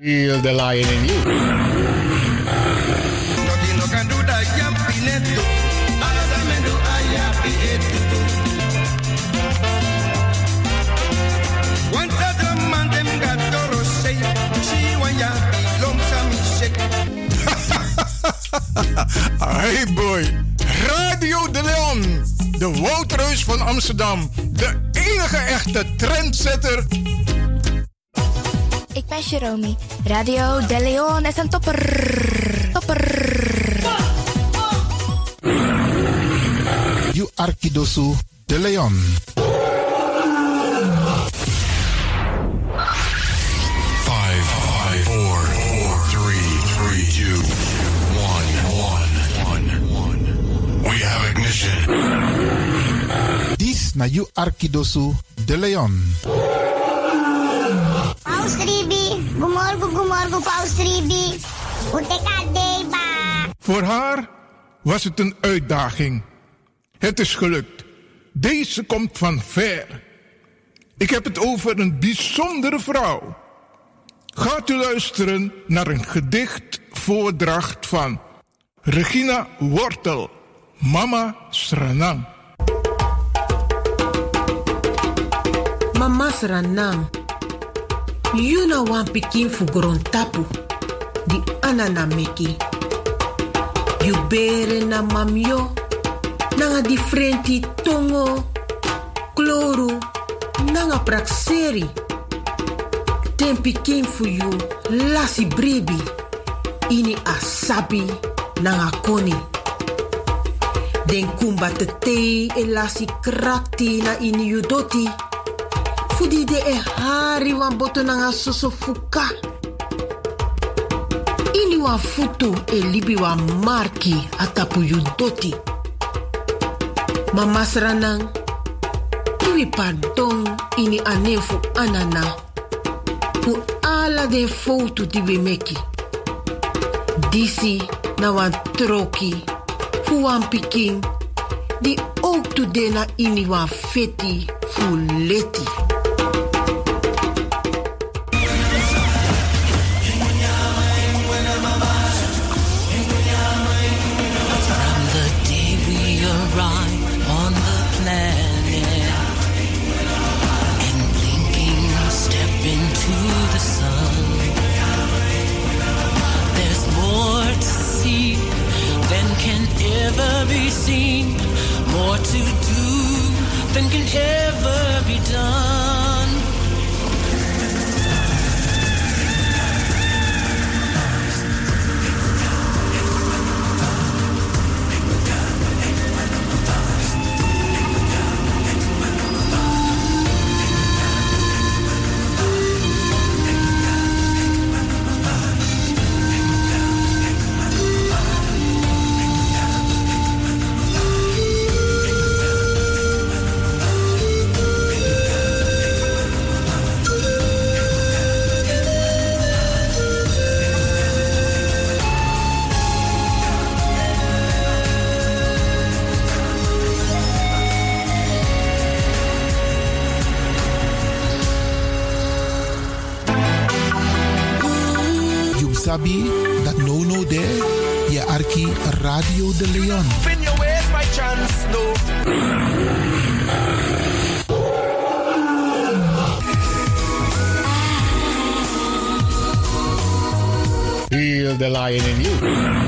Heal the lion in you. hey boy, Radio de Leon, de Woutreus van Amsterdam, de enige echte trendsetter ik ben Jerome. Radio De Leon is een topper. Topper. You Arkidosu De Leon. Five, four, three, three, two, one, one, one, one. We have ignition. This na you Arkidosu De Leon. Paus Ribi, gumorgo gumorgo Paus Ribi. Voor haar was het een uitdaging. Het is gelukt. Deze komt van ver. Ik heb het over een bijzondere vrouw. Gaat u luisteren naar een gedicht voordracht van Regina Wortel, Mama Sranang. Mama Sranang. You know one pikin fugoron tapu. Di anana meki. You bere na mamyo. Nanga differenti tongo. Kloru. Nanga prakseri. Ten pikin fu you. Lasi brebi. Ini asabi. Nanga koni. Den te lasi krakti na ini you fudi de e hari wan boto nanga soso fuka. Ini wan futu e libi wan marki atapu yu doti. Ma masranang iwi pardon ini anefu anana. Fu ala den foutu di we meki disi na wan troki fu wan pikin di ook tu de na ini wan feti fu leti ever be seen, more to do than can ever be done. Radio de Leon. Fin your ways by chance, no. Heal the lion in you.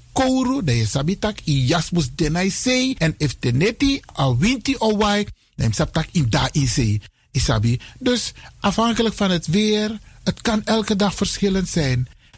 kouru, dan je sabitak i jasmus denai sei. En if teneti a winti o wai, dan je sabitak in da in sei. Isabi. Dus afhankelijk van het weer, het kan elke dag verschillend zijn.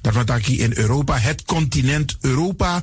dat wat in Europa, het continent Europa.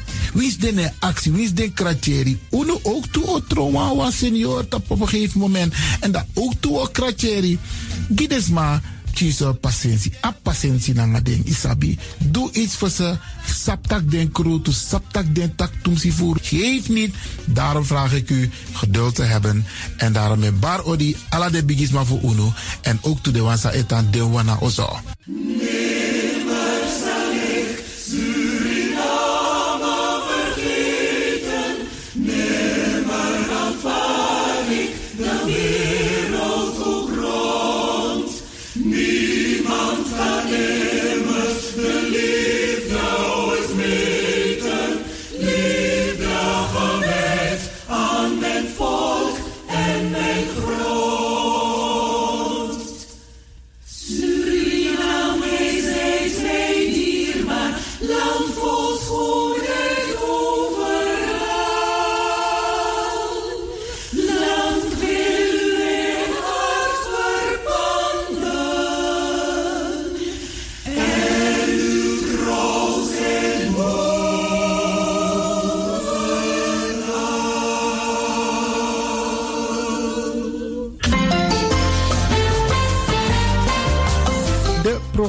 Wie is de actie? Wie is de kratjeri? Uno ook toe o trauma was senior op een gegeven moment. En dat ook toe o kratjeri. Gides maar kiezen patiëntie. A patiëntie na ding isabi. Doe iets voor ze. Saptak den kroto, saptak den tak tumsi voer. Geef niet. Daarom vraag ik u geduld te hebben. En daarom met bar odi ala de bigisma voor uno. En ook toe de wansa etan de wana ozo.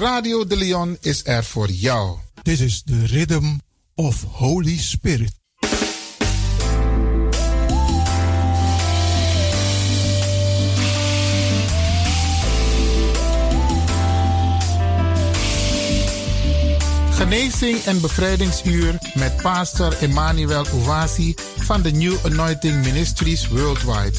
Radio de Leon is er voor jou. This is the rhythm of Holy Spirit. Genezing en bevrijdingsuur met pastor Emmanuel Owasi van de New Anointing Ministries Worldwide.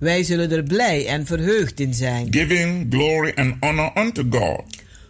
Wij zullen er blij en verheugd in zijn. giving glory and honor unto God,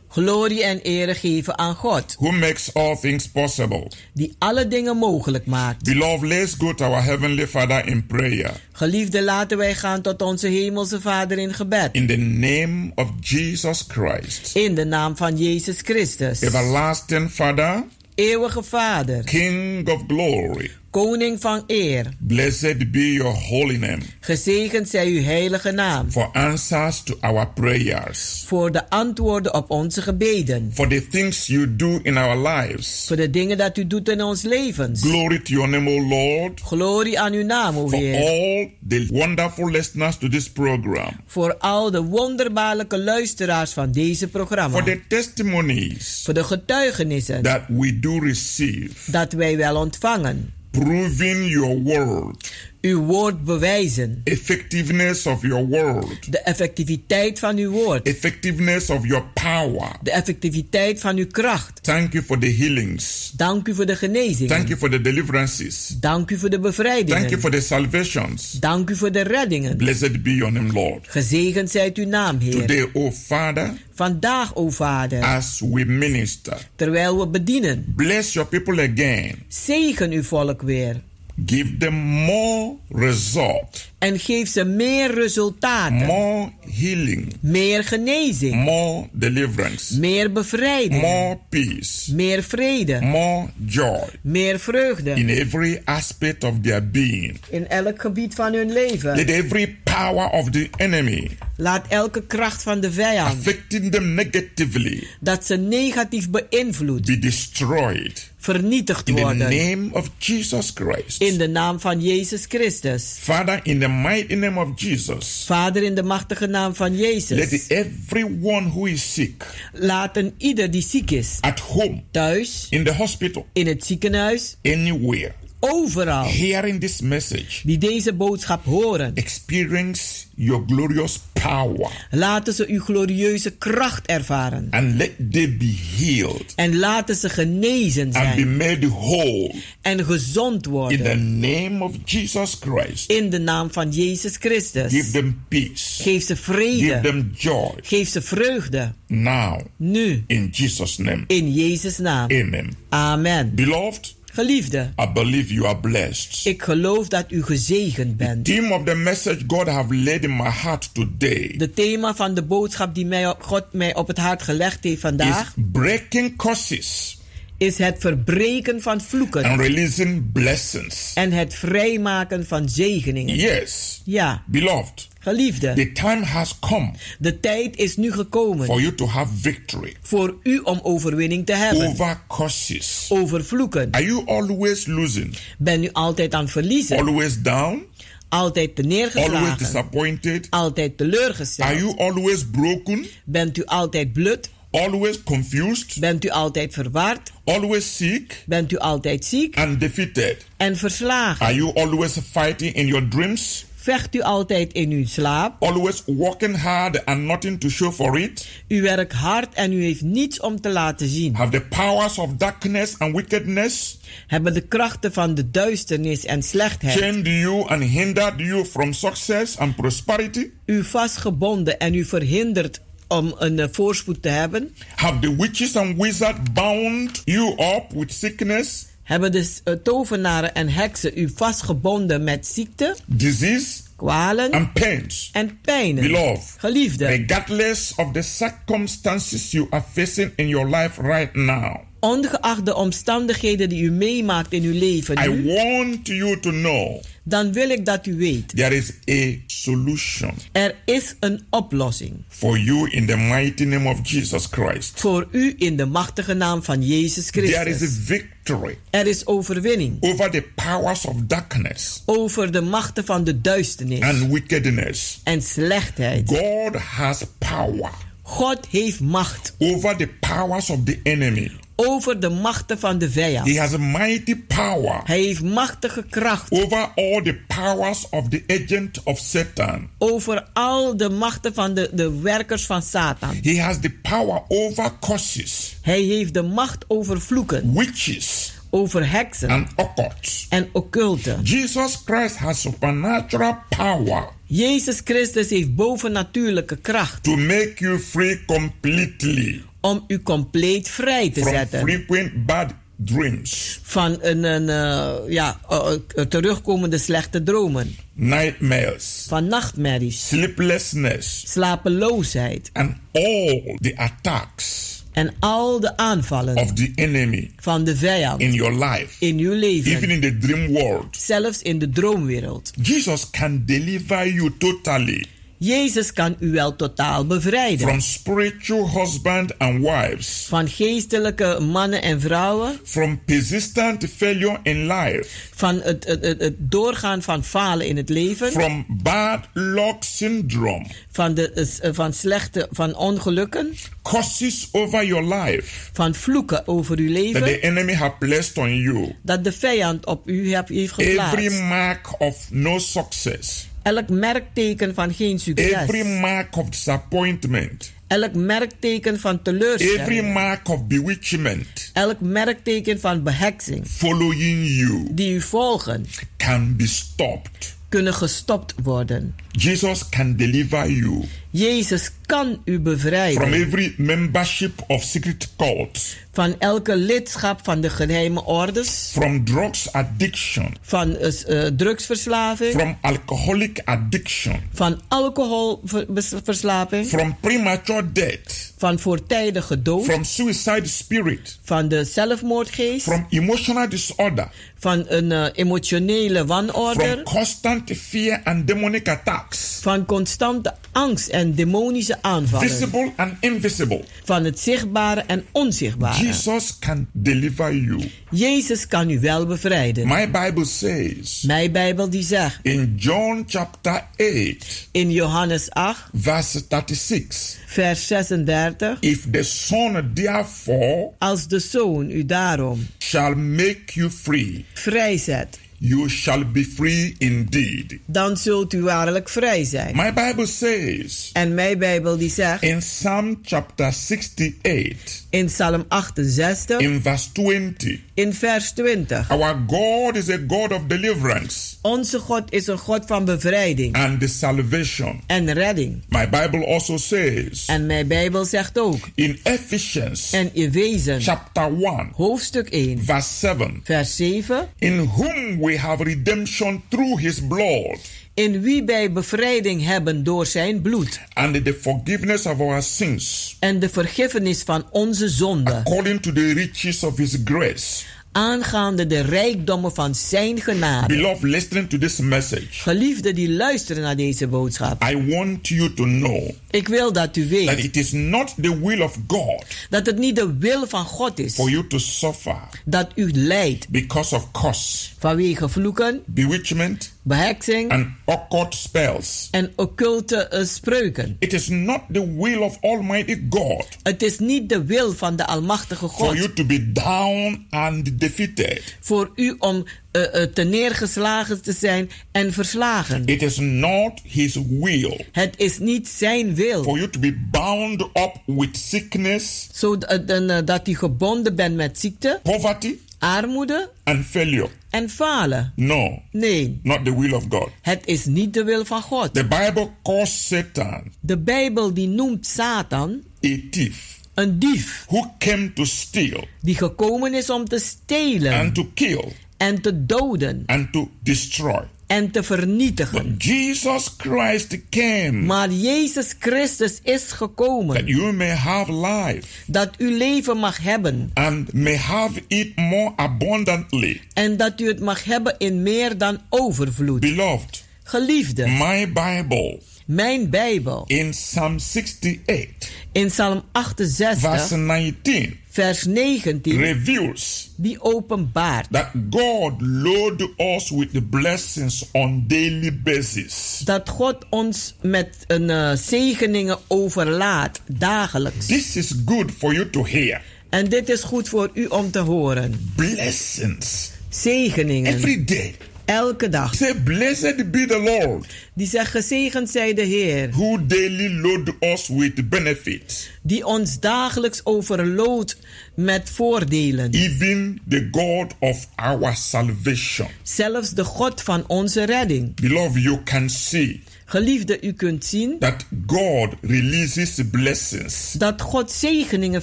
Glorie en ere geven aan God, who makes all things possible. die alle dingen mogelijk maakt. Beloved, let's go to our Heavenly Father in prayer. Geliefde, laten wij gaan tot onze Hemelse Vader in gebed. In the name of Jesus Christ, In de naam van Jezus Christus. everlasting Father, Eeuwige Vader, King of glory, Koning van eer. blessed be your holy name. Gezegend zij uw heilige naam. for answers to our prayers, Voor de antwoorden op onze gebeden. for the things you do in our lives. Voor de dingen dat u doet in ons levens. Glory to your name, O Lord, Glorie aan uw naam, o for Heer. all the wonderful listeners to this program, Voor al de wonderbaarlijke luisteraars van deze programma. for the testimonies Voor de getuigenissen that we do receive, dat wij wel ontvangen. Proving your word, Uw woord bewijzen. effectiveness of your word, De effectiviteit van uw woord. effectiveness of your power. De effectiviteit van uw kracht. Thank you for the healings. Dank u voor de genezing. Thank you for the deliverances. Dank u voor de bevrijdingen. Thank you for the salvations. Dank u voor de reddingen. Blessed be your name, Lord. Gezegend zijt uw naam, Heer. Today, O Father, Vandaag, o Vader, as we minister, terwijl we bedienen, bless your people again. zegen uw volk weer. Give them more result, En geef ze meer resultaten. more healing, Meer genezing. more deliverance, Meer bevrijding. more peace, Meer vrede. more joy Meer vreugde. in every aspect of their being. In elk gebied van hun leven. Let every power of the enemy Laat elke kracht van de vijand, affecting them negatively dat ze negatief beïnvloedt, be destroyed vernietigd in the worden. name of Jesus Christ. In de naam van Jezus Christus. Father, in the mighty name of Jesus, Vader, in de machtige naam van let Jezus. everyone who is sick Laat een ieder die ziek is, at home, thuis, in the hospital, in het ziekenhuis, anywhere, overal, hearing this message, die deze boodschap horen, experience your glorious power laten ze uw glorieuze kracht ervaren. and let they be healed En laten ze genezen and be zijn made whole en gezond in the worden. name of Jesus Christ. In de naam van Jezus Give Christus. them peace, Geef ze give vrede. them joy Geef ze vreugde. now Nu, in Jesus' name. in Jezus' naam. Amen. Amen. Beloved, Geliefde, I believe you are blessed. ik geloof dat u gezegend bent. Theme of the message God have laid in my heart today De thema van de boodschap die mij, God mij op het hart gelegd heeft is vandaag breaking curses is het verbreken van vloeken and releasing blessings. en het vrijmaken van zegeningen. Yes, Ja, beloved, geliefde, the time has come de tijd is nu gekomen for you to have victory voor u om overwinning te hebben over curses. over vloeken. Are you always losing? Ben u altijd aan het verliezen, Always down? altijd Always neergeslagen, disappointed? altijd Are teleurgesteld. you always broken? Bent u altijd blut? Always confused? Bent u altijd verward? Always sick Bent u altijd ziek and defeated? en verslagen? Are you always fighting in your dreams? Vecht u altijd in uw slaap? Always working hard and nothing to show for it? U werkt hard en u heeft niets om te laten zien. Have the powers of darkness and wickedness Hebben de krachten van de duisternis en slechtheid chained you and hindered you from success and prosperity? u vastgebonden en u verhinderd om een eh, voorspoed te hebben? Have the witches and wizards bound you up with sickness, Hebben de eh, tovenaren en heksen u vastgebonden met ziekte, disease, kwalen and pains? en pijnen? Beloved, Geliefde, regardless of the circumstances you are facing in your life right now, ongeacht de omstandigheden die u meemaakt in uw leven I want you to know dan wil ik dat u weet, there is a solution er is een oplossing for you in the mighty name of Jesus Christ. voor u in de machtige naam van Jezus There is a Christus. victory Er is overwinning over the powers of darkness over de machten van de duisternis and wickedness. en slechtheid. God has power God heeft macht over the powers of the enemy. Over de machten van de He vijand. has a mighty power Hij heeft machtige kracht over all the powers of the agent of Satan. over al de machten van de, de werkers van Satan. He has the power over curses, Hij heeft de macht over vloeken, witches, over heksen and occults. en occulten. Jesus Christ has supernatural power Jezus Christus heeft bovennatuurlijke kracht to make you free completely om u compleet vrij te from zetten. frequent bad dreams, van een, een eh, ja, eh, terugkomende slechte dromen, nightmares, van nachtmerries, sleeplessness, slapeloosheid. And all the attacks en al de aanvallen of the enemy van de vijand in your life, in uw leven, even in the dream world. zelfs in de droomwereld. Jesus can deliver you totally Jezus kan u wel totaal bevrijden. From spiritual husband and wives, van geestelijke mannen en vrouwen, from persistent failure in life, van het, het, het, het doorgaan van falen in het leven, from bad luck syndrome, van, de, van slechte, van ongelukken, curses over your life. Van vloeken over uw that the leven, enemy have placed on you, dat de vijand op u heeft every geplaatst. mark of no success, Elk merkteken van geen succes, every mark of disappointment, elk merkteken van every teleurstelling, mark of bewitchment. Elk merkteken van beheksing. Following you. Die u volgen, can be stopped. kunnen gestopt worden. Jesus can deliver you Jezus kan u from bevrijden every membership of secret cults, van elke lidschap van de geheime ordes, from drugs addiction, van eh, drugsverslaving, from alcoholic addiction, van alcoholverslaving, from premature death, van voortijdige dood, from suicide spirit, van de zelfmoordgeest, from emotional disorder, van een eh, emotionele from wanorde, constant fear and demonic attacks, van constante angst en demonische aanvallen, visible and invisible. van het zichtbare en onzichtbare. Jesus can deliver you. Jezus kan u wel bevrijden. My Bible says Mijn Bijbel die zegt in John chapter 8, in Johannes 8, verse 36 vers 36, If the Son therefore als de Zoon u daarom shall make you free, vrijzet, you shall be free indeed. dan zult u waarlijk vrij zijn. My Bible says En mijn Bijbel die zegt in Psalm chapter 68, in Psalm 68, in verse 20, in vers 20. our God is a God of deliverance Onze God is een God van bevrijding and the salvation. en redding. My Bible also says En mijn Bijbel zegt ook in Ephesians en Efezen chapter 1, hoofdstuk 1, verse 7, vers 7. in whom we have redemption through his blood, in wie wij bevrijding hebben door zijn bloed. And the forgiveness of our sins. En de vergiffenis van onze zonden, according to the riches of his grace. Aangaande de rijkdommen van zijn genade. Beloved, listening to this message, Geliefden die luisteren naar deze boodschap, I want you to know ik wil dat u that weet it is not the will of God dat het niet de wil van God is for you to suffer dat u lijdt because of curse, vanwege vloeken, bewitchment, beheksing and occult spells. en occulte eh, spreuken. It is not the will of Almighty God Het is niet de wil van de Almachtige for God you to be down and defeated. voor u om eh, eh, te neergeslagen te zijn en verslagen. It is not His will Het is niet zijn wil, for you to be bound up with sickness, zodat u gebonden bent met ziekte, poverty, armoede and failure. en falen. No, Nee, not the will of God. het is niet de wil van God. The Bible calls Satan De Bijbel die noemt Satan a thief een dief who came to steal die gekomen is om te stelen and to kill en te doden and to destroy. En te vernietigen. Jesus Christ came Maar Jezus Christus is that gekomen you may have life dat u leven mag hebben and may have it more abundantly. en dat u het mag hebben in meer dan overvloed. Beloved, Geliefde, my Bible mijn Bijbel in Psalm 68, in Psalm verse 68, 19, vers 19, reveals die openbaart that God load us with the blessings on daily basis. dat God ons met een eh, zegeningen overlaat dagelijks. This is good for you to hear. En dit is goed voor u om te horen. Blessings Zegeningen. every day. Elke dag. Say, Blessed be the Lord Die zegt, gezegend zij de Heer, who daily load us with benefits, die ons dagelijks overloodt met voordelen. even the God of our salvation. Zelfs de God van onze redding. Beloved, you can see Geliefde, u kunt zien that God releases blessings dat God zegeningen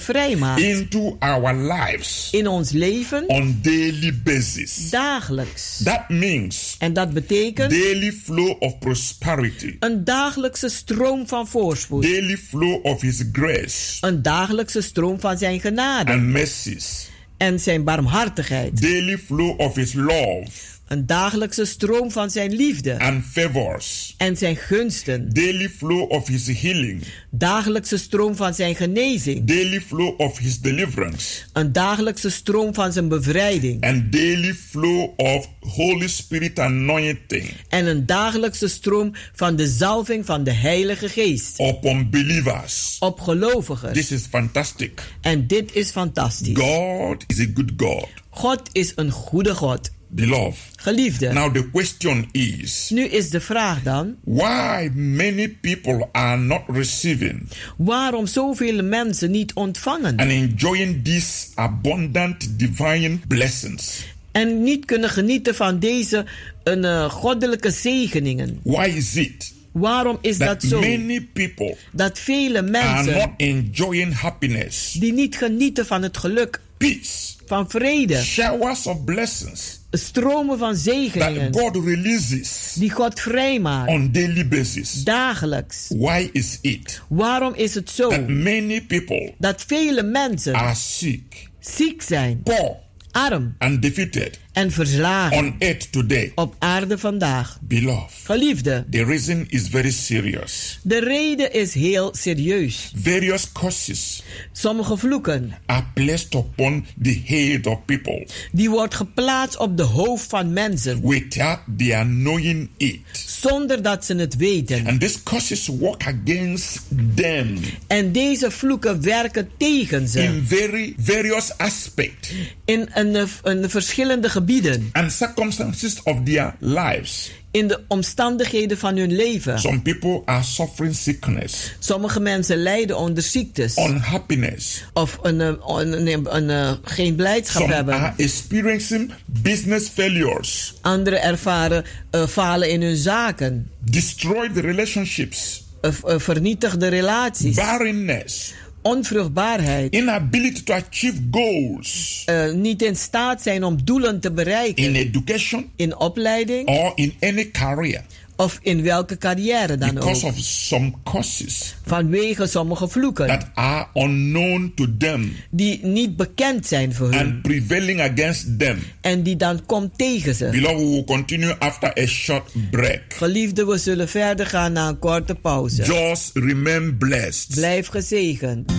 vrijmaakt into our lives in ons leven on daily basis. dagelijks. That means En dat betekent daily flow of prosperity, een dagelijkse stroom van voorspoed. daily flow of His grace Een dagelijkse stroom van zijn genade and mercies, en zijn barmhartigheid. daily flow of His love Een dagelijkse stroom van zijn liefde and favors, en zijn gunsten. daily flow of His healing, Dagelijkse stroom van zijn genezing. daily flow of His deliverance, Een dagelijkse stroom van zijn bevrijding. and daily flow of Holy Spirit anointing En een dagelijkse stroom van de zalving van de Heilige Geest. upon believers. Op gelovigen. This is fantastic. En dit is fantastisch. God is a good God. God is een goede God. Beloved. Geliefde. Now the question is Nu is de vraag dan, why many people are not receiving waarom zoveel mensen niet ontvangen and enjoying these abundant divine blessings. en niet kunnen genieten van deze een, eh, goddelijke zegeningen? Why is it Waarom is dat zo? many people Dat vele are mensen not enjoying happiness, die niet genieten van het geluk, peace, van vrede, showers of blessings stromen van that zegeningen God releases die God vrijmaakt on daily basis? dagelijks? Why is it Waarom is het zo that many people dat vele mensen are sick, ziek zijn, poor, arm and defeated en verslagen on earth today? op aarde vandaag? Beloved, Geliefde, the reason is very serious. de reden is heel serieus. Various curses Sommige vloeken, are placed upon the head of people die wordt geplaatst op de hoofd van mensen, without their knowing it. zonder dat ze het weten. And these curses work against them En deze vloeken werken tegen ze in very various aspects in een, een verschillende gebieden, and circumstances of their lives. in de omstandigheden van hun leven. Some people are suffering sickness, Sommige mensen lijden onder ziektes unhappiness. of een, eh, een, een, een, eh, geen blijdschap Some hebben. are experiencing business failures, Anderen ervaren eh, falen in hun zaken, destroyed relationships, eh, eh, vernietigde relaties, barrenness, onvruchtbaarheid, inability to achieve goals. Eh, niet in staat zijn om doelen te bereiken. In education. In opleiding. Or in any career. Of in welke carrière dan because ook. of some causes Vanwege sommige vloeken. that are unknown to them die niet bekend zijn voor hun. and prevailing against them. En die dan komt tegen ze. Beloved, we will continue after a short break. Geliefde, we zullen verder gaan na een korte pauze. Just remain blessed. Blijf gezegend.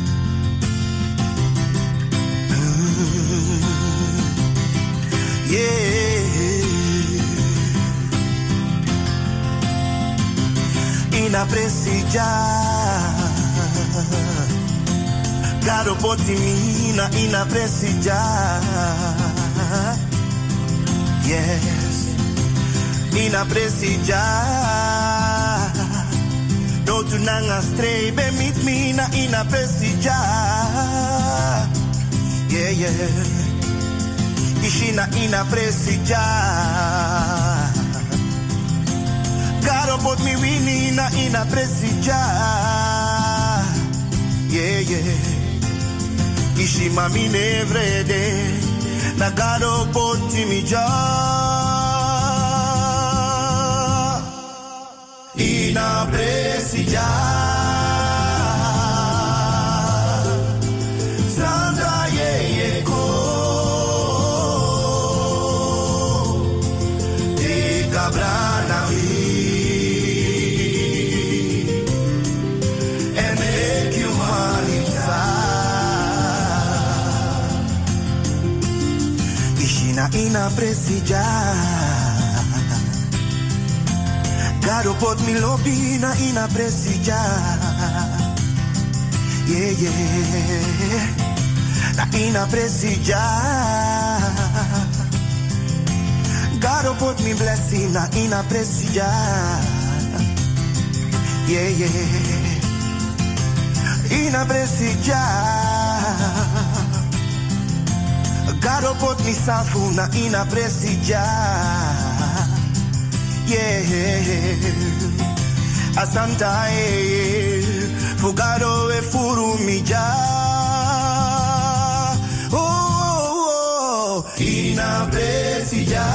Ina presija. Garo potimina ina presija. Yes Ina No tunanga strebe mit mina ina Yeah yeah. Ishina ina presija Caro pot mi winina ina presija Yeah, yeah. Ishi mami nevrede Na caro pot mi ja Ina presija Ishina ina presija Garo pot mi lobina ina presija Yeah, yeah. Na ina presija Garo pot mi blessing na ina presija Yeah, yeah. Ina presija Garo pot mi safu na ina presija Yeah. Asanta eh Fugaro e furu mi ja Oh, oh, oh. ina presija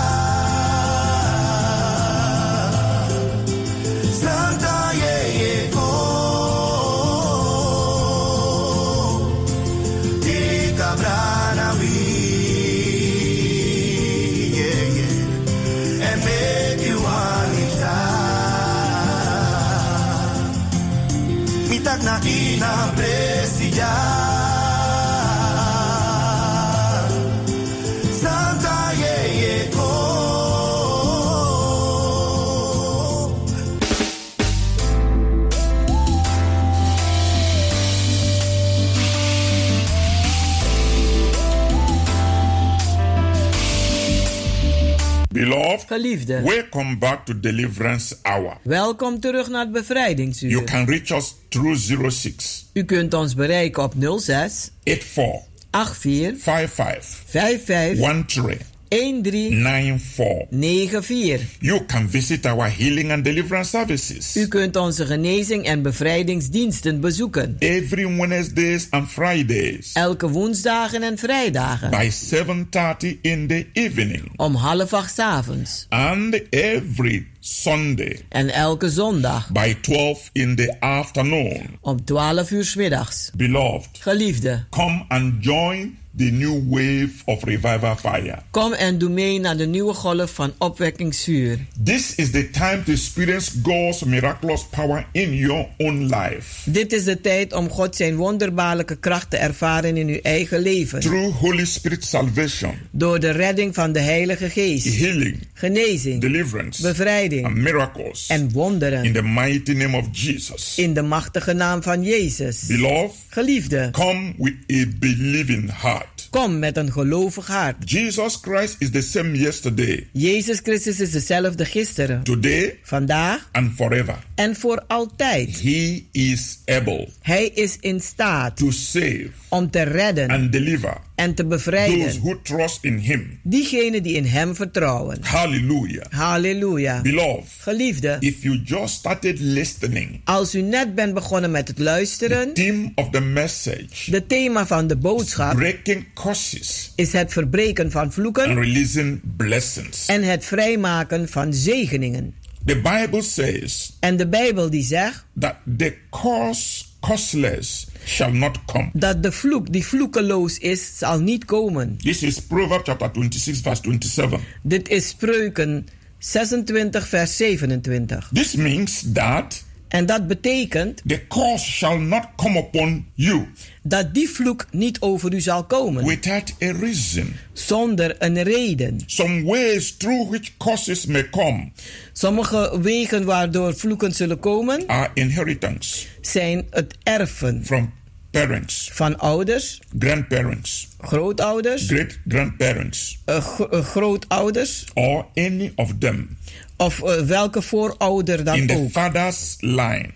Welcome back to Deliverance Hour. welkom terug naar het bevrijdingsuur. You can reach us through 06 U kunt ons bereiken op 06 84 84 55 55 13 13 94. 94. You can visit our healing and deliverance services U kunt onze genezing en bevrijdingsdiensten bezoeken. every Wednesdays and Fridays Elke woensdagen en vrijdagen. by 7:30 in the evening Om half acht avonds. and every Sunday En elke zondag. by 12 in the afternoon. Om 12 uur 's middags. Beloved, Geliefde, come and join the new wave of revival fire. kom en doe mee naar de nieuwe golf van opwekkingsvuur. This is the time to experience God's miraculous power in your own life Dit is de tijd om God zijn wonderbaarlijke kracht te ervaren in uw eigen leven. through Holy Spirit salvation, Door de redding van de Heilige Geest. healing, Genezing. deliverance, Bevrijding. and miracles En wonderen. in the mighty name of Jesus. In de machtige naam van Jezus. Beloved, Geliefde, come with a believing heart. Kom met een gelovig hart. Jesus Christ is the same yesterday, Jezus Christus is dezelfde gisteren, today, vandaag and forever. en voor altijd. He is able Hij is in staat to save om te redden and deliver en te those bevrijden who trust in Him. diegenen die in Hem vertrouwen. Hallelujah. Halleluja. Beloved, Geliefde, if you just started listening, als u net bent begonnen met het luisteren, theme of the message, de thema van de boodschap breaking curses is het verbreken van and vloeken releasing blessings. en het vrijmaken van zegeningen. The Bible says En de Bijbel die zegt that the curse causeless shall not come. dat de vloek die vloekeloos is, zal niet komen. This is Proverbs chapter 26, verse 27. Dit is Spreuken 26, vers 27. This means that En dat betekent the curse shall not come upon you dat die vloek niet over u zal komen. without a reason. Zonder een reden. Some ways through which curses may come Sommige wegen waardoor vloeken zullen komen are inheritance zijn het erven from parents, van ouders, grandparents, grootouders, great grandparents, eh, gro- eh, grootouders. Or any of them. Of eh, welke voorouder in dan the ook. father's line.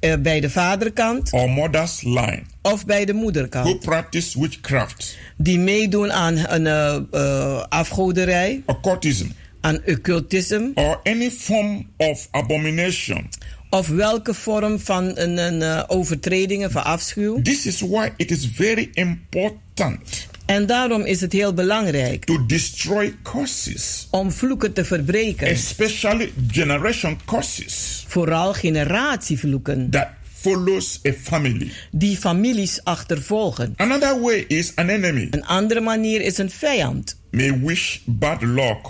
Eh, bij de vaderkant. Or mother's line. Of bij de who moederkant. practice witchcraft, Die meedoen aan een eh, eh, afgoderij, occultism, aan occultisme. Or any form of abomination. Of welke vorm van een, een eh, overtredingen van afschuw. This is why it is very important En daarom is het heel belangrijk to destroy curses, om vloeken te verbreken. especially generation curses Vooral generatievloeken that follows a family. die families achtervolgen. Another way is an enemy Een andere manier is een vijand may wish bad luck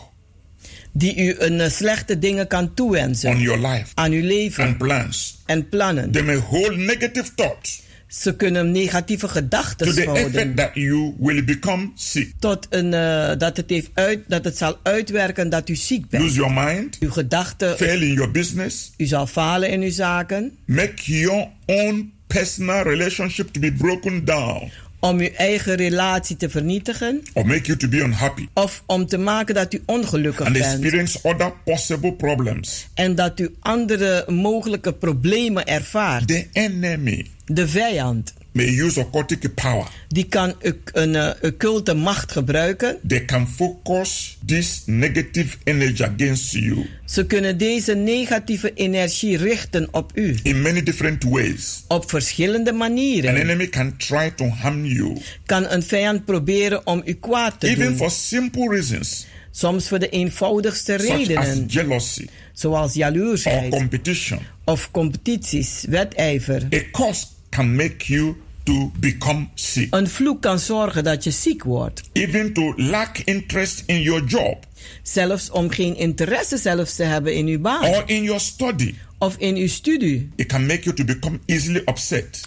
die u een eh, slechte dingen kan on toewensen your life. Aan uw leven. And plans. en plannen. They may hold negative thoughts. Ze kunnen negatieve gedachten houden that you will become sick, tot een, eh, dat, het heeft uit, dat het zal uitwerken dat u ziek bent. lose your mind, Uw gedachten, fail in your business, u zal falen in uw zaken. make your own personal relationship to be broken down, Om uw eigen relatie te vernietigen. or make you to be unhappy Of om te maken dat u ongelukkig and bent. experience other possible problems. En dat u andere mogelijke problemen ervaart. The enemy De vijand. May use occultic power. Die kan een uh, occulte macht gebruiken. They can focus this negative energy against you Ze kunnen deze negatieve energie richten op u. in many different ways. Op verschillende An manieren. enemy can try to harm you, Kan een vijand proberen om u kwaad te even doen. for simple reasons Soms voor de eenvoudigste such as redenen. jealousy Zoals or jaloersheid. competition. Of competities, wedijver. A curse can make you to become sick, Een vloek kan zorgen dat je ziek wordt. even to lack interest in your job Zelfs om geen interesse zelfs te hebben in uw baan. or in your study. Of in uw studie. It can make you to become easily upset,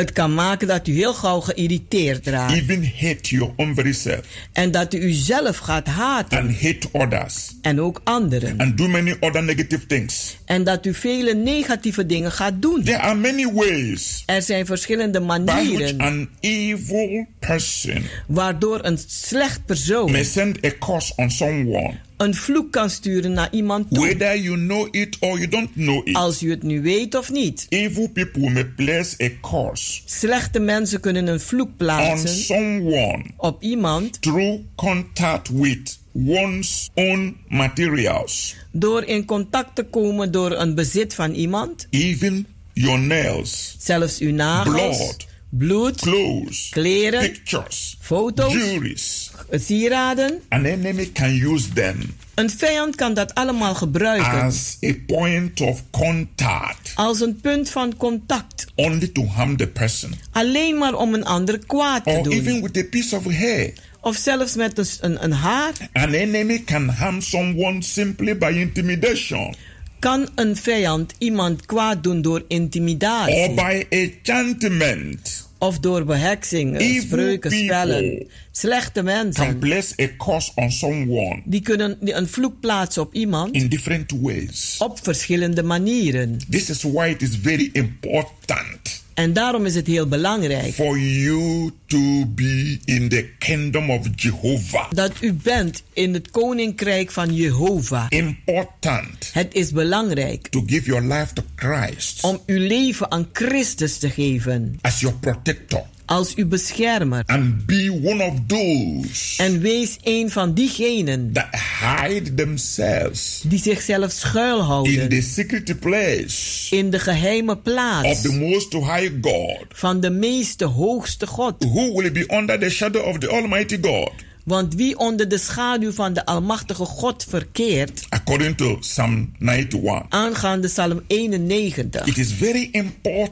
Het kan maken dat u heel gauw geïrriteerd raakt. even hate your own very self, En dat u uzelf gaat haten. and hate others, En ook anderen. and do many other negative things. En dat u vele negatieve dingen gaat doen. There are many ways Er zijn verschillende by which manieren an evil person waardoor een slecht persoon may send a curse on someone, een vloek kan sturen naar iemand toe. whether you know it or you don't know it. Als u het nu weet of niet. Evil people may place a curse Slechte mensen kunnen een vloek on plaatsen someone op iemand through contact with one's own materials, door in contact te komen door een bezit van iemand. even your nails, Zelfs uw nagels, blood, bloed, clothes, kleren, pictures, foto's, jewelries. sieraden. An enemy can use them Een vijand kan dat allemaal gebruiken as a point of contact als een punt van contact. only to harm the person, Alleen maar om een ander kwaad te or even doen. with a piece of hair. Of zelfs met een, een, een haar. An enemy can harm someone simply by intimidation Kan een vijand iemand kwaad doen door or intimidatie. by enchantment. Of door beheksing, eh, Evil spreuken, spellen. Slechte Can mensen. place a curse on someone Die kunnen een vloek plaatsen op iemand. in different ways. Op verschillende manieren. This is why it is very important En daarom is het heel belangrijk for you to be in the kingdom of Jehovah. dat u bent in het koninkrijk van Jehovah. Important Het is belangrijk to give your life to Christ om uw leven aan Christus te geven as your protector als uw beschermer. and be one of those En wees een van diegenen that hide themselves die zichzelf in the schuilhouden secret place in de geheime of plaats the most high God van de meeste hoogste God. who will be under the shadow of the Almighty God. Want wie onder de schaduw van de Almachtige God verkeert, according to Psalm 91, aangaande Psalm 91, it is very important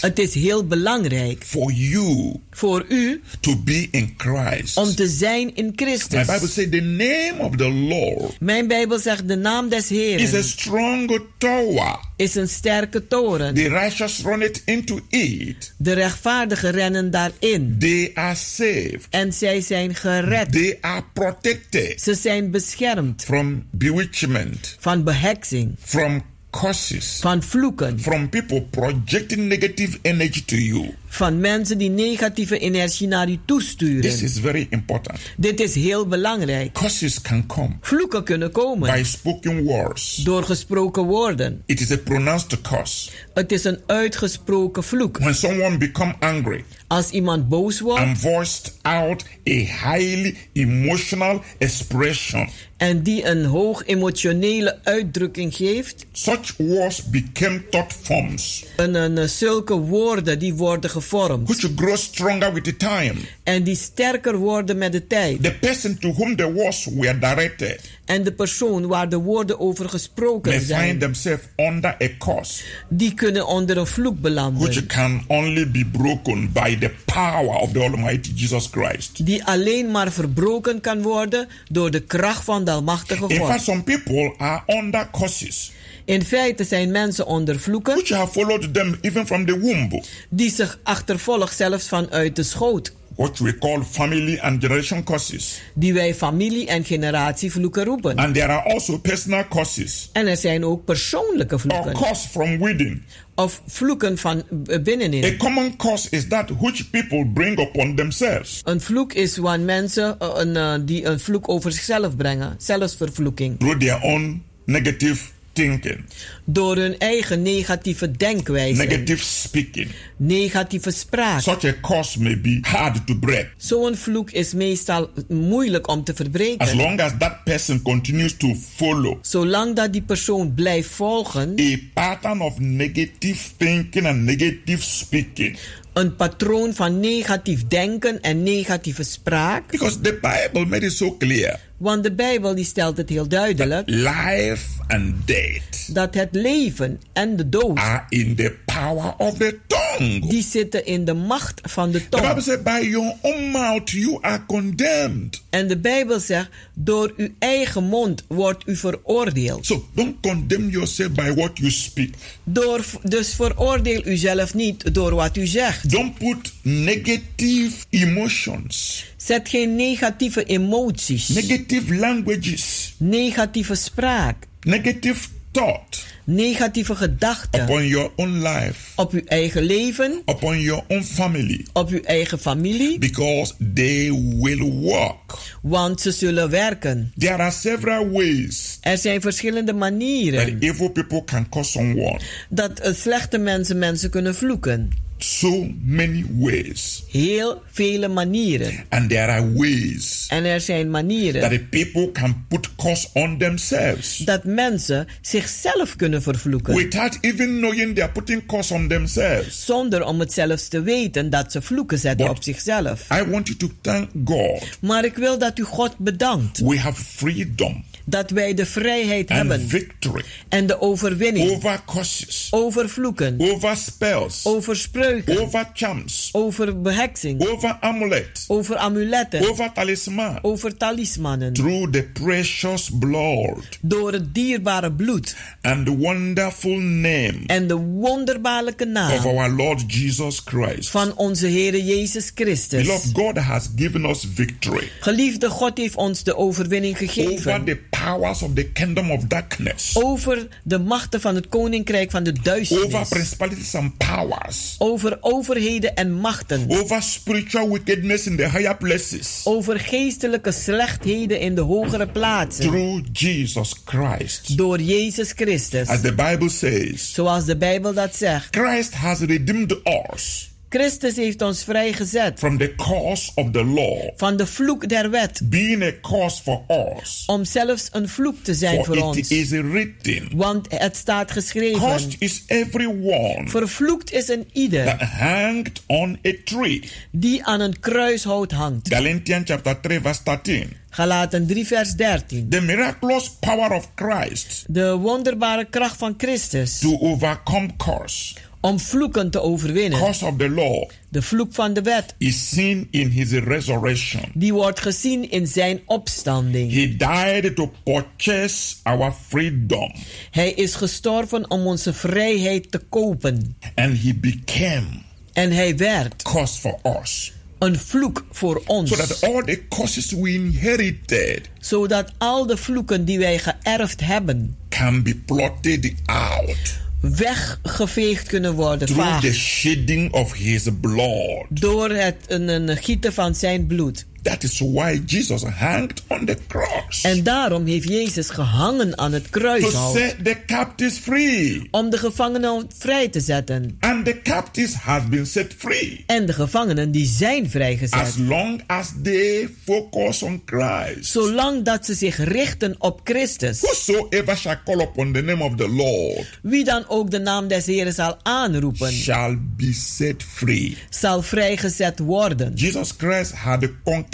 het is heel belangrijk for you voor u to be in Christ. om te zijn in My Bible Christus. says the name of the Lord Mijn Bijbel zegt de naam des is a Heeren strong tower. Is een sterke toren. The righteous run it into it. De rechtvaardigen rennen daarin. They are saved. En zij zijn gered. They are protected Ze zijn beschermd from bewitchment, van beheksing, from curses, van vloeken, from people projecting negative energy to you. Van mensen die negatieve energie naar u This toesturen. is very important. Dit is heel belangrijk. Curses can come Vloeken kunnen komen by spoken words. door gesproken woorden. It is a pronounced curse. Het is een uitgesproken vloek. When someone become angry Als iemand boos wordt and voiced out a highly emotional expression, en die een hoog emotionele uitdrukking geeft, such words became thought forms en, en, zulke woorden die worden gevormd which grow stronger with the time. en die sterker worden met de tijd. The person to whom the words were directed En de persoon waar de woorden over may gesproken find zijn, themselves under a curse die kunnen onder een vloek which belanden. can only be broken by the power of the Almighty Jesus Christ. Die alleen maar verbroken kan worden door de kracht van de Almachtige In fact, God. some people are under curses In feite zijn mensen onder vloeken which have followed them even from the womb, die zich achtervolgt zelfs vanuit de schoot. what we call family and generation curses. Die wij familie- en generatievloeken roepen. And there are also personal curses En er zijn ook persoonlijke or vloeken. curse from within. Of vloeken van eh, binnenin. A common curse is that which people bring upon themselves Een vloek is wanneer mensen eh, een, eh, die een vloek over zichzelf brengen. Zelfsvervloeking. through their own negative thinking, Door hun eigen negatieve denkwijze. negative speaking. negatieve spraak. Such a curse may be hard to break Zo'n vloek is meestal moeilijk om te as verbreken. long as that person continues to follow Zolang dat die persoon blijft volgen, a pattern of negative thinking and negative speaking. een patroon van negatief denken en negatieve spraak. Because the Bible made it so clear Want de Bijbel die stelt het heel duidelijk life and death dat het leven en de dood are in the power of the tongue. die zitten in de macht van de The Bible tong. says, by your own mouth you are condemned. En de Bijbel zegt, door uw eigen mond wordt u veroordeeld. So don't condemn yourself by what you speak. Door, dus veroordeel uzelf niet door wat u zegt. Don't put negative emotions, Zet geen negatieve emoties, negative languages, negatieve spraak, negative thought. Negatieve gedachten. Upon your own life, op uw eigen leven, upon your own family, op uw eigen familie, because they will work. want ze zullen werken. There are several ways Er zijn verschillende that manieren evil people can cause someone. dat eh, slechte mensen mensen kunnen vloeken. So many ways. Heel vele manieren. And there are ways En er zijn that manieren the people can put curse on themselves dat mensen zichzelf kunnen vervloeken. without even knowing they are putting curse on themselves. Zonder om het zelfs te weten dat ze vloeken zetten But- op zichzelf. I want you to thank God. Maar ik wil dat u God bedankt We have freedom dat wij de vrijheid and hebben victory. en de overwinning. Over curses, over vloeken, over spells, over spreuken, over charms, over beheksing, over amulets, over amuletten, over talisman. over talismannen. Through the precious blood. Door het dierbare bloed. And the wonderful name en de wonderbaarlijke of naam our Lord Jesus Christ. van onze Heere Jezus Christus. Beloved, God has given us victory. Geliefde God heeft ons de overwinning over gegeven the powers of the kingdom of darkness, over de machten van het koninkrijk van de over duisternis, principalities and powers, over overheden en machten, over spiritual wickedness in the higher places. over geestelijke slechtheden in de hogere plaatsen. Through Jesus Christ. Door Jezus Christus. As the Bible says, Zoals de Bijbel dat zegt. Christ has redeemed us Christus heeft ons vrijgezet from the curse of the law, van de vloek der wet. being a curse for us. Om zelfs een vloek te zijn voor For ons. it is written, Want het staat geschreven. Cursed is everyone Vervloekt is een ieder that hanged on a tree. die aan een kruishout hangt. Galatians chapter 3, verse 13. Galaten 3 vers 13. The miraculous power of Christ De wonderbare kracht van Christus to overcome curse, om vloeken te overwinnen. curse of the law, De vloek van de wet. is seen in his resurrection. Die wordt gezien in zijn opstanding. He died to purchase our freedom, Hij is gestorven om onze vrijheid te kopen. and he became En hij werd curse for us. een vloek voor ons. So that all the curses we inherited Zodat al de vloeken die wij geërfd hebben, can be blotted out weggeveegd kunnen worden. through vaag. the shedding of his blood. Door het een, een gieten van zijn bloed. That is why Jesus hanged on the cross. En daarom heeft Jezus gehangen aan het to kruishout. set the captives free. Om de gevangenen vrij te zetten. And the captives have been set free. En de gevangenen die zijn vrijgezet. As long as they focus on Christ. Zolang dat ze zich richten op Christus. Whosoever shall call upon the name of the Lord Wie dan ook de naam des Heren zal aanroepen. shall be set free. Zal vrijgezet worden. Jesus Christ had conquered Satan,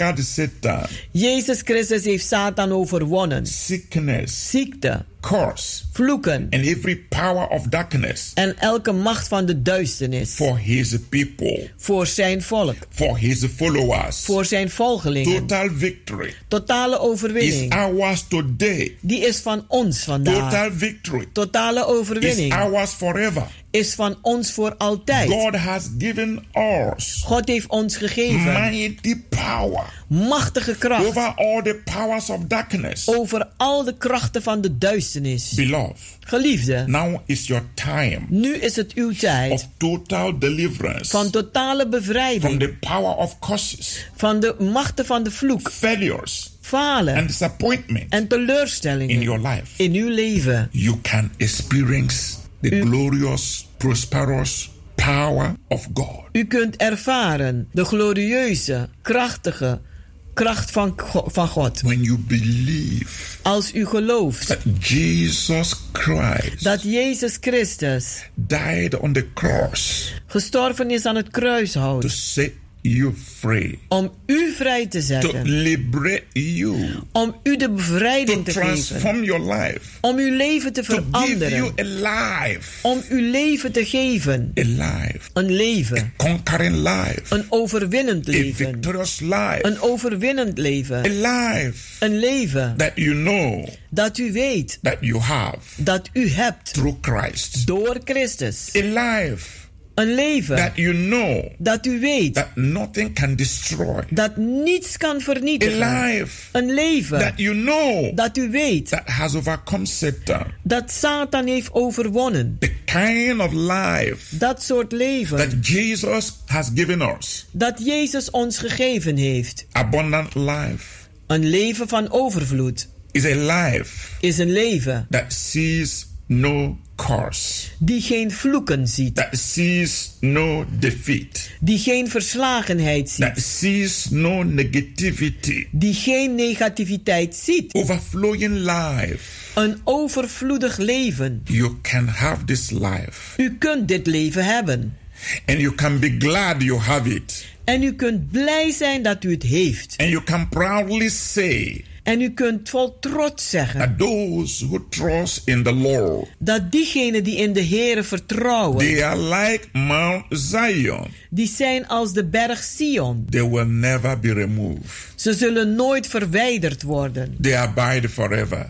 Jezus Christus heeft Satan overwonnen. sickness, Ziekte. Curse, Vloeken. and every power of darkness En elke macht van de duisternis. for his people, Voor zijn volk. for his followers. Voor zijn volgelingen. Total victory Totale is overwinning. ours today. Die is van ons vandaag. Total victory Totale is overwinning ours forever. is van ons voor altijd. God has given us God heeft ons gegeven mighty power machtige kracht over all the powers of darkness. over al de krachten van de duisternis. Beloved, Geliefde, now is your time nu is het uw of tijd total deliverance van totale from bevrijding the power of curses, van de machten van de vloek, failures, falen and disappointment en in teleurstellingen your life. in uw leven. You can experience the glorious, prosperous power of God. U kunt ervaren de glorieuze, krachtige kracht van, van God. When you believe Als u gelooft that Jesus Christ dat Jezus Christus died on the cross gestorven is aan het to kruishout set you free, om u vrij te to zetten, liberate you, om u de to bevrijding te geven, transform your life, om uw leven te to give you veranderen, a life, om uw leven te geven. a life, Een leven, conquering life, een overwinnend a leven, victorious life, een overwinnend a leven, life een leven. that you know dat u weet. that you have dat u hebt. through Christ, door Christus. a life Een leven that you know dat u weet that nothing can destroy, dat niets kan a vernietigen. life Een leven that you know dat u weet that has overcome Satan, dat Satan heeft overwonnen. the kind of life Dat soort leven that Jesus has given us, dat Jezus ons gegeven heeft. abundant life, Een leven van overvloed is a life is een leven that sees no curse, die geen vloeken ziet, that sees no defeat, die geen verslagenheid ziet, that sees no negativity, die geen negativiteit ziet. overflowing life. Een overvloedig leven. You can have this life, U kunt dit leven hebben. and you can be glad you have it, En u kunt blij zijn dat u het heeft. and you can proudly say En u kunt vol trots zeggen that those who trust in the Lord, dat diegenen die in de Heere vertrouwen, they are like Mount Zion. die zijn als de berg Sion. They will never be removed. Ze zullen nooit verwijderd worden. They abide forever,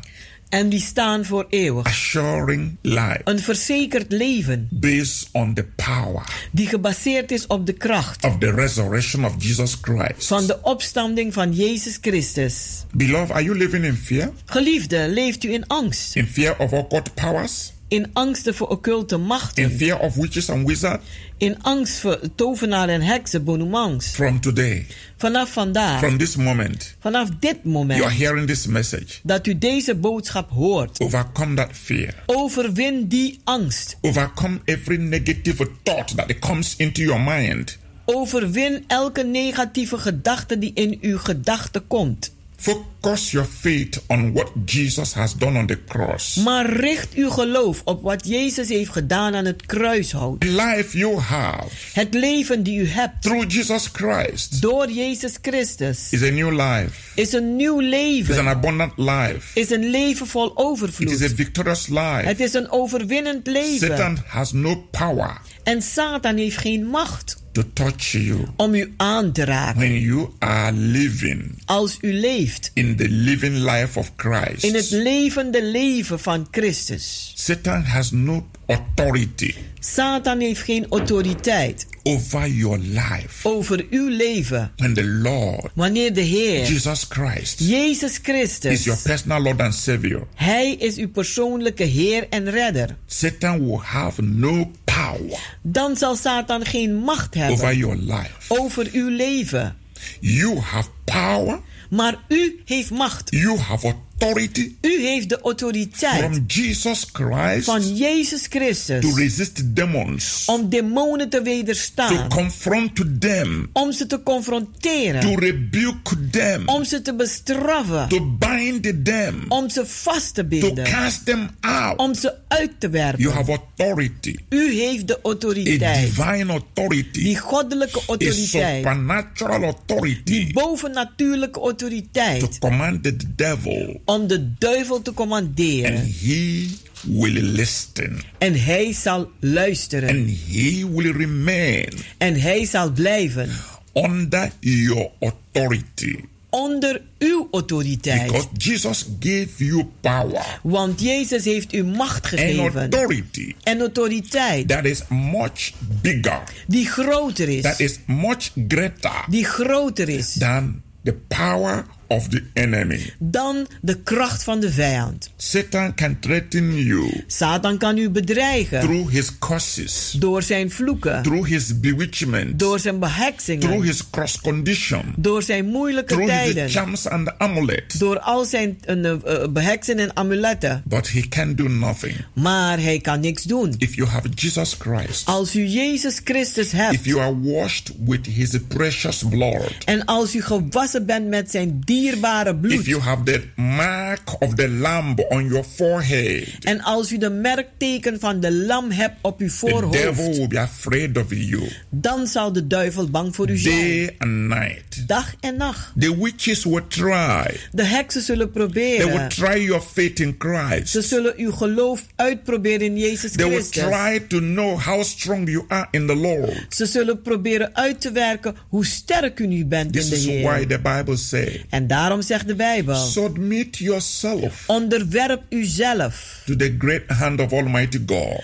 En die staan voor eeuwig. assuring life Een verzekerd leven based on the power die gebaseerd is op de kracht of the resurrection of Jesus Christ. van de opstanding van Jezus Christus. Beloved, are you living in fear? Geliefde, leeft u in angst? In fear of occult powers? In angsten voor occulte machten. In fear of witches and wizards. In angst voor tovenaren en heksen, bonumans. From today. Vanaf vandaag. From this moment. Vanaf dit moment. You are hearing this message. Dat u deze boodschap hoort. Overcome that fear. Overwin die angst. Overcome every negative thought that comes into your mind. Overwin elke negatieve gedachte die in uw gedachten komt. Focus your faith on what Jesus has done on the cross. Maar richt uw geloof op wat Jezus heeft gedaan aan het kruishout. The life you have. Het leven die u hebt. Through Jesus Christ. Door Jezus Christus. Is a new life. Is een nieuw leven. Is an abundant life. Is een leven vol overvloed. It is a victorious life. Het is een overwinnend leven. Satan has no power. En Satan heeft geen macht to touch you. Om u aan te raken. When you are living. Als u leeft. In the living life of Christ. In het levende leven van Christus. Satan has no authority. Satan heeft geen autoriteit. Over your life. Over uw leven. When the Lord. Wanneer de Heer. Jesus Christ. Jezus Christus. Is your personal Lord and Savior. Hij is uw persoonlijke Heer en Redder. Satan will have no power. Dan zal Satan geen macht hebben. Over your life. Over uw leven. You have power. Maar u heeft macht. You have authority. U heeft de autoriteit. From Jesus Christ. Van Jezus Christus. To resist demons. Om demonen te wederstaan. To confront them. Om ze te confronteren. To rebuke them. Om ze te bestraffen. To bind them. Om ze vast te binden. To cast them out. Om ze uit te werpen. You have authority. U heeft de autoriteit. A divine authority. Die goddelijke autoriteit. A supernatural authority. Die bovennatuurlijke autoriteit. To command the devil. Om de duivel te commanderen. And he will listen. En hij zal luisteren. And he will remain. En hij zal blijven. Under your authority. Onder uw autoriteit. Because Jesus gave you power. Want Jezus heeft u macht gegeven. And authority. En autoriteit. That is much bigger. Die groter is. That is much greater. Die groter is. Than the power of the enemy. Dan de kracht van de vijand. Satan can threaten you. Satan kan u bedreigen. Through his curses. Door zijn vloeken. Through his bewitchment. Door zijn beheksingen. Through his cross condition. Door zijn moeilijke Through tijden. his charms and amulets. Door al zijn uh, uh, beheksen en amuletten. But he can do nothing. Maar hij kan niks doen. If you have Jesus Christ. Als u Jezus Christus hebt. If you are washed with his precious blood. En als u gewassen bent met zijn dierbare bloed. If you have the mark of the lamb on your forehead. En als u de merkteken van de lam hebt op uw voorhoofd. The devil will be afraid of you. Dan zal de duivel bang voor u zijn. Day and night. Dag en nacht. The witches will try. De heksen zullen proberen. They will try your faith in Christ. Ze zullen uw geloof uitproberen in Jezus They Christus. will try to know how strong you are in the Lord. Ze zullen proberen uit te werken hoe sterk u nu bent This in de is Heer. why the Bible say. En daarom zegt de Bijbel. Submit yourself. Onderwerp uzelf. To the great hand of Almighty God.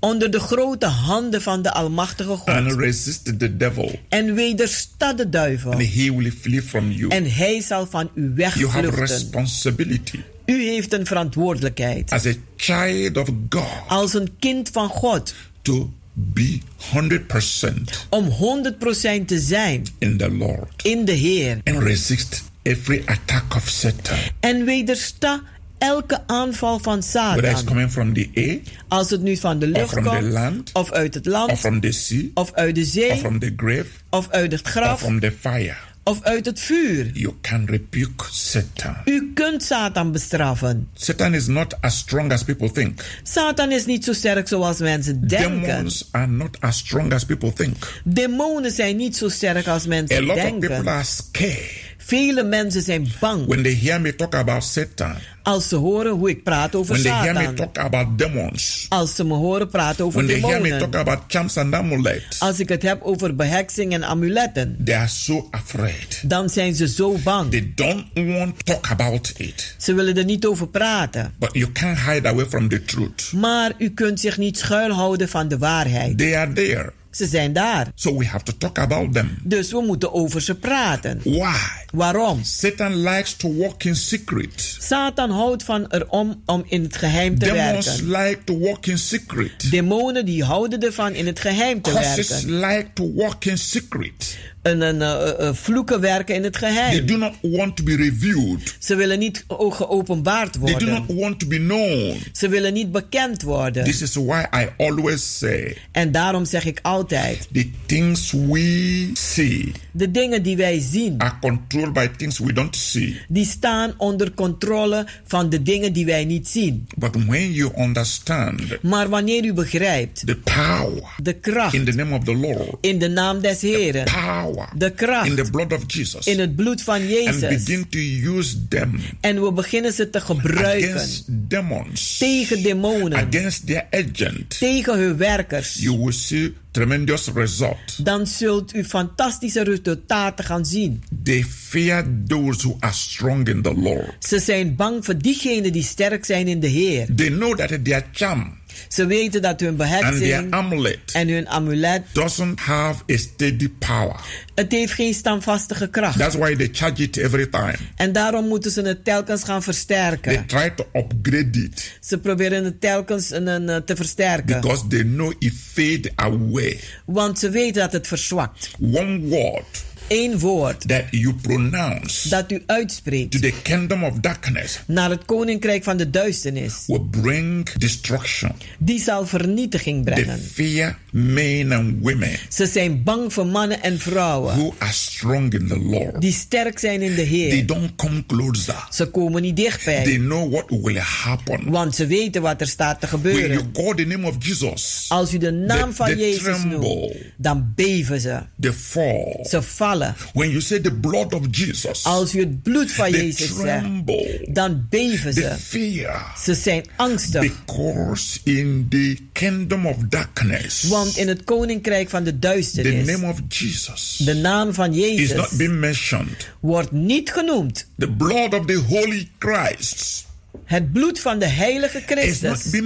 Onder de grote handen van de Almachtige God. And resist the devil. En wedersta de duivel. And he will flee from you. En hij zal van u You have wegvluchten. responsibility. U heeft een verantwoordelijkheid. As a child of God. Als een kind van God. To be 100% om 100% te zijn in the Lord. In de Heer. And resist every attack of Satan. En wedersta elke aanval van Satan. Whether it's coming from the air, Als het nu van de lucht or from komt, the land, of uit het land, or from the sea, of uit de zee, or from the grave, of uit het or graf, from the fire. of uit het vuur. You can rebuke Satan. U kunt Satan bestraffen. Satan is not as strong as people think. Satan is niet zo sterk zoals mensen denken. Demons are not as strong as people think. Demonen zijn niet zo sterk als A mensen lot of denken. people are scared Vele mensen zijn bang when they hear me talk about Satan. als ze horen hoe ik praat over When they hear me Satan. talk about demons. Als ze me horen praten over When they hear me demonen. talk about charms and amulets. Als ik het heb over beheksing en amuletten. They are so afraid. Dan zijn ze zo bang. They don't want to talk about it. Ze willen er niet over praten. But you can't hide away from the truth. Maar u kunt zich niet schuilhouden van de waarheid. They are there. Ze zijn daar. So we have to talk about them. Dus we moeten over ze praten. Why? Waarom? Satan likes to walk in secret. Satan houdt van erom om in het geheim te Demons werken. like to walk in secret. Demonen die houden ervan in het geheim te Curses werken. like to walk in secret. En, en, eh, eh, vloeken werken in het They geheim. do not want to be revealed. Ze willen niet geopenbaard They do worden. not want to be known. Ze willen niet bekend worden. This is why I always say En daarom zeg ik altijd: the things we see de dingen die wij zien, are controlled by things we don't see. die staan onder controle van de dingen die wij niet zien. But when you understand Maar wanneer u begrijpt the power de kracht in the name of the Lord, in de naam des Heren, power de kracht in the blood of Jesus, in het bloed van and Jezus, begin to use them en we beginnen ze te gebruiken against demons, tegen demonen, against their agent, tegen hun werkers, you will see tremendous result. dan zult u fantastische resultaten gaan zien. They fear those who are strong in the Lord. Ze zijn bang voor diegenen die sterk zijn in de Heer. They know that their charm Ze weten dat hun amulet en hun amulet, doesn't have a steady power. het heeft geen standvastige kracht. That's why they charge it every time. En daarom moeten ze het telkens gaan They versterken. try to upgrade it Ze proberen het telkens eh, te versterken. because they know it fade away. Want ze weten dat het verzwakt. One word Eén woord that you pronounce dat u uitspreekt to the kingdom of darkness naar het koninkrijk van de duisternis, will bring destruction. die zal vernietiging They brengen. fear men and women Ze zijn bang voor mannen en vrouwen who are strong in the Lord. die sterk zijn in de They Heer. don't come closer. Ze komen niet They dichtbij, know what will happen. want ze weten wat er staat te When you gebeuren. call the name of Jesus, Als u de naam they- van they Jezus noemt, dan beven ze. they fall. Ze vallen. When you say the blood of Jesus, Als u het bloed van Jezus zegt, tremble. dan beven ze. fear. Ze zijn angstig. Because in the kingdom of darkness, Want in het koninkrijk van de the duisternis, name of Jesus de naam van is Jezus not being mentioned. wordt niet genoemd. The blood of the Holy Christ Het bloed van de heilige is Christus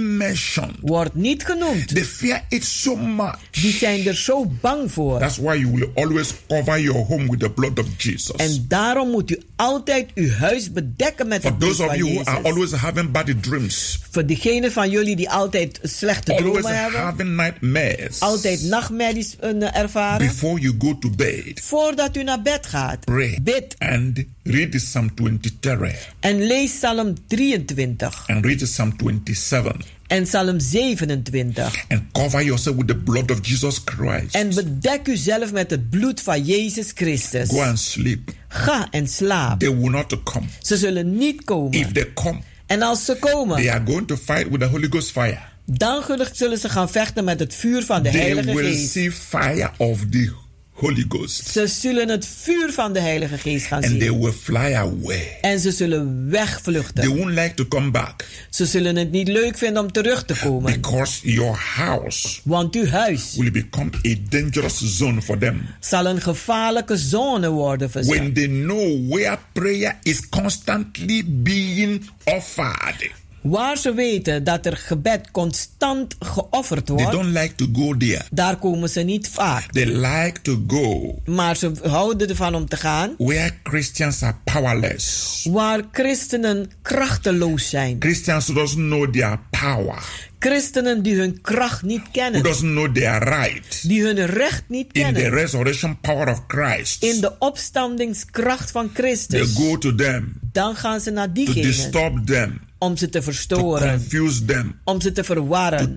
wordt niet genoemd. They fear it so much. Die zijn er zo bang voor. That's why you will always cover your home with the blood of Jesus. En daarom moet u altijd uw huis bedekken met For het bloed those of van you who are Jezus. always having bad dreams, Voor diegenen van jullie die altijd slechte always dromen hebben, having nightmares, altijd nachtmerries eh, ervaren, before you go to bed, voordat u naar bed gaat, pray bid and read Psalm 23 en lees Psalm 23 and read Psalm 27 en Psalm 27. and cover yourself with the blood of Jesus Christ. En bedek uzelf met het bloed van Jezus Christus. Go and sleep. Ga en slaap. They will not come. Ze zullen niet komen. If they come, En als ze they komen, are going to fight with the Holy Ghost fire. dan zullen ze gaan vechten met het vuur van de They Heilige will Geest. see fire of the Holy Ghost Ze zullen het vuur van de Heilige Geest gaan and they zien. will fly away. En ze zullen They wegvluchten. won't like to come back Ze zullen het niet leuk vinden om terug te komen. because your house Want uw huis will become a dangerous zone for them. zal een gevaarlijke zone worden voor ze. When they know where prayer is constantly being offered, Waar ze weten dat er gebed constant geofferd they wordt, don't like to go there. daar komen ze niet vaak. They like to go Maar ze houden ervan om te gaan where Christians are powerless. waar christenen krachteloos zijn. Christians who doesn't know their power, Christenen die hun kracht niet who kennen. doesn't know their right Die hun recht niet in the kennen. resurrection power of Christ. In de opstandingskracht van They Christus. go to them Dan gaan ze naar to diegenen disturb them, om ze te to verstoren. them, Om ze te verwarren.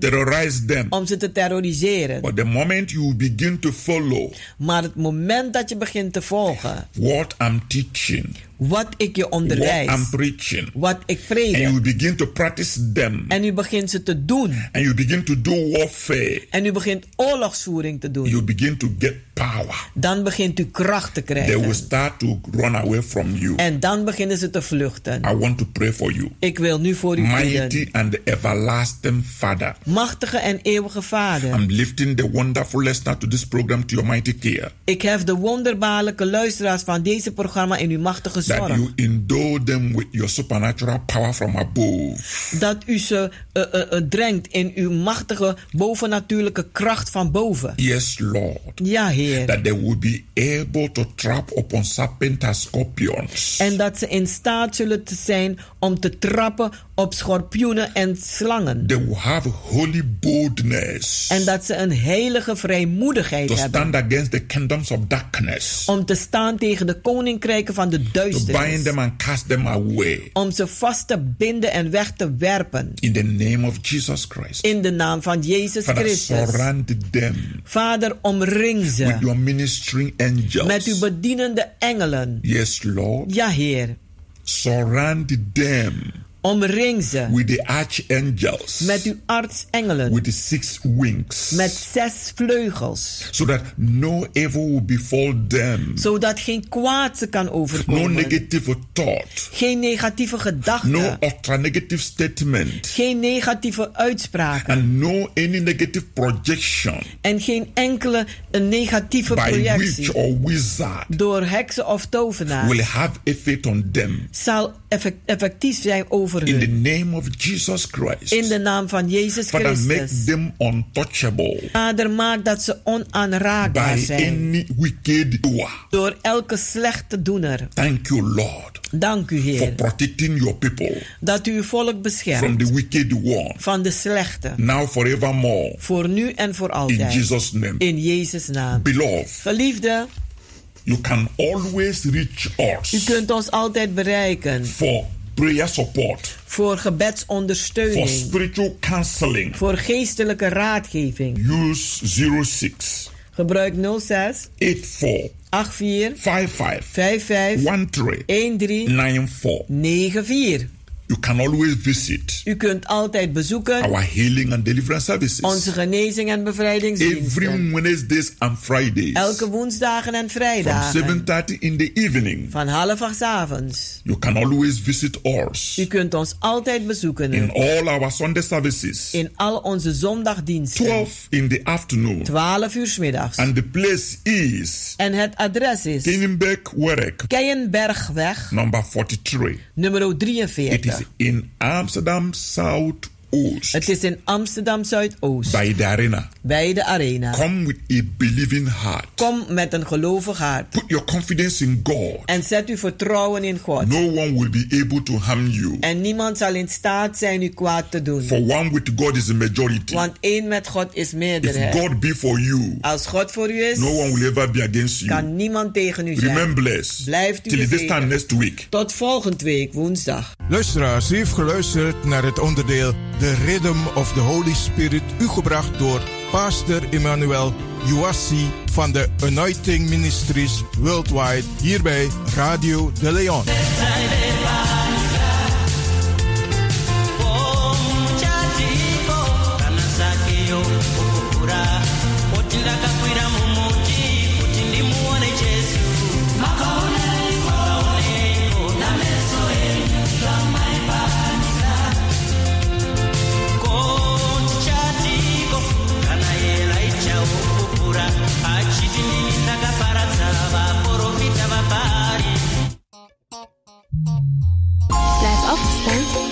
them. Om ze te terroriseren. But the moment you begin to follow Maar het moment dat je begint te volgen. what I'm teaching, Wat ik je what onderwijs. I'm preaching, Wat ik and you predik. begin to practice them, En u begint ze te doen. and you begin to do warfare, En u begint oorlogsvoering te you doen. begin to get power. Dan begint u kracht te They will krijgen. start to run away from you. En dan beginnen ze te vluchten. I want to pray for you. Ik wil nu voor u bidden. Mighty and everlasting Father, Machtige en eeuwige Vader. I'm lifting the wonderful listener to this program to your mighty care. Ik hef de wonderbaarlijke luisteraars van deze programma in uw machtige That you endow them with your supernatural power from above. Dat u ze eh, eh, eh, drenkt in uw machtige bovennatuurlijke kracht van boven. Yes, Lord. Ja, Heer. That they will be able to trap upon serpents and scorpions. En dat ze in staat zullen te zijn om te trappen op schorpioenen en slangen. They will have holy boldness En dat ze een heilige vrijmoedigheid to hebben. stand against the kingdoms of darkness. Om te staan tegen de koninkrijken van de To bind duisternis. them and cast them away. Om ze vast te binden en weg te werpen. In the name of Jesus Christ. In de naam van Jezus Father, Christus. surround them Vader, omring with ze your ministering angels. met uw bedienende engelen. Yes, Lord. Ja, Heer. Surround them Omring ze with the archangels. met uw artsengelen. with the six wings. Met zes vleugels. so that no evil will befall them. Zodat geen kwaad ze kan No overkomen. negative thought. Geen negatieve gedachten. No ultra negative statement. Geen negatieve uitspraken. And no any negative projection En geen enkele een negatieve by witch projectie. or wizard Door heksen of tovenaars. will have effect on them. Zal effect- effectief zijn over In the hun. name of Jesus Christ. In de naam van Jezus Father, make Christus. them untouchable Vader, maak dat ze onaanraakbaar by zijn. any wicked doer. Door elke slechte doener. Thank you, Lord, Dank u, for Heer. protecting your people Dat u uw volk from beschermt. the wicked one. Van de slechte. Now forevermore. Voor nu en voor In altijd. Jesus' name. In Jezus' naam. Beloved, Geliefde, you can always reach us u kunt ons altijd bereiken. for prayer support, Voor for gebedsondersteuning. spiritual counseling. Voor geestelijke raadgeving. Use 06 Gebruik 06 84 84 55 55 13 13 94. 94. You can always visit U kunt altijd bezoeken our healing and deliverance services onze genezing en every bevrijdingsdiensten. Wednesdays and Fridays Elke woensdagen en from vrijdagen. 7:30 in the evening. Van half acht avonds. You can always visit us U kunt ons altijd bezoeken. in all our Sunday services. In al onze zondagdiensten. 12 in the afternoon. 12 uur middags. And the place is En het adres is Kenenberg Werk, Keienbergweg, number 43. nummer It 43. In Amsterdam South Oost Het is in Amsterdam Zuidoost. by the arena. Bij de arena. Come with a believing heart. Kom met een gelovig hart. Put your confidence in God. En zet uw vertrouwen in God. No one will be able to harm you. En niemand zal in staat zijn u kwaad te doen. For one with God is a majority. Want één met God is If meerderheid. God be for you, Als God voor u is, no one will ever be against you. kan niemand tegen u zijn. Remain blessed. Blijft u Till this time next week. Tot volgende week, woensdag. Luisteraars, u heeft geluisterd naar het onderdeel The Rhythm of the Holy Spirit, u gebracht door Pastor Emmanuel Uwassi van de Anointing Ministries Worldwide, hier bij Radio de Leon.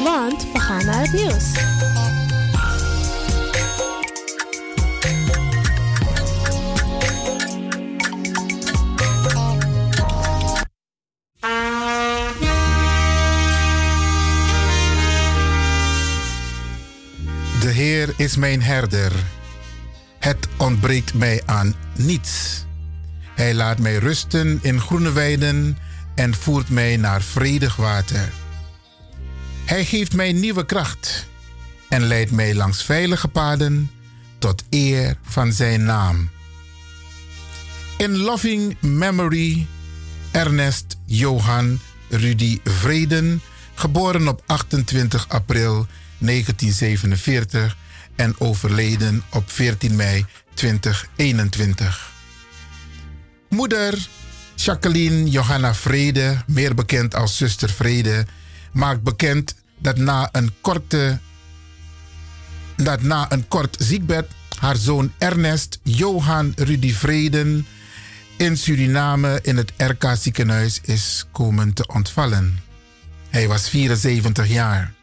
Want we gaan naar het nieuws. De Heer is mijn herder. Het ontbreekt mij aan niets. Hij laat mij rusten in groene weiden en voert mij naar vredig water. Hij geeft mij nieuwe kracht en leidt mij langs veilige paden tot eer van zijn naam. In loving memory Ernest Johan Rudy Vreden, geboren op 28 april 1947 en overleden op 14 mei 2021. Moeder Jacqueline Johanna Vrede, meer bekend als zuster Vrede, maakt bekend dat na een korte dat na een kort ziekbed haar zoon Ernest Johan Rudy Vreden in Suriname in het RK ziekenhuis is komen te ontvallen. Hij was 74 jaar.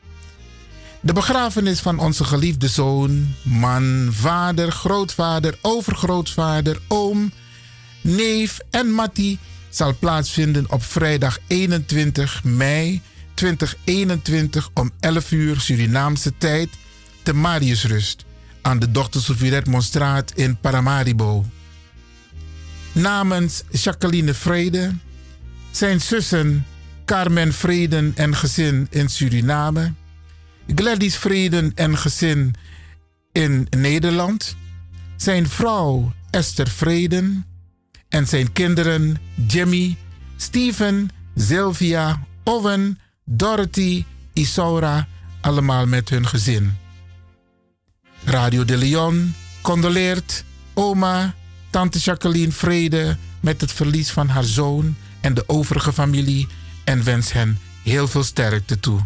De begrafenis van onze geliefde zoon, man, vader, grootvader, overgrootvader, oom, neef en Matti zal plaatsvinden op vrijdag 21 mei 2021 om 11 uur Surinaamse tijd te Mariusrust aan de Dr. Sofie Redmondstraat in Paramaribo. Namens Jacqueline Vrede, zijn zussen Carmen Vreden en gezin in Suriname, Gladys Vreden en gezin in Nederland, zijn vrouw Esther Vreden en zijn kinderen Jimmy, Steven, Sylvia, Owen, Dorothy, Isaura, allemaal met hun gezin. Radio de Leon condoleert oma, tante Jacqueline Vrede met het verlies van haar zoon en de overige familie en wens hen heel veel sterkte toe.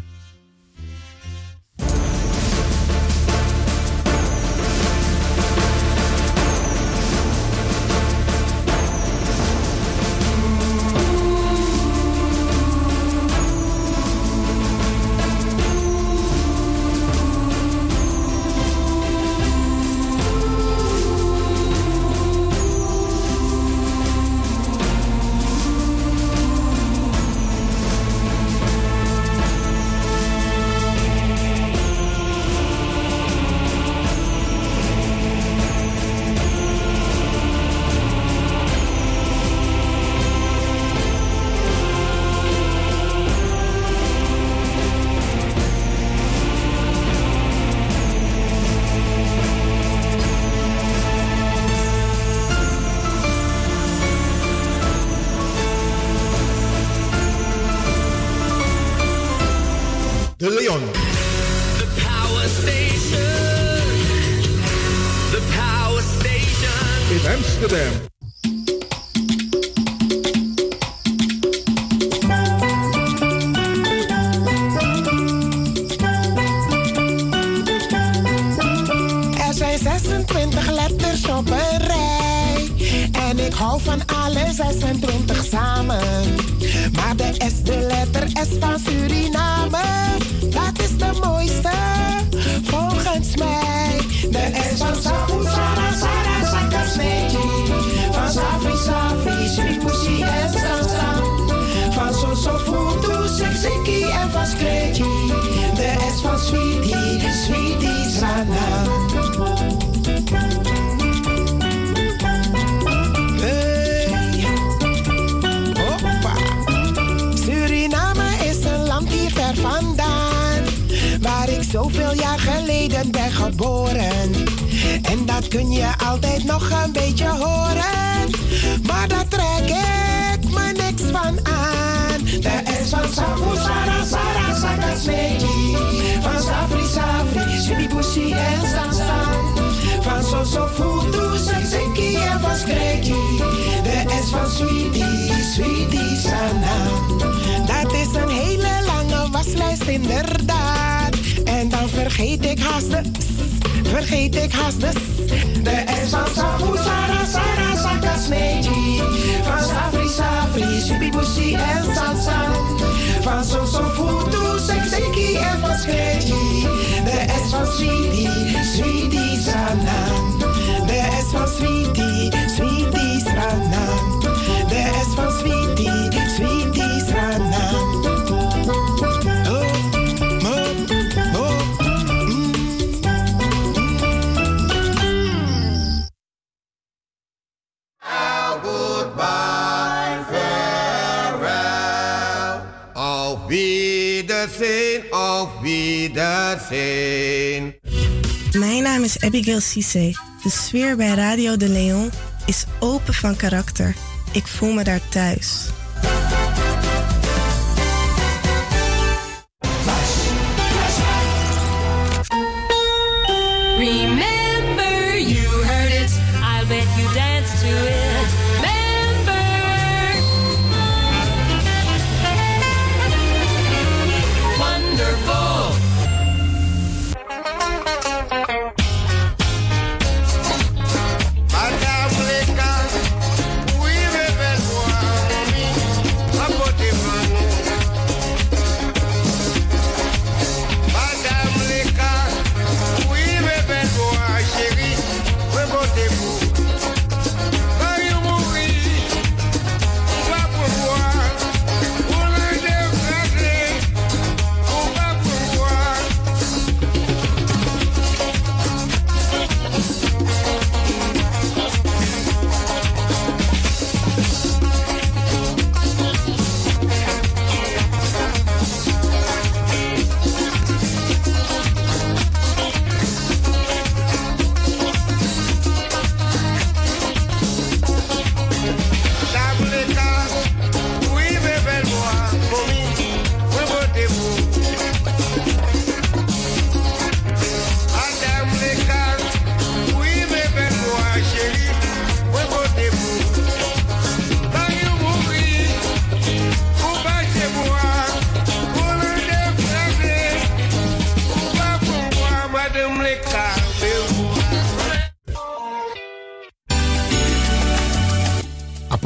Abigail Cisse. De sfeer bij Radio de Leon is open van karakter. Ik voel me daar thuis.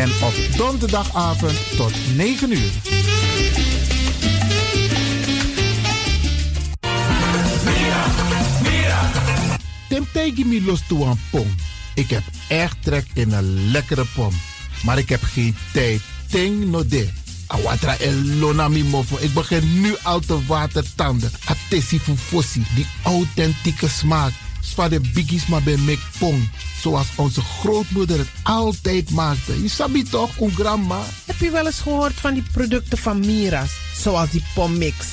En op donderdagavond tot 9 uur. Temtegi mi los toe aan pom. Ik heb echt trek in een lekkere pom. Maar ik heb geen tijd. Ting no de. Awatra elona mi mofo. Ik begin nu al te watertanden. Atesi fufosi. Die authentieke smaak. Zwa de biggies maar bij mek pong. Zoals onze grootmoeder het altijd maakte. Je sabi toch, een grandma? Heb je wel eens gehoord van die producten van Mira's? Zoals die pommix.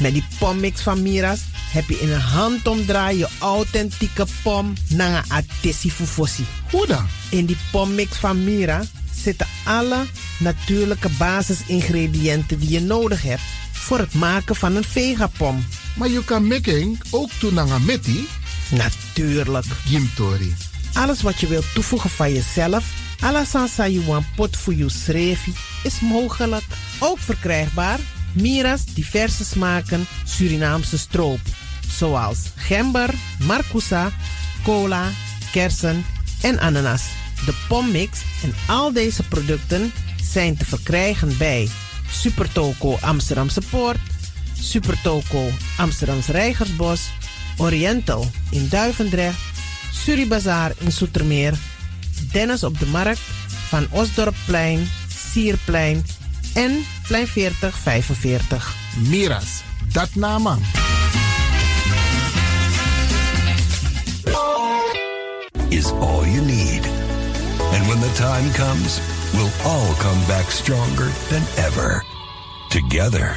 Met die pommix van Mira's heb je in een handomdraai je authentieke pom naar een atesi fufosi. Hoe dan? In die pommix van Mira zitten alle natuurlijke basisingrediënten die je nodig hebt voor het maken van een vegapom. Maar je kan making ook doen naar een metti? Natuurlijk. Gimtori. Alles wat je wilt toevoegen van jezelf, alla sansa you want pot voor je srevi, is mogelijk. Ook verkrijgbaar Mira's diverse smaken Surinaamse stroop. Zoals gember, marcousa, cola, kersen en ananas. De pommix en al deze producten zijn te verkrijgen bij Supertoco Amsterdamse Poort, Supertoco Amsterdamse Rijgersbos, Oriental in Duivendrecht, Suribazaar in Soetermeer, Dennis op de Markt, Van Osdorpplein, Sierplein en Plein 40 45. Miras, dat nama. Is all you need. And when the time comes, we'll all come back stronger than ever. Together.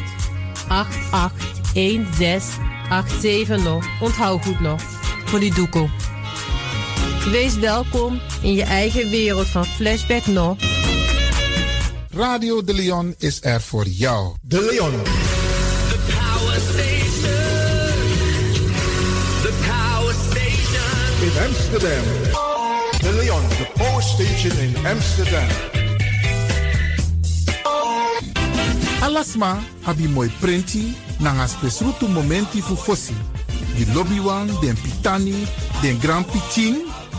881687 nog. Onthoud goed nog. Voor die doekoe. Wees welkom in je eigen wereld van Flashback nog. Radio De Leon is er voor jou. De Leon. The power station. The power station. In Amsterdam. De Leon, the power station in Amsterdam. Alasma abi moi prenti nanga spesrutu momenti fu fosi. Di lobby wan, den pitani, den grand pitin,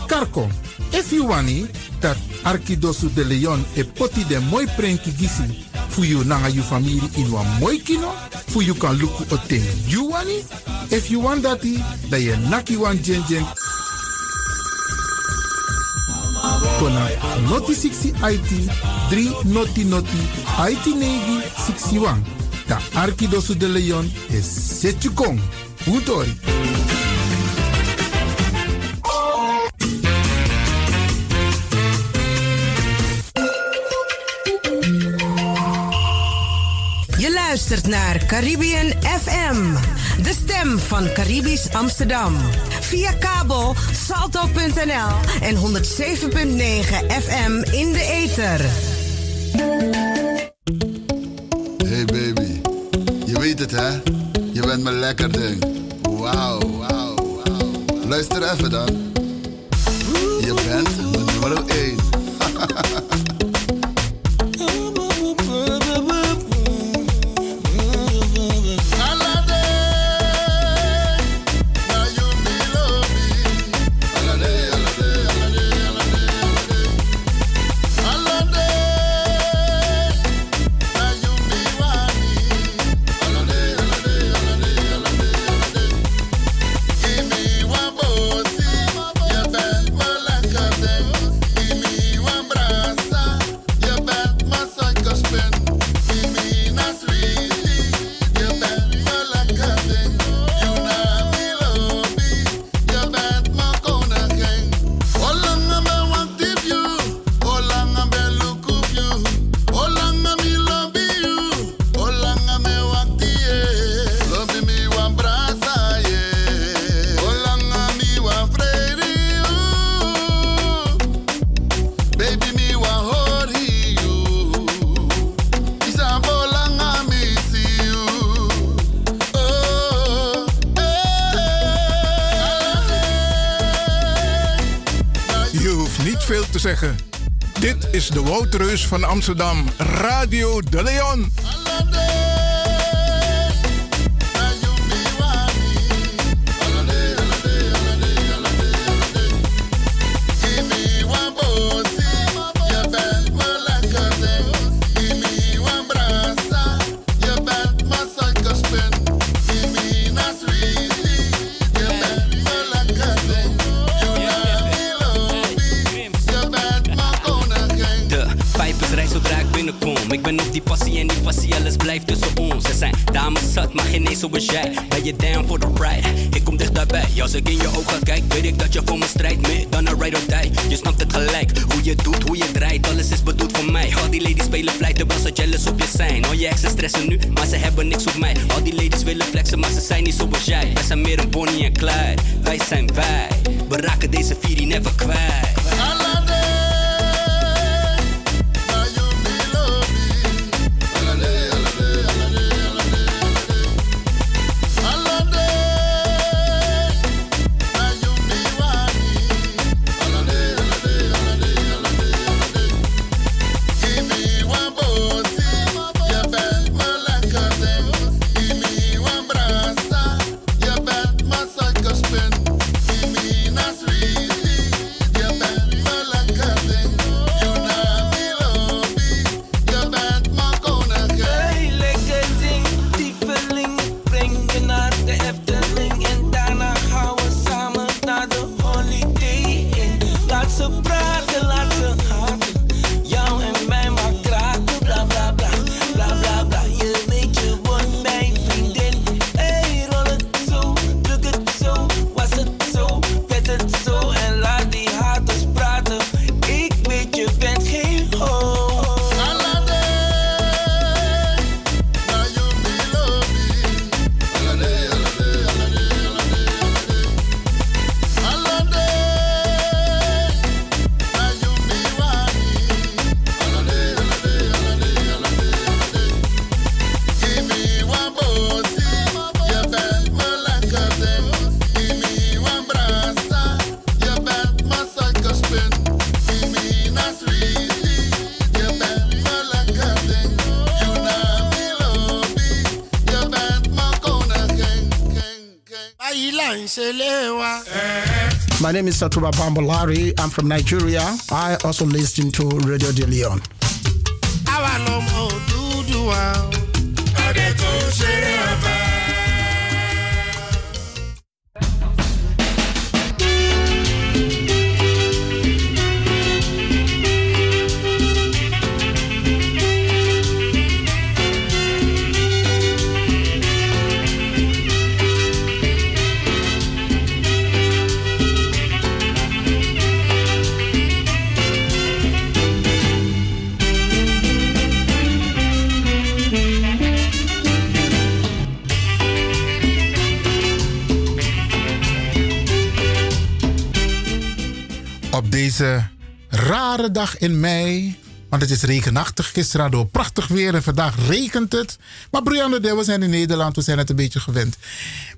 karko. If you wani, dat Arkidosu de Leon e poti den moi prenki gisi fu you nanga you family in wan moi kino, fu you kan luku o ten you wani. If you want dati, da ye naki wan jen jen kona noti 60 IT 3 noti noti IT negi 61. Ta Arkidosu de Leon is Setjukong. Utori. Luistert naar Caribbean FM, de stem van Caribisch Amsterdam. Via kabel salto.nl en 107.9 FM in de ether. Hey baby, je weet het hè? Je bent me lekker ding. Wauw, wauw, wauw. Luister even dan. Je bent mijn nummer 1. van Amsterdam, Radio De Leon. Maar ze hebben niks op mij. Al die ladies willen flexen, maar ze zijn niet zoals jij. Wij zijn meer een Bonnie en Clyde. Wij zijn wij. We raken deze vier never name is Satuba Bambolari. I'm from Nigeria. I also listen to Radio De Leon. Dag in mei. Want het is regenachtig. Gisteren we prachtig weer en vandaag regent het. Maar Brianna, de, we zijn in Nederland, we zijn het een beetje gewend.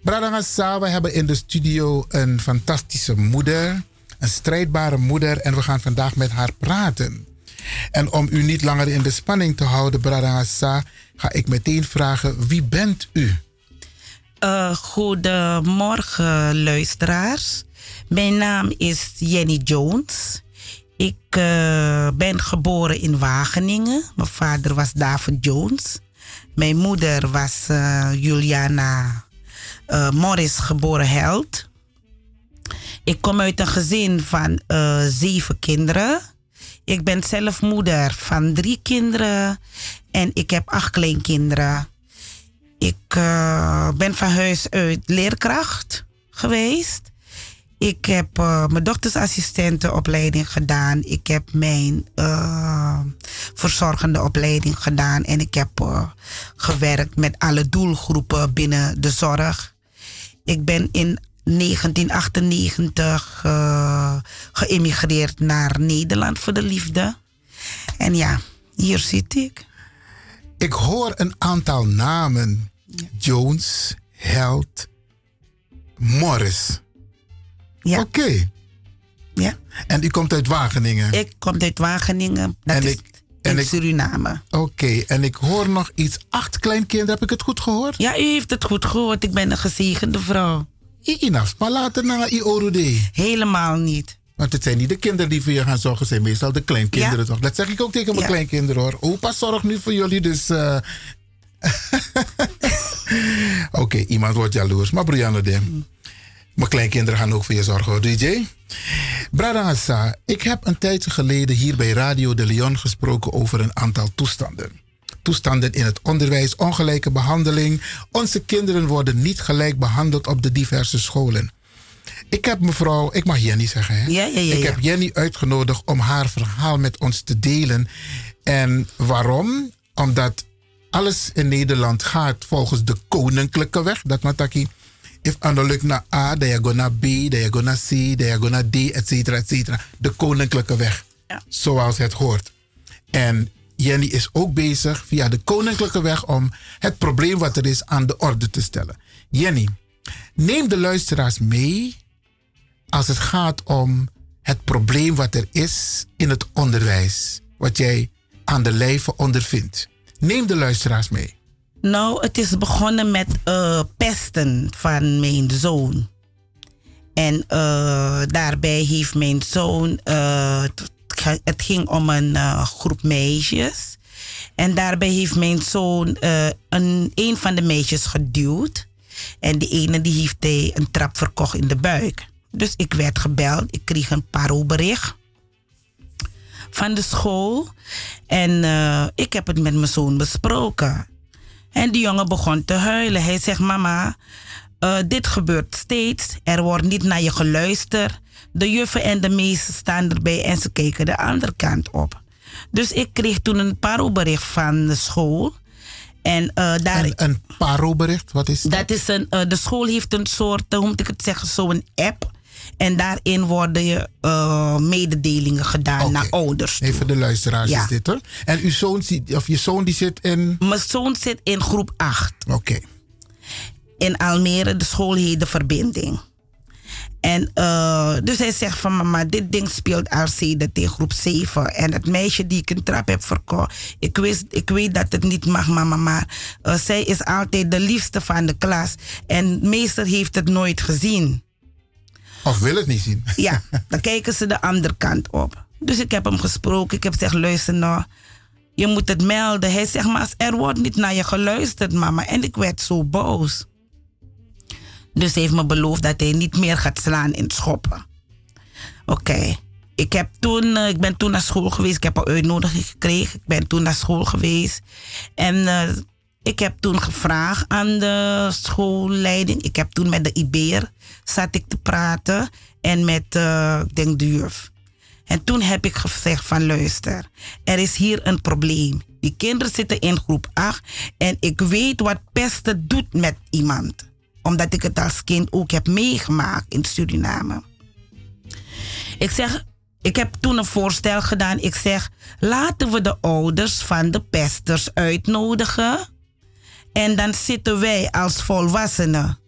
Bradangasa, we hebben in de studio een fantastische moeder. Een strijdbare moeder. En we gaan vandaag met haar praten. En om u niet langer in de spanning te houden, Bradangasa, ga ik meteen vragen: wie bent u? Uh, goedemorgen, luisteraars. Mijn naam is Jenny Jones. Ik uh, ben geboren in Wageningen. Mijn vader was David Jones. Mijn moeder was uh, Juliana Morris, geboren Held. Ik kom uit een gezin van zeven kinderen. Ik ben zelf moeder van drie kinderen. En ik heb acht kleinkinderen. Ik ben van huis uit leerkracht geweest. Ik heb uh, mijn doktersassistentenopleiding gedaan. Ik heb mijn uh, verzorgende opleiding gedaan. En ik heb gewerkt met alle doelgroepen binnen de zorg. Ik ben in 1998 geëmigreerd naar Nederland voor de liefde. En ja, hier zit ik. Ik hoor een aantal namen. Jones, Held, Morris. Ja. Oké. Okay. Ja. En u komt uit Wageningen? Ik kom uit Wageningen. Dat en is ik, in ik, Suriname. Oké, okay. en ik hoor nog iets. Acht kleinkinderen, heb ik het goed gehoord? Ja, u heeft het goed gehoord. Ik ben een gezegende vrouw. Inaf, maar later naar Iorode. Helemaal niet. Want het zijn niet de kinderen die voor je gaan zorgen, het zijn meestal de kleinkinderen Ja. toch? Dat zeg ik ook tegen mijn Ja. kleinkinderen hoor. Opa zorgt nu voor jullie, dus. eh, Oké, iemand wordt jaloers. Maar Brianna, de. Mijn kleinkinderen gaan ook voor je zorgen hoor, DJ. Brada Hassa, ik heb een tijdje geleden hier bij Radio de Leon gesproken over een aantal toestanden. Toestanden in het onderwijs, ongelijke behandeling. Onze kinderen worden niet gelijk behandeld op de diverse scholen. Ik heb mevrouw, ik mag Jenny zeggen, hè? Ja, ja, ja, ik heb Jenny uitgenodigd om haar verhaal met ons te delen. En waarom? Omdat alles in Nederland gaat volgens de koninklijke weg. Dat mataki. If analuk naar A, dan je naar B, dan je naar C, dan je naar D, et cetera, et cetera. De koninklijke weg. Zoals het hoort. En Jenny is ook bezig via de koninklijke weg om het probleem wat er is aan de orde te stellen. Jenny, neem de luisteraars mee als het gaat om het probleem wat er is in het onderwijs. Wat jij aan de lijve ondervindt. Neem de luisteraars mee. Nou, het is begonnen met eh, pesten van mijn zoon. En eh, daarbij heeft mijn zoon. eh, het ging om een groep meisjes. En daarbij heeft mijn zoon een, een van de meisjes geduwd. En die ene die heeft hij een trap verkocht in de buik. Dus ik werd gebeld. Ik kreeg een parobericht van de school. En ik heb het met mijn zoon besproken. En die jongen begon te huilen. Hij zegt: Mama, eh, dit gebeurt steeds. Er wordt niet naar je geluisterd. De juffen en de meesten staan erbij en ze kijken de andere kant op. Dus ik kreeg toen een parobericht van de school. En eh, daar. Een, een parobericht, wat is dat? Dat is een, eh, de school heeft een soort, hoe moet ik het zeggen, zo'n app. En daarin worden je eh, mededelingen gedaan naar ouders. toe. Even de luisteraars Ja. is dit hoor. En uw zoon, of je zoon die zit in... Mijn zoon zit in groep 8. Oké. In Almere, de school heet De Verbinding. En uh, dus hij zegt van mama, dit ding speelt al in groep 7. En het meisje die ik een trap heb verkocht, ik, wist, ik weet dat het niet mag mama, maar uh, zij is altijd de liefste van de klas. En meester heeft het nooit gezien. Of wil het niet zien. Ja, dan kijken ze de andere kant op. Dus ik heb hem gesproken. Ik heb gezegd, luister nou, je moet het melden. Hij zegt, maar er wordt niet naar je geluisterd, mama. En ik werd zo boos. Dus hij heeft me beloofd dat hij niet meer gaat slaan in schoppen. Oké. Ik, heb toen, uh, ik ben toen naar school geweest. Ik heb een uitnodiging gekregen. Ik ben toen naar school geweest. En uh, ik heb toen gevraagd aan de schoolleiding. Ik heb toen met de IBR zat ik te praten. En met, uh, ik denk. En toen heb ik gezegd van luister, er is hier een probleem. Die kinderen zitten in groep 8 en ik weet wat pesten doet met iemand. Omdat ik het als kind ook heb meegemaakt in Suriname. Ik zeg, ik heb toen een voorstel gedaan. Ik zeg, laten we de ouders van de pesters uitnodigen. En dan zitten wij als volwassenen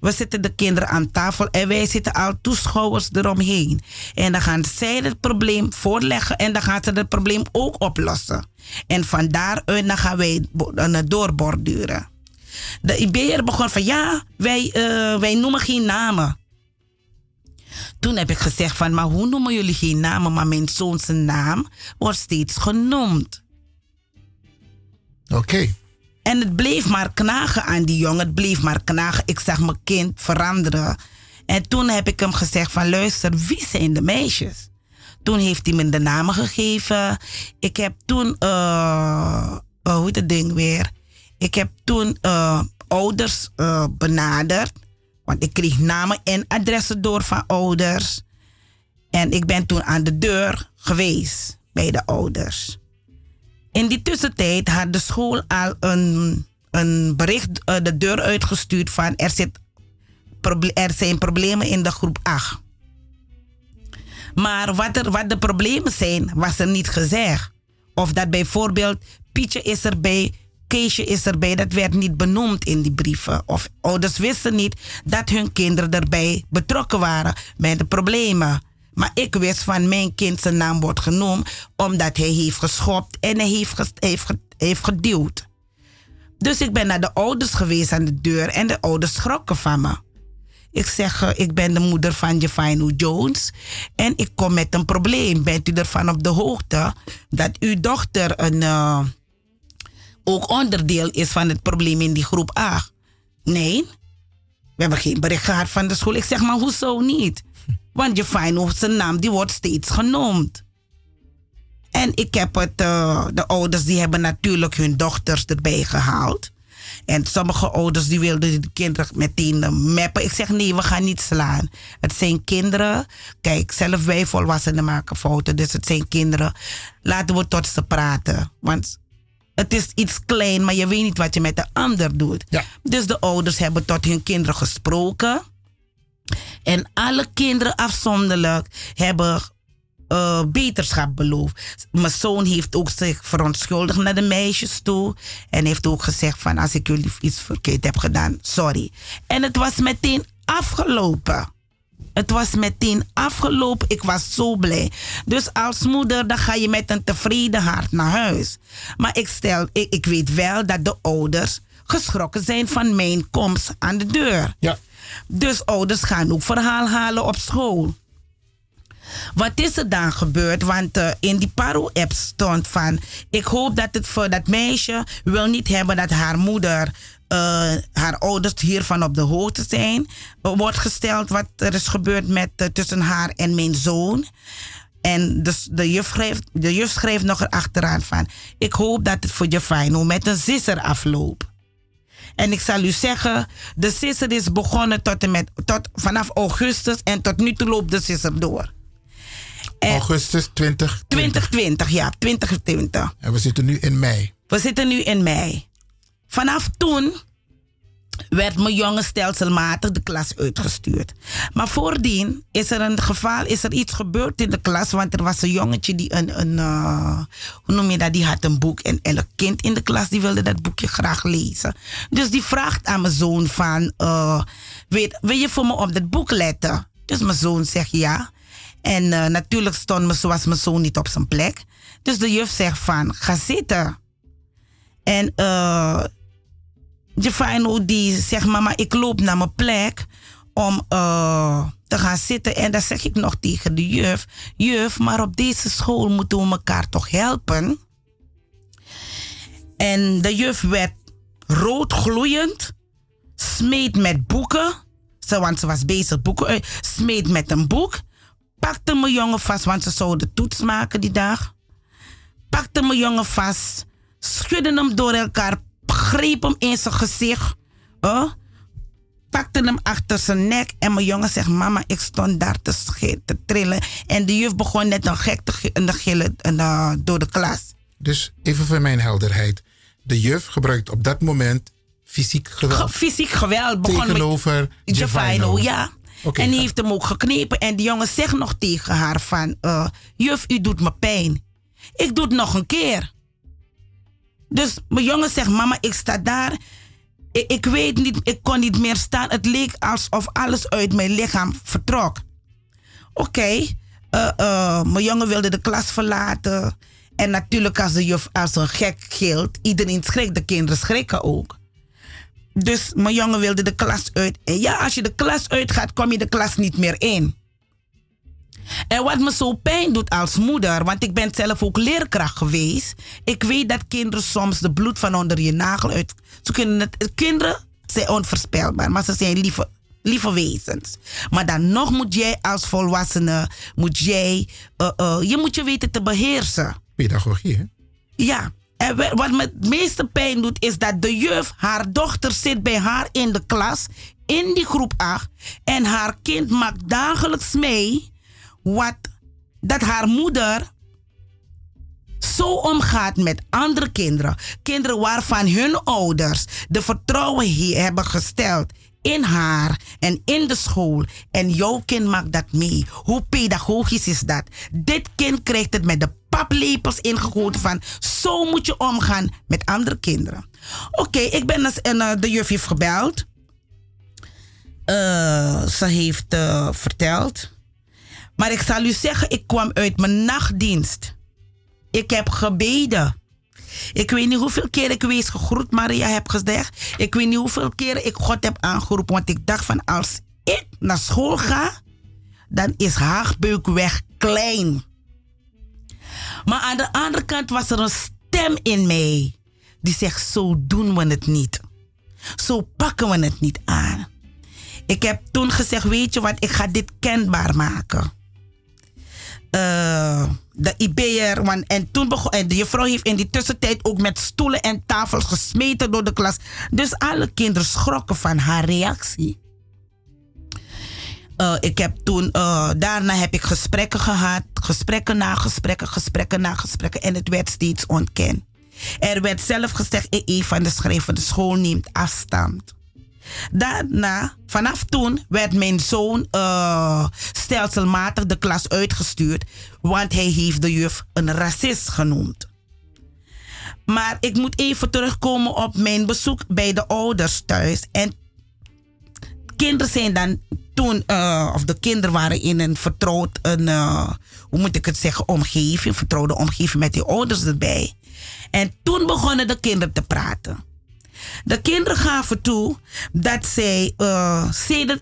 we zetten de kinderen aan tafel en wij zitten al toeschouwers eromheen. En dan gaan zij het probleem voorleggen en dan gaan ze het probleem ook oplossen. En van daaruit dan gaan wij het doorborduren. De IBR begon van ja, wij, uh, wij noemen geen namen. Toen heb ik gezegd van, maar hoe noemen jullie geen namen? Maar mijn zoon zijn naam wordt steeds genoemd. Oké. En het bleef maar knagen aan die jongen. Het bleef maar knagen. Ik zag mijn kind veranderen. En toen heb ik hem gezegd van luister, wie zijn de meisjes? Toen heeft hij me de namen gegeven. Ik heb toen, uh, uh, hoe het ding weer? Ik heb toen uh, ouders benaderd. Want ik kreeg namen en adressen door van ouders. En ik ben toen aan de deur geweest bij de ouders. In die tussentijd had de school al een, een bericht uh, de deur uitgestuurd van er, zit, er zijn problemen in de groep 8. Maar wat, er, wat de problemen zijn, was er niet gezegd. Of dat bijvoorbeeld Pietje is erbij, Keesje is erbij, dat werd niet benoemd in die brieven. Of ouders wisten niet dat hun kinderen erbij betrokken waren met de problemen. Maar ik wist van mijn kind zijn naam wordt genoemd omdat hij heeft geschopt en hij heeft, heeft, heeft geduwd. Dus ik ben naar de ouders geweest aan de deur en de ouders schrokken van me. Ik zeg, uh, ik ben de moeder van Jefino Jones en ik kom met een probleem. Bent u ervan op de hoogte dat uw dochter een, uh, ook onderdeel is van het probleem in die groep A? Nee, we hebben geen bericht gehad van de school. Ik zeg, maar hoezo niet? Want je Feyenoord, zijn naam die wordt steeds genoemd. En ik heb het, uh, de ouders die hebben natuurlijk hun dochters erbij gehaald. En sommige ouders die wilden de kinderen meteen uh, mappen. Ik zeg nee, we gaan niet slaan. Het zijn kinderen. Kijk, zelf wij volwassenen maken fouten. Dus het zijn kinderen. Laten we tot ze praten. Want het is iets klein, maar je weet niet wat je met de ander doet. Ja. Dus de ouders hebben tot hun kinderen gesproken. En alle kinderen afzonderlijk hebben uh, beterschap beloofd. Mijn zoon heeft ook zich verontschuldigd naar de meisjes toe. En heeft ook gezegd van als ik jullie iets verkeerd heb gedaan, sorry. En het was meteen afgelopen. Het was meteen afgelopen. Ik was zo blij. Dus als moeder, dan ga je met een tevreden hart naar huis. Maar ik, stel, ik, ik weet wel dat de ouders geschrokken zijn van mijn komst aan de deur. Ja. Dus ouders gaan ook verhaal halen op school. Wat is er dan gebeurd? Want uh, in die Paro-app stond van... Ik hoop dat het voor dat meisje wil niet hebben dat haar moeder... Uh, haar ouders hiervan op de hoogte zijn. Wordt gesteld wat er is gebeurd met, uh, tussen haar en mijn zoon. En dus de, juf schreef, de juf schreef nog erachteraan van... Ik hoop dat het voor je fijn met een zisser afloopt. En ik zal u zeggen, de sisser is begonnen tot en met, tot, vanaf augustus en tot nu toe loopt de sisser door. En augustus 2020. 2020, ja, 2020. En we zitten nu in mei. We zitten nu in mei. Vanaf toen werd mijn jongen stelselmatig de klas uitgestuurd. Maar voordien is er een geval, is er iets gebeurd in de klas. Want er was een jongetje die een, een uh, hoe noem je dat, die had een boek. En elk kind in de klas die wilde dat boekje graag lezen. Dus die vraagt aan mijn zoon van, uh, weet, wil je voor me op het boek letten? Dus mijn zoon zegt ja. En eh, natuurlijk stond me, zoals mijn zoon niet op zijn plek. Dus de juf zegt van, ga zitten. En uh, Jefino die zegt, mama, ik loop naar mijn plek om uh, te gaan zitten. En dan zeg ik nog tegen de juf, juf, maar op deze school moeten we elkaar toch helpen? En de juf werd rood gloeiend, smeet met boeken. Want ze was bezig boeken uit. Smeet met een boek. Pakte mijn jongen vast, want ze zouden toets maken die dag. Pakte mijn jongen vast. Schudde hem door elkaar. Greep hem in zijn gezicht. Pakte hem achter zijn nek. En mijn jongen zegt: Mama, ik stond daar te, te trillen. En de juf begon net een gek te gi- te gillen uh, door de klas. Dus even voor mijn helderheid. De juf gebruikt op dat moment fysiek geweld. Ge- fysiek geweld. Begon Tegenover met Javino. Javino, ja. En die heeft hem ook geknepen. En die jongen zegt nog tegen haar van... eh, juf, u doet me pijn. Ik doe het nog een keer. Dus mijn jongen zegt... Mama, ik sta daar. Ik, ik weet niet, ik kon niet meer staan. Het leek alsof alles uit mijn lichaam vertrok. Oké. eh, eh, mijn jongen wilde de klas verlaten. En natuurlijk als de juf als een gek gilt. Iedereen schrikt. De kinderen schrikken ook. Dus mijn jongen wilde de klas uit. En ja, als je de klas uitgaat, kom je de klas niet meer in. En wat me zo pijn doet als moeder, want ik ben zelf ook leerkracht geweest. Ik weet dat kinderen soms de bloed van onder je nagel uit. Ze kunnen het, kinderen zijn onvoorspelbaar, maar ze zijn lieve, lieve wezens. Maar dan nog moet jij als volwassene, moet jij, eh, eh, je moet je weten te beheersen. Pedagogie, hè? Ja. En wat me het meeste pijn doet, is dat de juf, haar dochter zit bij haar in de klas, in die groep 8. En haar kind maakt dagelijks mee wat, dat haar moeder zo omgaat met andere kinderen. Kinderen waarvan hun ouders de vertrouwen hier hebben gesteld in haar en in de school. En jouw kind maakt dat mee. Hoe pedagogisch is dat? Dit kind krijgt het met de paplepels ingegoten van zo moet je omgaan met andere kinderen. Oké, ik ben dus, en eh, de juf heeft gebeld. Eh, ze heeft eh, verteld. Maar ik zal u zeggen, ik kwam uit mijn nachtdienst. Ik heb gebeden. Ik weet niet hoeveel keer ik wees gegroet, Maria heb gezegd. Ik weet niet hoeveel keer ik God heb aangeroepen. Want ik dacht van als ik naar school ga, dan is Haagbeukweg klein. Maar aan de andere kant was er een stem in mij. Die zegt, zo doen we het niet. Zo pakken we het niet aan. Ik heb toen gezegd, weet je wat, ik ga dit kenbaar maken. Eh, de IBR, want en toen begon, en de juffrouw heeft in die tussentijd ook met stoelen en tafels gesmeten door de klas. Dus alle kinderen schrokken van haar reactie. Eh, ik heb toen, eh, daarna heb ik gesprekken gehad, gesprekken na gesprekken, gesprekken na gesprekken en het werd steeds ontkend. Er werd zelf gezegd, EE van de schrijver, de school neemt afstand. Daarna, vanaf toen, werd mijn zoon eh, stelselmatig de klas uitgestuurd, want hij heeft de juf een racist genoemd. Maar ik moet even terugkomen op mijn bezoek bij de ouders thuis. En kinderen zijn dan toen, eh, of de kinderen waren in een vertrouwd, een, eh, hoe moet ik het zeggen, omgeving, vertrouwde omgeving met die ouders erbij. En toen begonnen de kinderen te praten. De kinderen gaven toe dat zij uh,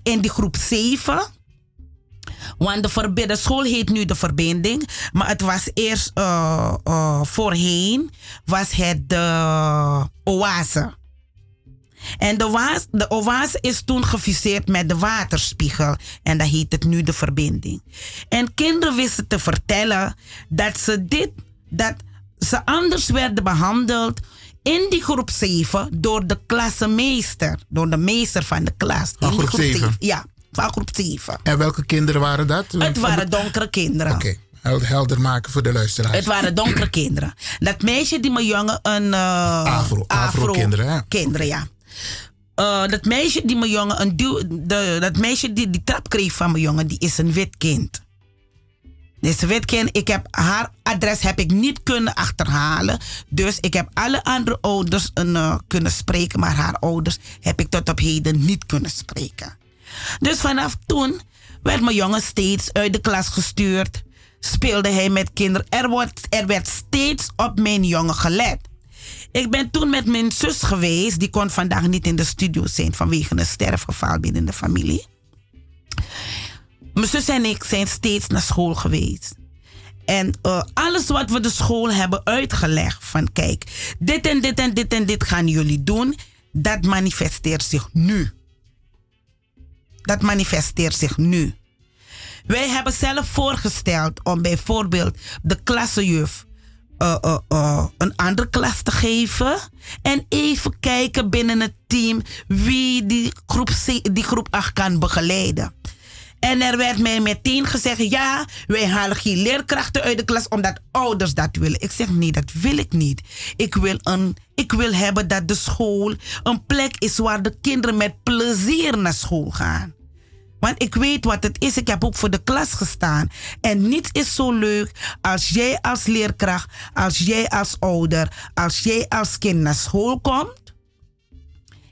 in die groep 7. Want de, school heet nu de verbinding. Maar het was eerst uh, uh, voorheen was het de oase. En de, de oase is toen gefuseerd met de waterspiegel. En dat heet het nu de verbinding. En kinderen wisten te vertellen dat ze dit, dat ze anders werden behandeld in die groep 7 door de klassenmeester. Door de meester van de klas. Van die groep 7? Ja, van groep 7. En welke kinderen waren dat? Het waren donkere kinderen. Oké, helder, helder maken voor de luisteraars. Het waren donkere kinderen. Dat meisje die mijn jongen een... eh, Afro- Afro-kinderen, hè? kinderen, ja. Eh, dat meisje die mijn jongen een duw, de, dat meisje die die trap kreeg van mijn jongen, die is een wit kind. Die is een wit kind. Ik heb haar adres heb ik niet kunnen achterhalen. Dus ik heb alle andere ouders een, eh, kunnen spreken, maar haar ouders heb ik tot op heden niet kunnen spreken. Dus vanaf toen werd mijn jongen steeds uit de klas gestuurd. Speelde hij met kinderen. Er, wordt, er werd steeds op mijn jongen gelet. Ik ben toen met mijn zus geweest. Die kon vandaag niet in de studio zijn vanwege een sterfgeval binnen de familie. Mijn zus en ik zijn steeds naar school geweest. En uh, alles wat we de school hebben uitgelegd van kijk, dit en dit en dit en dit gaan jullie doen, dat manifesteert zich nu. Dat manifesteert zich nu. Wij hebben zelf voorgesteld om bijvoorbeeld de klassenjuf uh, uh, een andere klas te geven. En even kijken binnen het team wie die groep, die groep 8 kan begeleiden. En er werd mij meteen gezegd: ja, wij halen geen leerkrachten uit de klas omdat ouders dat willen. Ik zeg: nee, dat wil ik niet. Ik wil, een, ik wil hebben dat de school een plek is waar de kinderen met plezier naar school gaan. Want ik weet wat het is. Ik heb ook voor de klas gestaan. En niets is zo leuk als jij als leerkracht, als jij als ouder, als jij als kind naar school komt.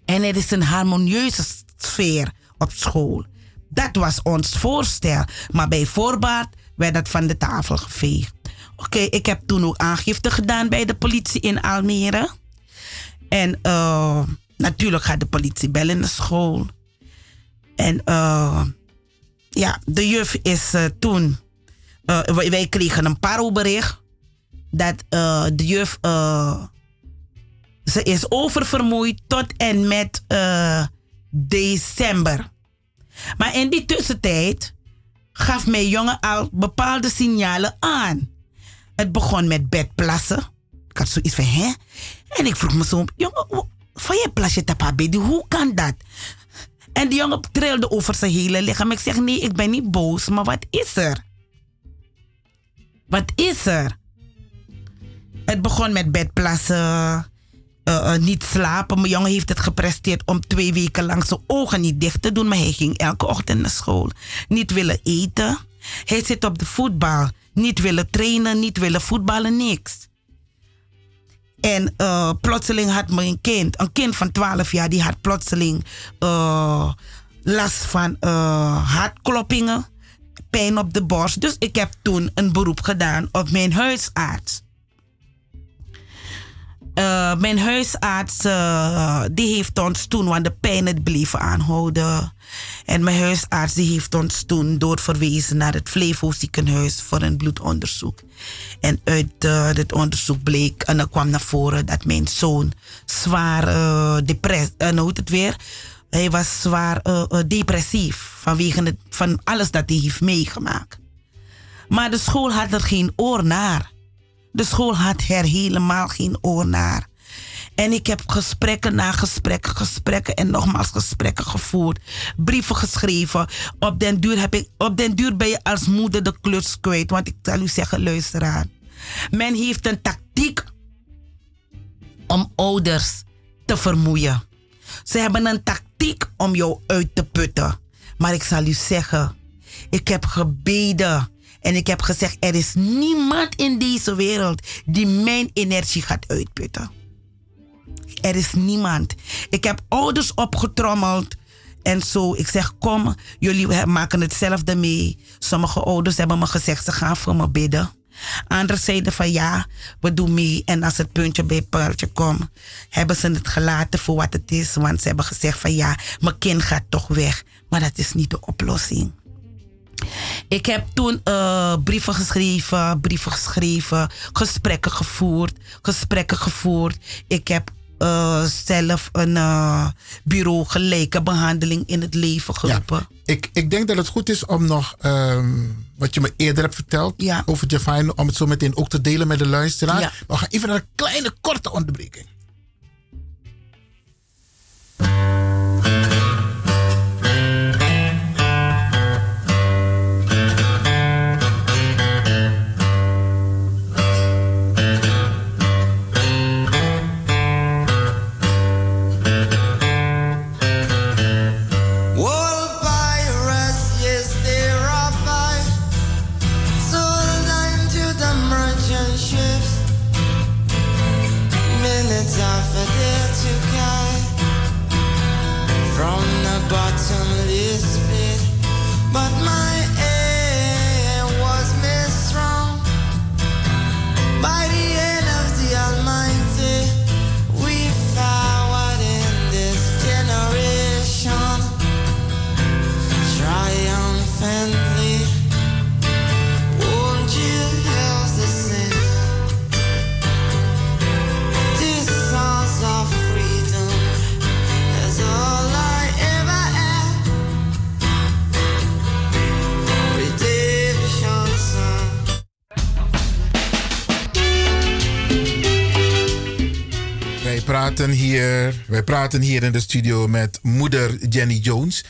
En er is een harmonieuze sfeer op school. Dat was ons voorstel. Maar bij voorbaat werd dat van de tafel geveegd. Oké, ik heb toen ook aangifte gedaan bij de politie in Almere. En uh, natuurlijk gaat de politie bellen naar school. En uh, ja, de juf is uh, toen. Uh, wij kregen een parobericht. Dat de juf. ze is oververmoeid tot en met december. Maar in die tussentijd gaf mijn jongen al bepaalde signalen aan. Het begon met bedplassen. Ik had zoiets van, hè? En ik vroeg me zo, jongen, van je plasje tapa baby, hoe kan dat? En die jongen trilde over zijn hele lichaam. Ik zeg, nee, ik ben niet boos, maar wat is er? Wat is er? Het begon met bedplassen, uh, uh, niet slapen. Mijn jongen heeft het gepresteerd om twee weken lang zijn ogen niet dicht te doen, maar hij ging elke ochtend naar school. Niet willen eten. Hij zit op de voetbal. Niet willen trainen, niet willen voetballen, niks. En uh, plotseling had mijn kind, een kind van 12 jaar, die had plotseling last van uh, hartkloppingen, pijn op de borst. Dus ik heb toen een beroep gedaan op mijn huisarts. Uh, mijn huisarts uh, die heeft ons toen, want de pijn het bleef aanhouden. En mijn huisarts die heeft ons toen doorverwezen naar het Flevo ziekenhuis voor een bloedonderzoek. En uit uh, dit onderzoek bleek, en er kwam naar voren dat mijn zoon zwaar uh, depressief, uh, hoe het weer? Hij was zwaar depressief vanwege het, van alles dat hij heeft meegemaakt. Maar de school had er geen oor naar. De school had er helemaal geen oor naar. En ik heb gesprekken na gesprekken, gesprekken en nogmaals gesprekken gevoerd. Brieven geschreven. Op den duur, heb ik, op den duur ben je als moeder de klus kwijt. Want ik zal u zeggen, luisteraar. Men heeft een tactiek om ouders te vermoeien. Ze hebben een tactiek om jou uit te putten. Maar ik zal u zeggen, ik heb gebeden en ik heb gezegd, er is niemand in deze wereld die mijn energie gaat uitputten. Er is niemand. Ik heb ouders opgetrommeld. En zo, ik zeg, kom, jullie maken hetzelfde mee. Sommige ouders hebben me gezegd, ze gaan voor me bidden. Anderen zeiden van ja, we doen mee. En als het puntje bij puntje komt, hebben ze het gelaten voor wat het is. Want ze hebben gezegd van ja, mijn kind gaat toch weg. Maar dat is niet de oplossing. Ik heb toen uh, brieven geschreven, brieven geschreven, gesprekken gevoerd, gesprekken gevoerd. Ik heb uh, zelf een uh, bureau gelijke behandeling in het leven geroepen. Ja, ik, ik denk dat het goed is om nog um, wat je me eerder hebt verteld ja. over Javine, om het zo meteen ook te delen met de luisteraar. Ja. We gaan even naar een kleine korte onderbreking. Praten hier, wij praten hier in de studio met moeder Jenny Jones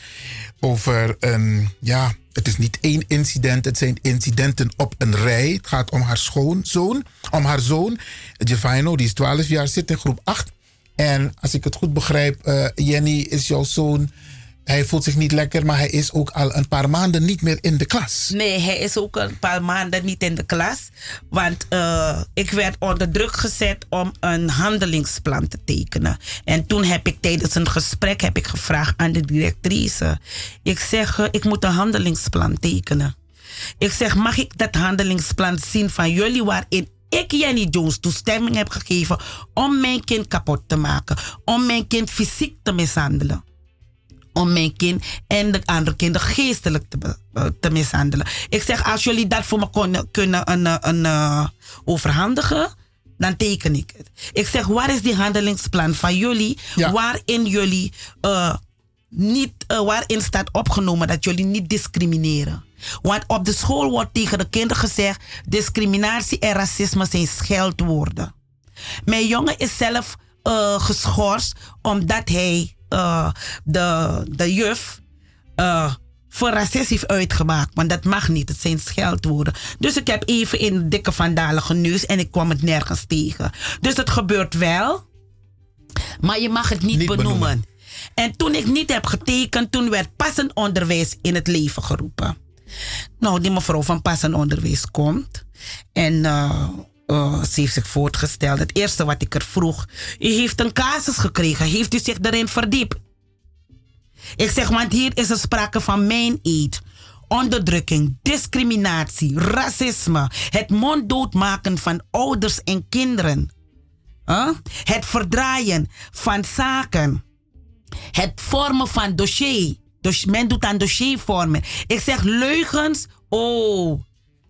over een, ja, het is niet één incident, het zijn incidenten op een rij. Het gaat om haar schoonzoon, om haar zoon, Giovanni, die is 12 jaar, zit in groep 8. En als ik het goed begrijp, eh, Jenny is jouw zoon. Hij voelt zich niet lekker, maar hij is ook al een paar maanden niet meer in de klas. Nee, hij is ook een paar maanden niet in de klas. Want eh, ik werd onder druk gezet om een handelingsplan te tekenen. En toen heb ik tijdens een gesprek heb ik gevraagd aan de directrice. Ik zeg, eh, ik moet een handelingsplan tekenen. Ik zeg, mag ik dat handelingsplan zien van jullie waarin ik Jenny Jones toestemming heb gegeven om mijn kind kapot te maken. Om mijn kind fysiek te mishandelen om mijn kind en de andere kinderen geestelijk te, eh, te mishandelen. Ik zeg, als jullie dat voor me kunnen, kunnen een, eh, een, eh, overhandigen, dan teken ik het. Ik zeg, waar is die handelingsplan van jullie, waarin jullie niet, waarin staat opgenomen dat jullie niet discrimineren? Want op de school wordt tegen de kinderen gezegd, discriminatie en racisme zijn scheldwoorden. Mijn jongen is zelf eh, geschorst omdat hij eh, de, de juf eh, voor racist heeft uitgemaakt. Want dat mag niet, het zijn scheldwoorden. Dus ik heb even in dikke vandalen geneus en ik kwam het nergens tegen. Dus het gebeurt wel, maar je mag het niet, benoemen. En toen ik niet heb getekend, toen werd passend onderwijs in het leven geroepen. Nou, die mevrouw van passend onderwijs komt. En eh, eh, ze heeft zich voortgesteld. Het eerste wat ik er vroeg. U heeft een casus gekregen. Heeft u zich erin verdiept? Ik zeg, want hier is er sprake van mijn eet. Onderdrukking, discriminatie, racisme. Het monddood maken van ouders en kinderen. Huh? Het verdraaien van zaken. Het vormen van dossier. Men doet aan dossier vormen. Ik zeg leugens. Oh,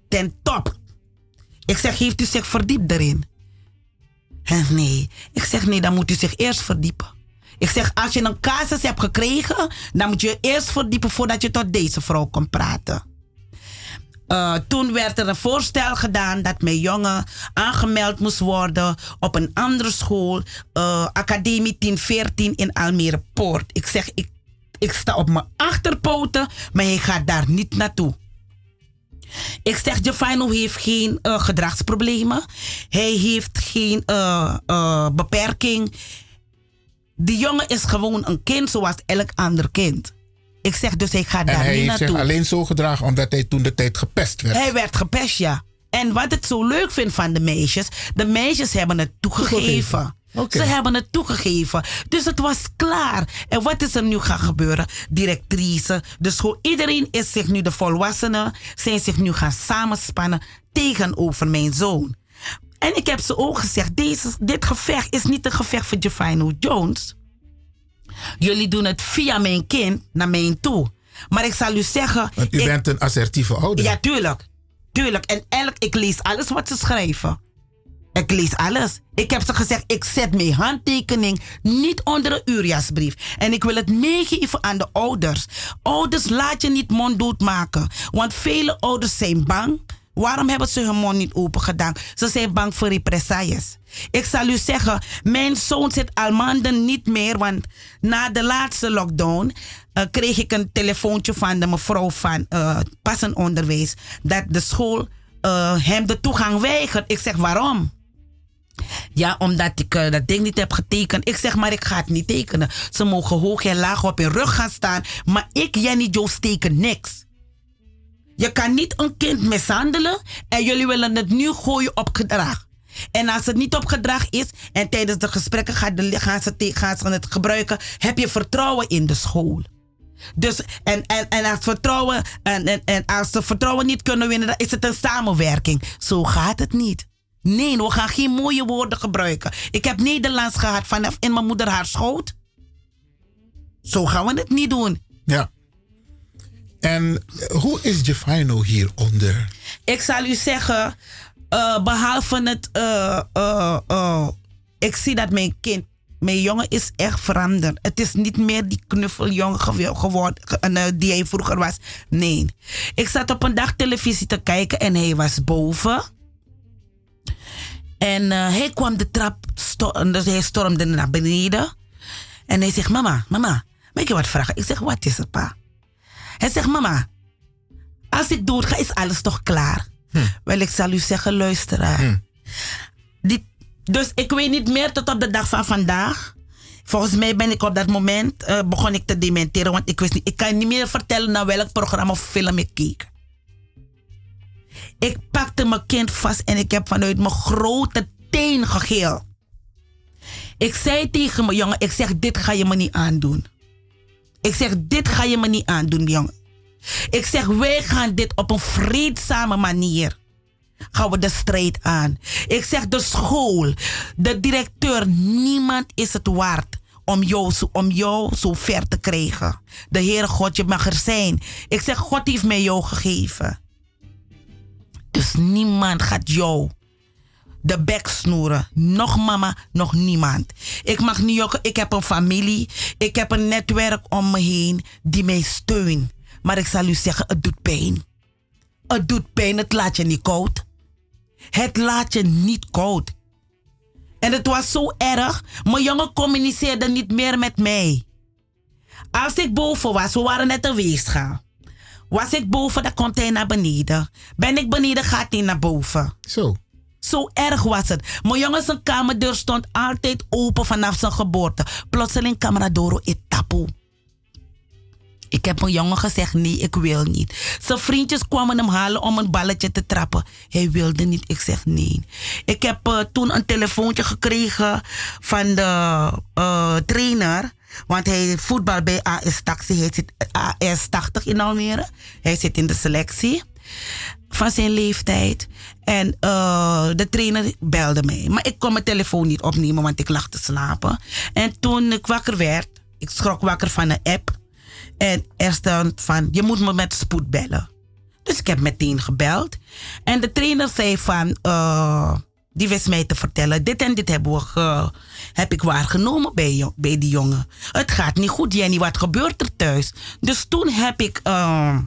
ten top. Ik zeg, heeft u zich verdiept? En nee. Ik zeg, nee, dan moet u zich eerst verdiepen. Ik zeg, als je een casus hebt gekregen, dan moet je je eerst verdiepen voordat je tot deze vrouw komt praten. Uh, toen werd er een voorstel gedaan dat mijn jongen aangemeld moest worden op een andere school, uh, Academie 1014 in Almere Poort. Ik zeg, ik, ik sta op mijn achterpoten, maar hij gaat daar niet naartoe. Ik zeg, Jefino heeft geen uh, gedragsproblemen. Hij heeft geen beperking. Die jongen is gewoon een kind zoals elk ander kind. Ik zeg dus, hij gaat daar hij niet naartoe. zich alleen zo gedragen omdat hij toen de tijd gepest werd. Hij werd gepest, ja. En wat ik zo leuk vind van de meisjes, de meisjes hebben het toegegeven. Toegegeven. Ze hebben het toegegeven. Dus het was klaar. En wat is er nu gaan gebeuren? Directrice, de school, iedereen is zich nu, de volwassenen, zijn zich nu gaan samenspannen tegenover mijn zoon. En ik heb ze ook gezegd, deze, dit gevecht is niet een gevecht voor Jefino Jones. Jullie doen het via mijn kind naar mij toe. Maar ik zal u zeggen... Want u ik- bent een assertieve ouder. ja, tuurlijk. Tuurlijk. En elk, ik lees alles wat ze schrijven. Ik lees alles. Ik heb ze gezegd, ik zet mijn handtekening niet onder een Uriasbrief. En ik wil het meegeven aan de ouders. Ouders, laat je niet monddood maken. Want vele ouders zijn bang. Waarom hebben ze hun mond niet open gedaan? Ze zijn bang voor represailles. Ik zal u zeggen, mijn zoon zit al maanden niet meer. Want na de laatste lockdown eh, kreeg ik een telefoontje van de mevrouw van uh, passend onderwijs. Dat de school eh, hem de toegang weigert. Ik zeg waarom? Ja, omdat ik eh, dat ding niet heb getekend. Ik zeg maar, ik ga het niet tekenen. Ze mogen hoog en laag op hun rug gaan staan. Maar ik, Jenny Jones, teken niks. Je kan niet een kind mishandelen en jullie willen het nu gooien op gedrag. En als het niet op gedrag is en tijdens de gesprekken gaan, de, gaan, ze, gaan ze het gebruiken, heb je vertrouwen in de school. Dus, en, en, en als vertrouwen, en, en, en als ze vertrouwen niet kunnen winnen, dan is het een samenwerking. Zo gaat het niet. Nee, we gaan geen mooie woorden gebruiken. Ik heb Nederlands gehad vanaf in mijn moeder haar schoot. Zo gaan we het niet doen. Ja. En eh, hoe is Jefino hieronder? Ik zal u zeggen, eh, behalve het. eh, ik zie dat mijn kind, mijn jongen is echt veranderd. Het is niet meer die knuffeljongen gewo- geworden ge- eh, die hij vroeger was. Nee. Ik zat op een dag televisie te kijken en hij was boven. En eh, hij kwam de trap dus hij stormde naar beneden. En hij zegt, mama, mama, mag ik je wat vragen? Ik zeg, wat is er, pa? Hij zegt, mama, als ik doodga, is alles toch klaar? Wel, ik zal u zeggen, luisteraar. Die, dus ik weet niet meer tot op de dag van vandaag. Volgens mij ben ik op dat moment eh, begon ik te dementeren, want ik wist niet, ik kan niet meer vertellen naar welk programma of film ik keek. Ik pakte mijn kind vast en ik heb vanuit mijn grote teen gegeel. Ik zei tegen mijn jongen, ik zeg, dit ga je me niet aandoen. Ik zeg, dit ga je me niet aandoen, jongen. Ik zeg, wij gaan dit op een vreedzame manier. Gaan we de strijd aan. Ik zeg, de school, de directeur, niemand is het waard om jou, om jou zo ver te krijgen. De Heere God, je mag er zijn. Ik zeg, God heeft mij jou gegeven. Dus niemand gaat jou de bek snoeren. Nog mama, nog niemand. Ik mag niet jokken. Ik heb een familie. Ik heb een netwerk om me heen die mij steunt. Maar ik zal u zeggen, het doet pijn. Het doet pijn. Het laat je niet koud. Het laat je niet koud. En het was zo erg. Mijn jongen communiceerde niet meer met mij. Als ik boven was, we waren net een weesgaan. Was ik boven, dan komt hij naar beneden. Ben ik beneden, gaat hij naar boven. Zo. Zo erg was het. Mijn jongen zijn kamerdeur stond altijd open vanaf zijn geboorte. Plotseling Camaradoro etapo. Ik heb mijn jongen gezegd, nee, ik wil niet. Zijn vriendjes kwamen hem halen om een balletje te trappen. Hij wilde niet. Ik zeg nee. Ik heb eh, toen een telefoontje gekregen van de eh, trainer. Want hij voetbal bij AS Taxi. Hij zit AS 80 in Almere. Hij zit in de selectie van zijn leeftijd. En eh, de trainer belde mij. Maar ik kon mijn telefoon niet opnemen, want ik lag te slapen. En toen ik wakker werd, ik schrok wakker van een app. En er stond van, je moet me met spoed bellen. Dus ik heb meteen gebeld. En de trainer zei van, eh, die wist mij te vertellen, dit en dit hebben we heb ik waargenomen bij, bij die jongen. Het gaat niet goed, Jenny, wat gebeurt er thuis? Dus toen heb ik... eh,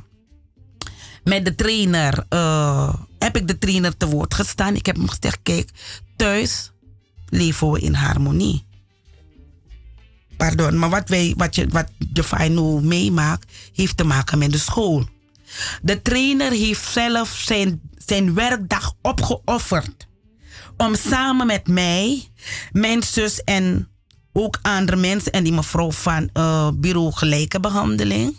met de trainer eh, heb ik de trainer te woord gestaan. Ik heb hem gezegd: kijk, thuis leven we in harmonie. Pardon, maar wat, wij, wat, je, wat nu meemaakt, heeft te maken met de school. De trainer heeft zelf zijn, zijn werkdag opgeofferd. Om samen met mij, mijn zus en ook andere mensen en die mevrouw van eh, bureau gelijke behandeling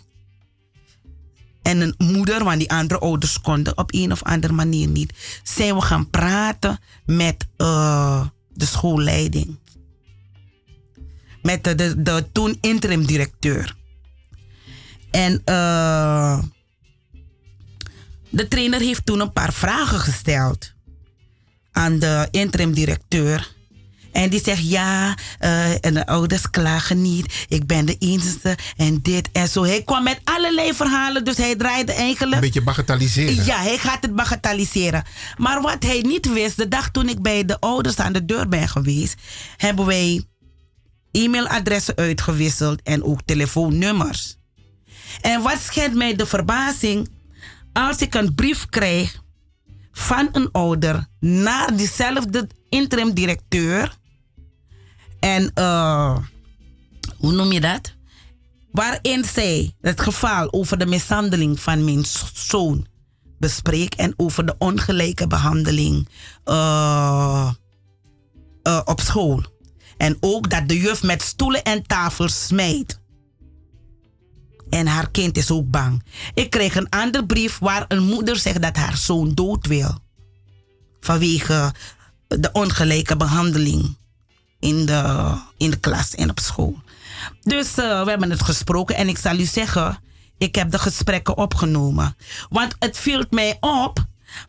en een moeder, want die andere ouders konden op een of andere manier niet, zijn we gaan praten met eh, de schoolleiding. Met de, de, toen interim directeur. En eh, de trainer heeft toen een paar vragen gesteld aan de interim directeur. En die zegt ja, eh, en de ouders klagen niet. Ik ben de enige en dit en zo. Hij kwam met allerlei verhalen, dus hij draaide eigenlijk. Een beetje bagatelliseren. Ja, hij gaat het bagatelliseren. Maar wat hij niet wist, de dag toen ik bij de ouders aan de deur ben geweest, hebben wij e-mailadressen uitgewisseld en ook telefoonnummers. En wat schetst mij de verbazing als ik een brief krijg van een ouder naar diezelfde interim directeur. En eh, hoe noem je dat? Waarin zij het geval over de mishandeling van mijn zoon bespreekt en over de ongelijke behandeling eh, eh, op school. En ook dat de juf met stoelen en tafels smijt. En haar kind is ook bang. Ik kreeg een ander brief waar een moeder zegt dat haar zoon dood wil. Vanwege de ongelijke behandeling in de, in de klas en op school. Dus eh, we hebben het gesproken en ik zal u zeggen, ik heb de gesprekken opgenomen. Want het viel mij op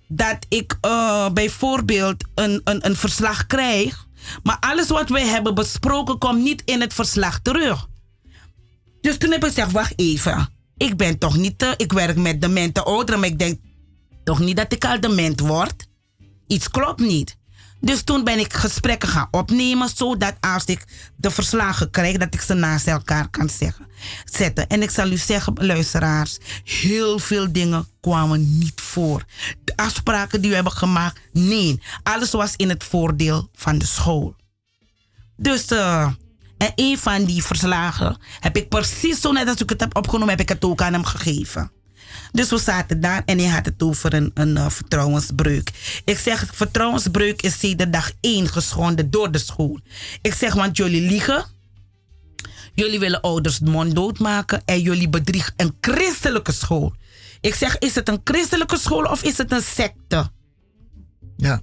dat ik eh, bijvoorbeeld een, een, een verslag krijg, maar alles wat wij hebben besproken komt niet in het verslag terug. Dus toen heb ik gezegd, wacht even. Ik ben toch niet, ik werk met demente ouderen, maar ik denk toch niet dat ik al dement word. Iets klopt niet. Dus toen ben ik gesprekken gaan opnemen, zodat als ik de verslagen krijg, dat ik ze naast elkaar kan zeggen, zetten. En ik zal u zeggen, luisteraars, heel veel dingen kwamen niet voor. De afspraken die we hebben gemaakt, nee. Alles was in het voordeel van de school. Dus eh, en een van die verslagen heb ik precies zo net als ik het heb opgenomen, heb ik het ook aan hem gegeven. Dus we zaten daar en hij had het over een, een eh, vertrouwensbreuk. Ik zeg, vertrouwensbreuk is de dag één geschonden door de school. Ik zeg, want jullie liegen. Jullie willen ouders monddood maken en jullie bedriegen een christelijke school. Ik zeg, is het een christelijke school of is het een secte? Ja.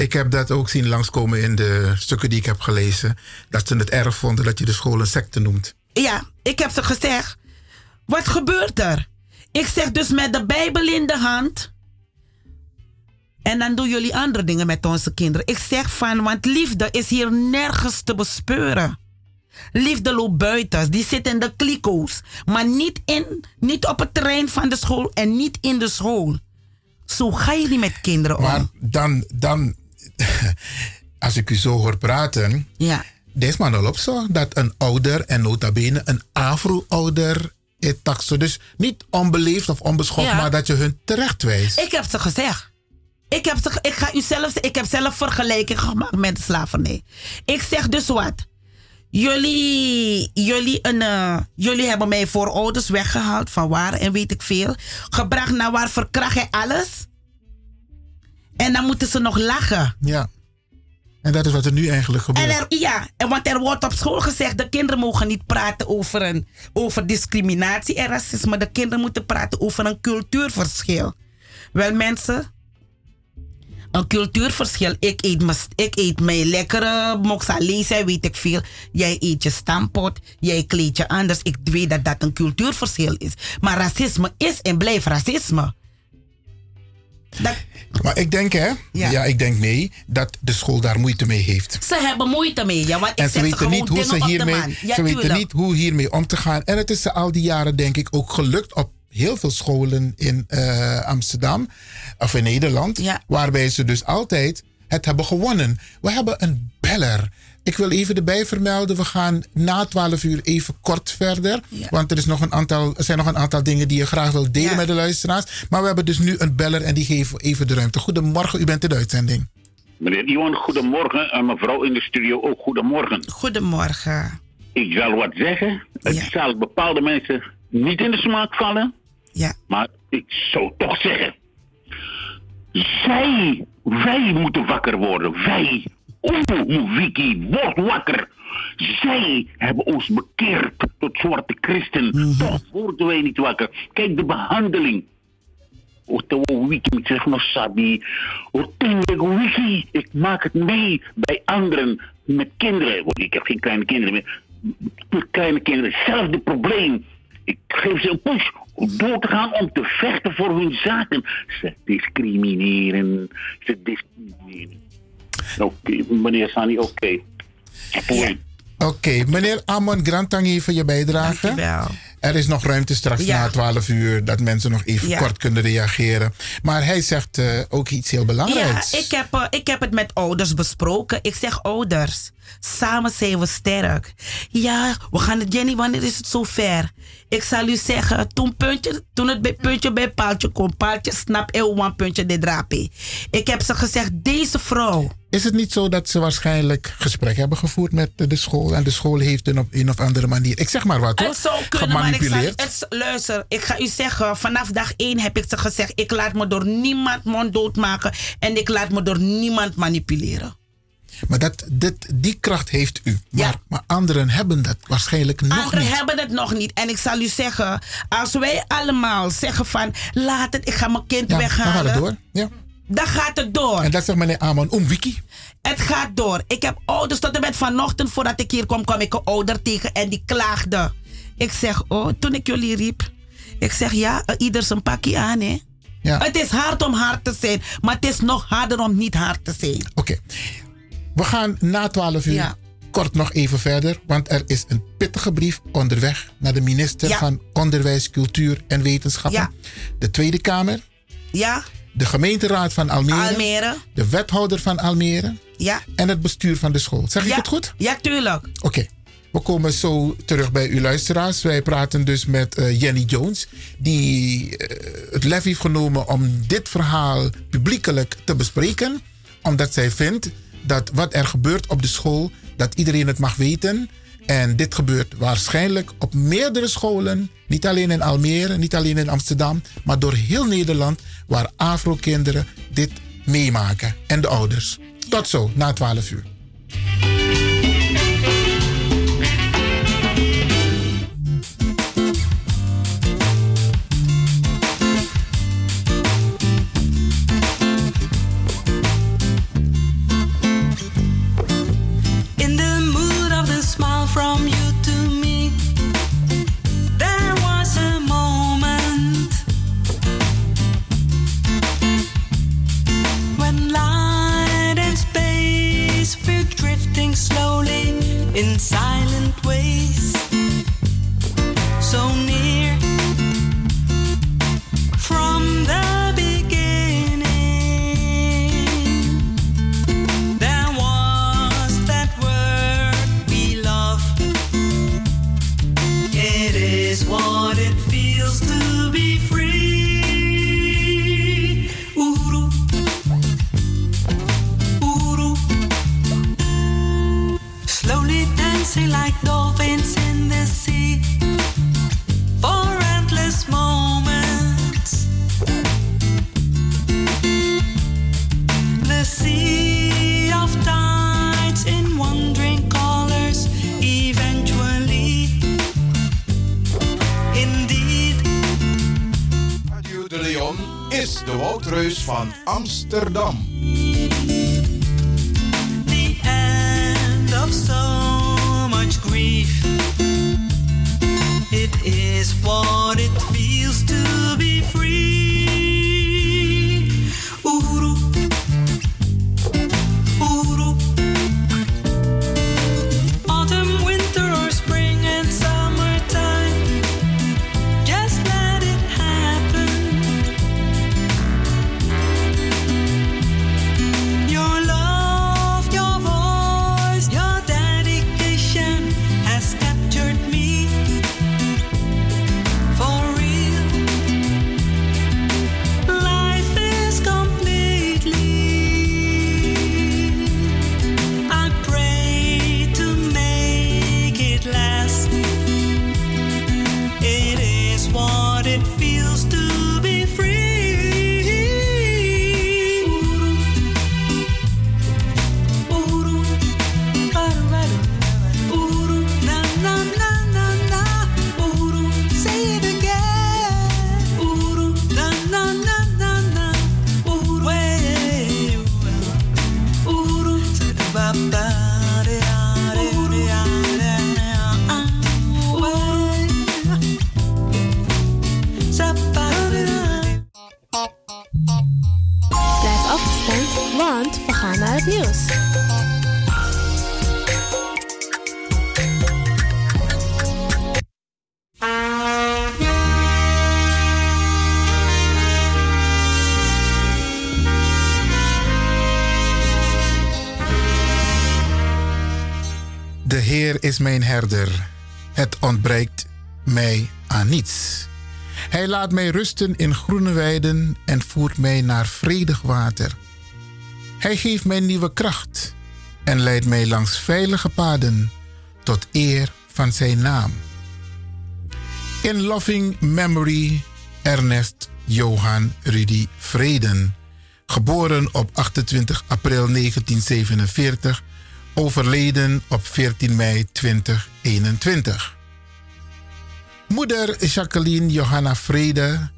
Ik heb dat ook zien langskomen in de stukken die ik heb gelezen. Dat ze het erg vonden dat je de school een secte noemt. Ja, ik heb ze gezegd. Wat gebeurt er? Ik zeg dus met de Bijbel in de hand. En dan doen jullie andere dingen met onze kinderen. Ik zeg van, want liefde is hier nergens te bespeuren. Liefde loopt buiten, die zit in de kliko's. Maar niet, in, niet op het terrein van de school en niet in de school. Zo ga je niet met kinderen om. Maar dan, dan als ik u zo hoor praten. Ja. Deze man al op zo dat een ouder en nota bene een afro-ouder taxo. Dus niet onbeleefd of onbeschoft, Ja. maar dat je hun terecht wijst. Ik heb ze gezegd. Ik, heb ze, ik ga u zelf ik heb zelf vergelijking gemaakt met de slavernij. Ik zeg dus wat. Jullie, jullie, een, eh, jullie hebben mij voorouders weggehaald van waar en weet ik veel. Gebracht naar waar, verkracht en alles. En dan moeten ze nog lachen. Ja. En dat is wat er nu eigenlijk gebeurt. En er, ja, en want er wordt op school gezegd, de kinderen mogen niet praten over, een, over discriminatie en racisme. De kinderen moeten praten over een cultuurverschil. Wel mensen, een cultuurverschil. Ik eet, mijn, ik eet mijn lekkere moxalese, weet ik veel. Jij eet je stampot, jij kleed je anders. Ik weet dat dat een cultuurverschil is. Maar racisme is en blijft racisme. Maar ik denk, hè? Ja. ik denk nee, dat de school daar moeite mee heeft. Ze hebben moeite mee, ja, want ik En ze weten niet hoe ze hiermee. Ja, ze weten niet hoe hiermee om te gaan. En het is ze al die jaren denk ik ook gelukt op heel veel scholen in eh, Amsterdam of in Nederland, waarbij ze dus altijd het hebben gewonnen. We hebben een beller. Ik wil even erbij vermelden, we gaan na 12 uur even kort verder. Want er, is nog een aantal, er zijn nog een aantal dingen die je graag wil delen met de luisteraars. Maar we hebben dus nu een beller en die geven we even de ruimte. Goedemorgen, u bent in de uitzending. Meneer Iwan, goedemorgen. En mevrouw in de studio ook goedemorgen. Goedemorgen. Ik zal wat zeggen. Het zal bepaalde mensen niet in de smaak vallen. Ja. Maar ik zou toch zeggen. Zij, wij moeten wakker worden. Wij. Oeh, Wiki, word wakker. Zij hebben ons bekeerd tot zwarte christen. Toch worden wij niet wakker. Kijk de behandeling. Otawa wiki met zeg nog sabi. Otawa wiki. Ik maak het mee bij anderen met kinderen. Want ik heb geen kleine kinderen meer. Met kleine kinderen. Hetzelfde probleem. Ik geef ze een push om door te gaan om te vechten voor hun zaken. Ze discrimineren. Ze discrimineren. Oké, meneer Sani, oké. Oké, meneer Amon Grantangi voor je bijdrage. Er is nog ruimte straks Ja. na 12 uur dat mensen nog even Ja. kort kunnen reageren. Maar hij zegt eh, ook iets heel belangrijks. Ja, ik heb, eh, ik heb het met ouders besproken. Ik zeg ouders, samen zijn we sterk. Ja, we gaan het, Jenny, wanneer is het zover? Ik zal u zeggen, toen, puntje, toen het bij puntje bij paaltje komt, paaltje snap eeuw een puntje de drape. Ik heb ze gezegd, deze vrouw. Is het niet zo dat ze waarschijnlijk gesprek hebben gevoerd met de school en de school heeft een op een of andere manier, ik zeg maar wat hoor, Het zou kunnen, maar ik zal, gemanipuleerd? het, luister, ik ga u zeggen, vanaf dag één heb ik ze gezegd, ik laat me door niemand monddood maken en ik laat me door niemand manipuleren. Maar dat, dit, die kracht heeft u. Maar, maar anderen hebben dat waarschijnlijk nog Anderen niet. hebben het nog niet. En ik zal u zeggen, als wij allemaal zeggen van laat het, ik ga mijn kind Ja, dan gaat het door. Ja. Dan gaat het door. En dat zegt meneer Amon om Wiki. Het gaat door. Ik heb ouders tot en met vanochtend voordat ik hier kwam, kwam ik een ouder tegen en die klaagde. Ik zeg, oh, toen ik jullie riep. Ik zeg, ja, eh, ieder zijn pakje aan, hè. Ja. Het is hard om hard te zijn, maar het is nog harder om niet hard te zijn. Oké. We gaan na 12 uur Ja. kort nog even verder. Want er is een pittige brief onderweg naar de minister Ja. van Onderwijs, Cultuur en Wetenschappen. Ja. De Tweede Kamer. Ja, De gemeenteraad van Almere. Almere. De wethouder van Almere. Ja. En het bestuur van de school. Zeg ik het goed? Ja, tuurlijk. Oké. We komen zo terug bij uw luisteraars. Wij praten dus met eh, Jenny Jones, die eh, het lef heeft genomen om dit verhaal publiekelijk te bespreken, omdat zij vindt dat wat er gebeurt op de school, dat iedereen het mag weten. En dit gebeurt waarschijnlijk op meerdere scholen. Niet alleen in Almere, niet alleen in Amsterdam, maar door heel Nederland. Waar Afro-kinderen dit meemaken. En de ouders. Tot zo, na 12 uur. Drifting slowly in silent ways. So near from the dancing like dolphins in the sea. For endless moments. The sea of tides in wandering colors, eventually. Indeed, Radio de Leon is de Woudreus van Amsterdam. Is mijn herder. Het ontbreekt mij aan niets. Hij laat mij rusten in groene weiden en voert mij naar vredig water. Hij geeft mij nieuwe kracht en leidt mij langs veilige paden tot eer van zijn naam. In loving memory Ernest Johan Rudy Vreden, geboren op 28 april 1947, overleden op 14 mei 2021. Moeder Jacqueline Johanna Vrede,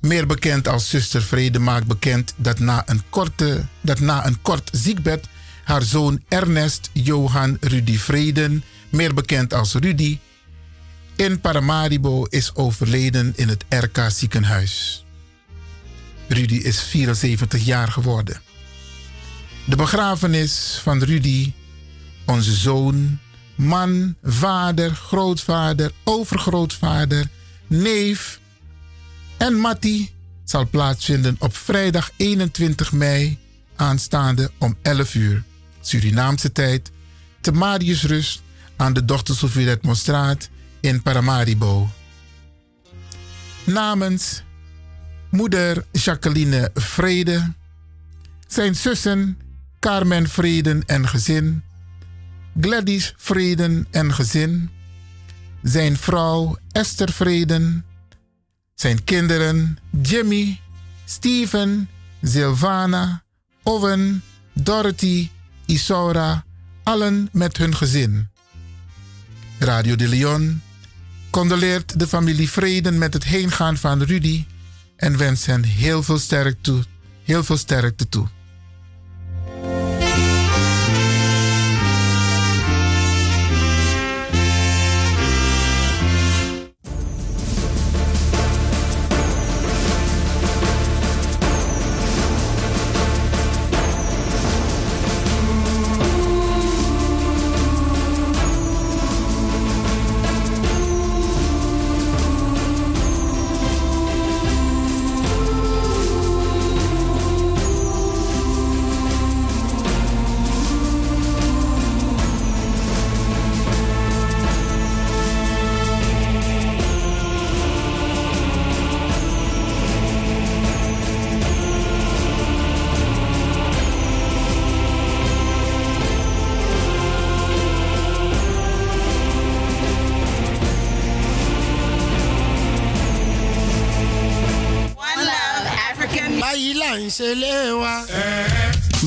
meer bekend als zuster Vrede, maakt bekend dat na een, korte, dat na een kort ziekbed haar zoon Ernest Johan Rudy Vreden, meer bekend als Rudy, in Paramaribo is overleden in het RK ziekenhuis. Rudy is 74 jaar geworden. De begrafenis van Rudy, onze zoon, man, vader, grootvader, overgrootvader, neef en Matti zal plaatsvinden op vrijdag 21 mei aanstaande om 11 uur Surinaamse tijd te Mariusrust aan de Dochter Sofie Redmonstraat in Paramaribo. Namens moeder Jacqueline Vrede, zijn zussen Carmen Vreden en gezin, Gladys Vreden en gezin, zijn vrouw Esther Vreden, zijn kinderen Jimmy, Steven, Silvana, Owen, Dorothy, Isaura, allen met hun gezin. Radio de Leon condoleert de familie Vreden met het heengaan van Rudy en wens hen heel veel sterkte. Heel veel sterkte toe.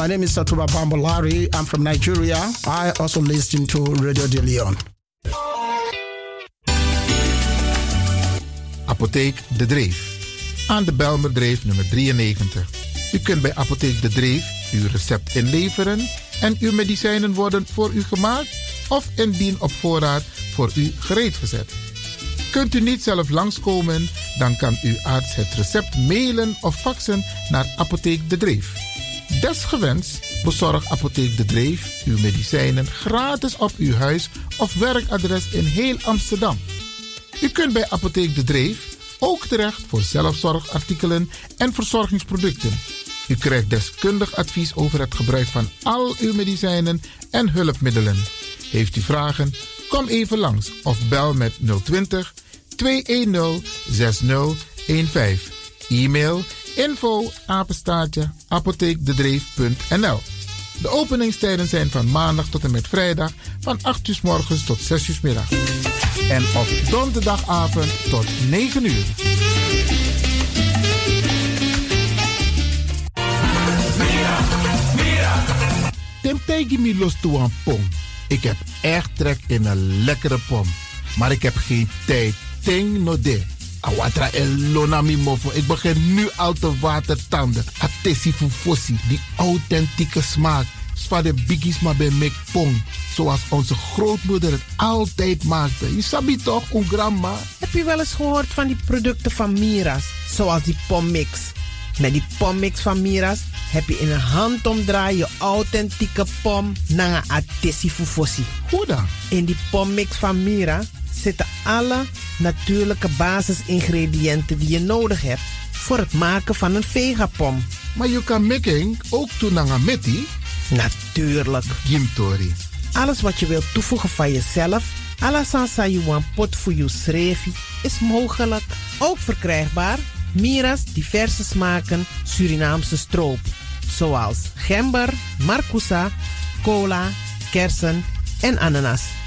My name is Satuba Bambolari. I'm from Nigeria. I also listen to Radio De Leon. Apotheek De Dreef. Aan de Belmerdreef nummer 93. U kunt bij Apotheek De Dreef uw recept inleveren en uw medicijnen worden voor u gemaakt of indien op voorraad voor u gereed gezet. Kunt u niet zelf langskomen, dan kan uw arts het recept mailen of faxen naar Apotheek De Dreef. Desgewenst bezorgt Apotheek De Dreef uw medicijnen gratis op uw huis of werkadres in heel Amsterdam. U kunt bij Apotheek De Dreef ook terecht voor zelfzorgartikelen en verzorgingsproducten. U krijgt deskundig advies over het gebruik van al uw medicijnen en hulpmiddelen. Heeft u vragen? Kom even langs of bel met 020 210 6015. E-mail info apenstaartje apotheekdedreef.nl De openingstijden zijn van maandag tot en met vrijdag van 8 uur morgens tot 6 uur middag. En op donderdagavond tot 9 uur. Tempegi mi los toe aan pom. Ik heb echt trek in een lekkere pom. Maar ik heb geen tijd. Ting no de. Awatra elona mi mofo. Ik begin nu al te watertanden. Atesi fufosi. Die authentieke smaak. Zwa de biggies maar bij mek pom. Zoals onze grootmoeder het altijd maakte. Je sabi toch, een grandma? Heb je wel eens gehoord van die producten van Mira's? Zoals die pommix. Met die pommix van Mira's heb je in een handomdraai je authentieke pom naar een atesi fufosi. Hoe dan? In die pommix van Mira zitten alle natuurlijke basisingrediënten die je nodig hebt voor het maken van een vegapom. Maar je kan making ook doen naar een meti? Natuurlijk. Gimtori. Alles wat je wilt toevoegen van jezelf, alla sansa you want pot voor je schreefie, is mogelijk. Ook verkrijgbaar Mira's diverse smaken Surinaamse stroop. Zoals gember, marcousa, cola, kersen en ananas.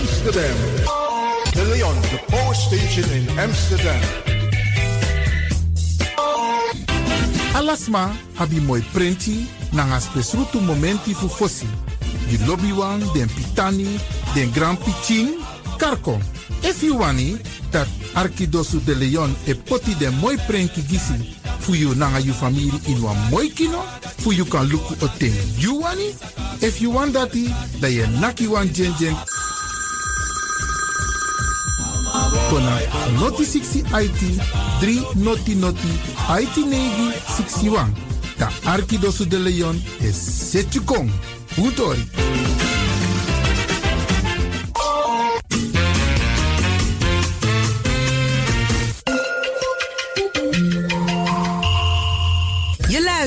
Amsterdam. De Leon, the power station in Amsterdam. Alasma abi moi prenti nanga spesrutu momenti fu fosi. Di lobby wan, den pitani, den grand piching, karko. If you wani, dat Arkidosu de Leon e poti den moi prenki gisi fu you nanga you family in wan moi kino, fu you kan luku o ten you wani. If you want dati, da ye naki wan Kona noti 60 IT 3 noti noti IT negi 61. Ta Arkidosu de Leon is Setjukong. Utori.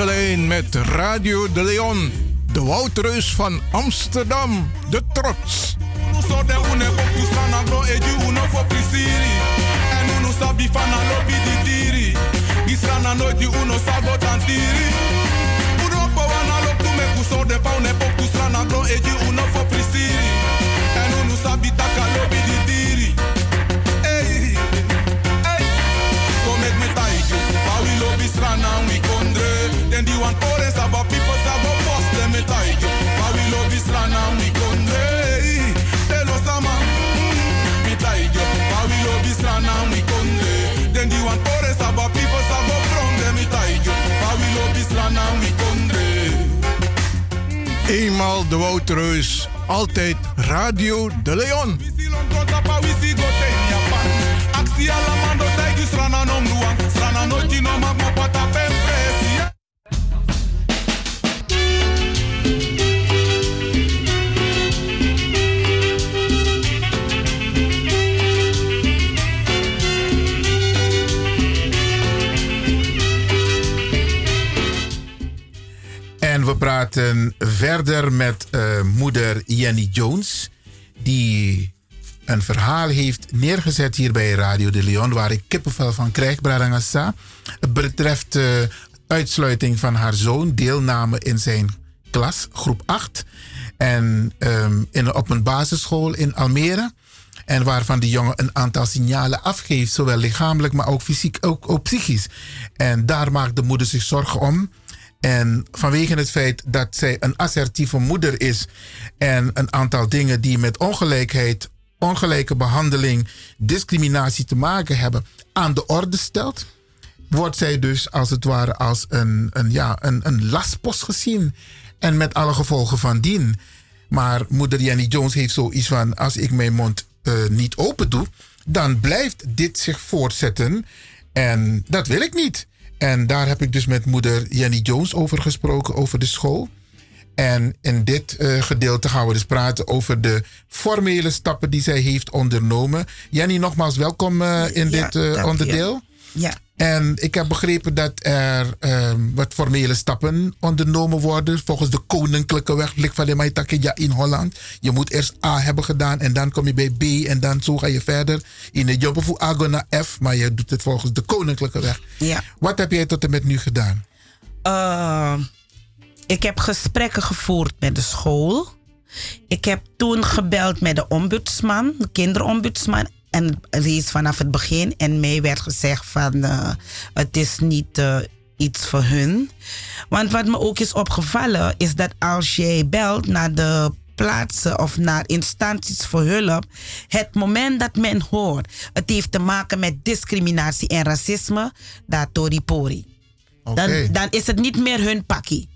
De met Radio de Leon. de Woutreus van Amsterdam, de trots. De Woutreus, altijd Radio de Leon. We praten verder met eh, moeder Jenny Jones, die een verhaal heeft neergezet hier bij Radio de Leon, waar ik kippenvel van krijg, Bradangasa. Het betreft eh, uitsluiting van haar zoon, deelname in zijn klas, groep 8. En ehm, in, op een basisschool in Almere. En waarvan de jongen een aantal signalen afgeeft, zowel lichamelijk, maar ook fysiek, ook, ook psychisch. En daar maakt de moeder zich zorgen om. En vanwege het feit dat zij een assertieve moeder is en een aantal dingen die met ongelijkheid, ongelijke behandeling, discriminatie te maken hebben, aan de orde stelt, wordt zij dus als het ware als een, een, ja, een, een lastpost gezien. En met alle gevolgen van dien. Maar moeder Jenny Jones heeft zoiets van: als ik mijn mond eh, niet open doe, dan blijft dit zich voortzetten. En dat wil ik niet. En daar heb ik dus met moeder Jenny Jones over gesproken, over de school. En in dit eh, gedeelte gaan we dus praten over de formele stappen die zij heeft ondernomen. Jenny, nogmaals welkom eh, in Ja, dit eh, onderdeel. Ja. En ik heb begrepen dat er ehm, wat formele stappen ondernomen worden volgens de koninklijke weg. Lik van de Maitakija in Holland. Je moet eerst A hebben gedaan en dan kom je bij B en dan zo ga je verder. In de Jobbevoe Ago naar F, maar je doet het volgens de koninklijke weg. Ja. Wat heb jij tot en met nu gedaan? Eh, ik heb gesprekken gevoerd met de school. Ik heb toen gebeld met de ombudsman, de kinderombudsman. En reeds vanaf het begin. En mij werd gezegd van eh, het is niet eh, iets voor hun. Want wat me ook is opgevallen is dat als jij belt naar de plaatsen of naar instanties voor hulp, het moment dat men hoort, het heeft te maken met discriminatie en racisme, dat tori pori. Dan, dan is het niet meer hun pakkie.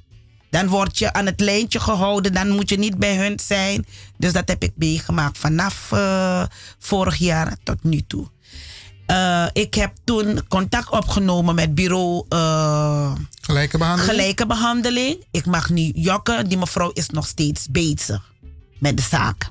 Dan word je aan het lijntje gehouden, dan moet je niet bij hun zijn. Dus dat heb ik meegemaakt vanaf eh, vorig jaar tot nu toe. Eh, ik heb toen contact opgenomen met bureau eh, Gelijke behandeling? Gelijke behandeling. Ik mag nu jokken. Die mevrouw is nog steeds bezig met de zaak.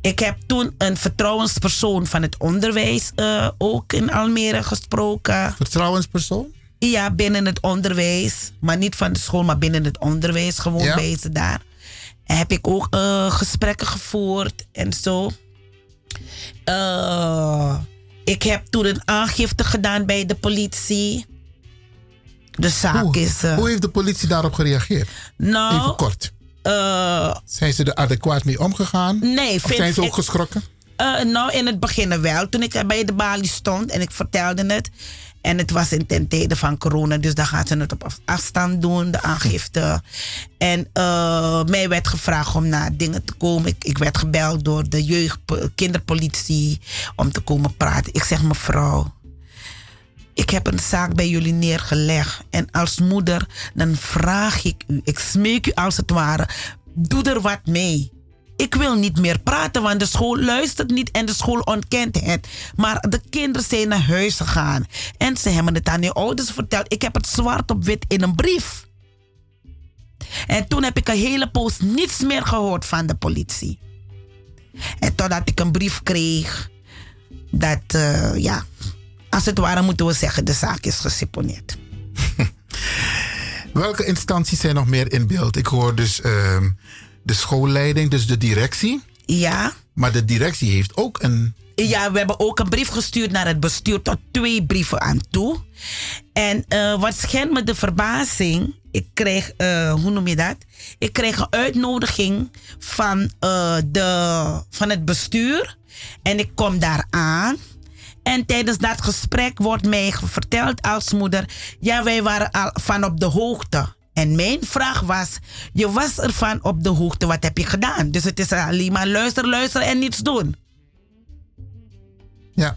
Ik heb toen een vertrouwenspersoon van het onderwijs ook in Almere gesproken. Vertrouwenspersoon? Ja, binnen het onderwijs. Maar niet van de school, maar binnen het onderwijs. Gewoon Ja. bij ze daar. En heb ik ook eh, gesprekken gevoerd en zo. Eh, ik heb toen een aangifte gedaan bij de politie. De zaak Hoe, is. eh, hoe heeft de politie daarop gereageerd? nou, Even kort. Zijn ze er adequaat mee omgegaan? Nee, Of vind- zijn ze ook ik- geschrokken? Nou, in het begin wel. Toen ik bij de balie stond en ik vertelde het. En het was in ten tijde van corona, dus dan gaat ze het op af- afstand doen, de aangifte. En eh, mij werd gevraagd om naar dingen te komen. Ik, ik werd gebeld door de jeugd, kinderpolitie om te komen praten. Ik zeg mevrouw, ik heb een zaak bij jullie neergelegd. En als moeder, dan vraag ik u, ik smeek u als het ware, doe er wat mee. Ik wil niet meer praten, want de school luistert niet en de school ontkent het. Maar de kinderen zijn naar huis gegaan. En ze hebben het aan hun ouders verteld. Ik heb het zwart op wit in een brief. En toen heb ik een hele poos niets meer gehoord van de politie. En totdat ik een brief kreeg dat, eh, ja, als het ware moeten we zeggen, de zaak is geseponeerd. Welke instanties zijn nog meer in beeld? Ik hoor dus ehm, de schoolleiding, dus de directie. Ja. Maar de directie heeft ook een. Ja, we hebben ook een brief gestuurd naar het bestuur, tot twee brieven aan toe. En eh, wat schendt me de verbazing, ik kreeg, eh, hoe noem je dat? Ik kreeg een uitnodiging van, eh, de, van het bestuur. En ik kom daar aan. En tijdens dat gesprek wordt mij verteld als moeder, ja, wij waren al van op de hoogte. En mijn vraag was, je was ervan op de hoogte, wat heb je gedaan? Dus het is alleen maar luisteren, luisteren en niets doen. Ja.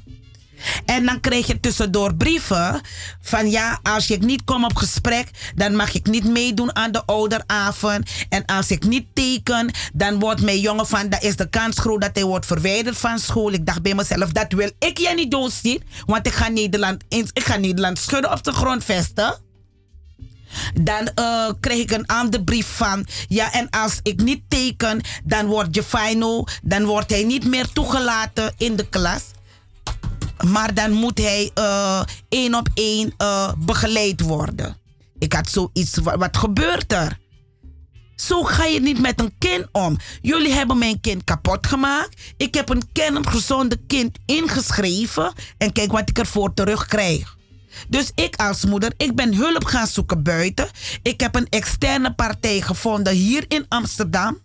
En dan kreeg je tussendoor brieven van ja, als ik niet kom op gesprek, dan mag ik niet meedoen aan de ouderavond. En als ik niet teken, dan wordt mijn jongen van, dat is de kans groot dat hij wordt verwijderd van school. Ik dacht bij mezelf, dat wil ik je niet doorzien, want ik ga Nederland, ik ga Nederland schudden op de grond vesten. Dan eh, kreeg ik een andere brief van. Ja, en als ik niet teken, dan wordt Jefino, dan wordt hij niet meer toegelaten in de klas. Maar dan moet hij eh, één op één eh, begeleid worden. Ik had zoiets, wa- wat gebeurt er? Zo ga je niet met een kind om. Jullie hebben mijn kind kapot gemaakt. Ik heb een kerngezonde kind ingeschreven. En kijk wat ik ervoor terugkrijg. Dus ik als moeder, ik ben hulp gaan zoeken buiten. Ik heb een externe partij gevonden hier in Amsterdam.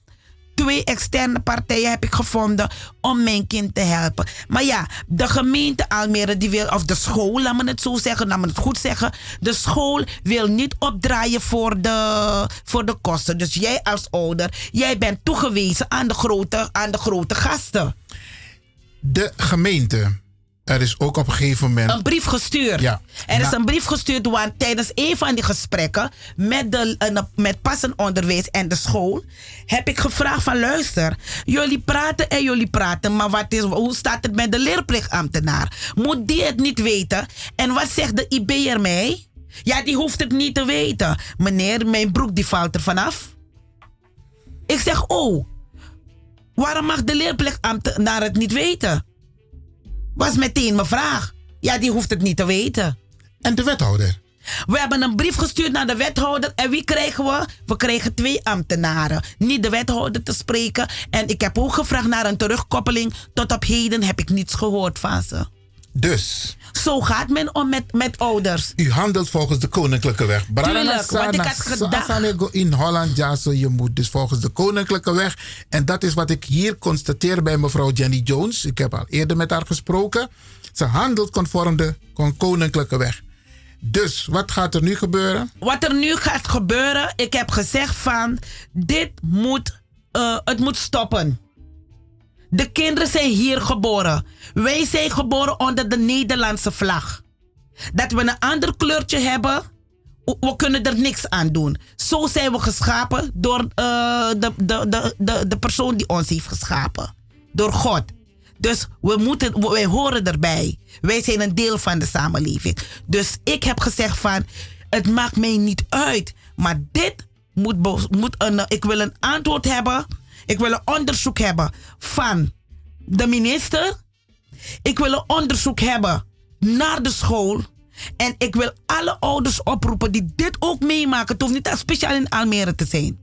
Twee externe partijen heb ik gevonden om mijn kind te helpen. Maar ja, de gemeente Almere, die wil, of de school, laat me het zo zeggen, laat me het goed zeggen. De school wil niet opdraaien voor de, voor de kosten. Dus jij als ouder, jij bent toegewezen aan de grote, aan de grote gasten. De gemeente. Er is ook op een gegeven moment. Een brief gestuurd. Ja. Er is een brief gestuurd want tijdens een van die gesprekken met, de, met passend onderwijs en de school heb ik gevraagd van luister, jullie praten en jullie praten, maar wat is, hoe staat het met de leerplichtambtenaar? Moet die het niet weten? En wat zegt de IB'er mij? Ja, die hoeft het niet te weten. Meneer, mijn broek die valt er vanaf. Ik zeg, oh, waarom mag de leerplichtambtenaar het niet weten? Was meteen mijn vraag. Ja, die hoeft het niet te weten. En de wethouder? We hebben een brief gestuurd naar de wethouder. En wie kregen we? We kregen twee ambtenaren. Niet de wethouder te spreken. En ik heb ook gevraagd naar een terugkoppeling. Tot op heden heb ik niets gehoord van ze. Dus, Zo gaat men om met, met ouders. u handelt volgens de koninklijke weg. Tuurlijk, want ik had gedacht- in Holland, ja, zo je moet dus volgens de koninklijke weg. En dat is wat ik hier constateer bij mevrouw Jenny Jones. Ik heb al eerder met haar gesproken. Ze handelt conform de kon- koninklijke weg. Dus, wat gaat er nu gebeuren? Wat er nu gaat gebeuren, ik heb gezegd van dit moet, eh, het moet stoppen. De kinderen zijn hier geboren. Wij zijn geboren onder de Nederlandse vlag. Dat we een ander kleurtje hebben, we- kunnen er niks aan doen. Zo zijn we geschapen door eh, de, de, de, de, persoon die ons heeft geschapen. Door God. Dus we moeten, wij horen erbij. Wij zijn een deel van de samenleving. Dus ik heb gezegd van, het maakt mij niet uit. Maar dit moet, moet een, ik wil een antwoord hebben. Ik wil een onderzoek hebben van de minister. Ik wil een onderzoek hebben naar de school. En ik wil alle ouders oproepen die dit ook meemaken. Het hoeft niet speciaal in Almere te zijn.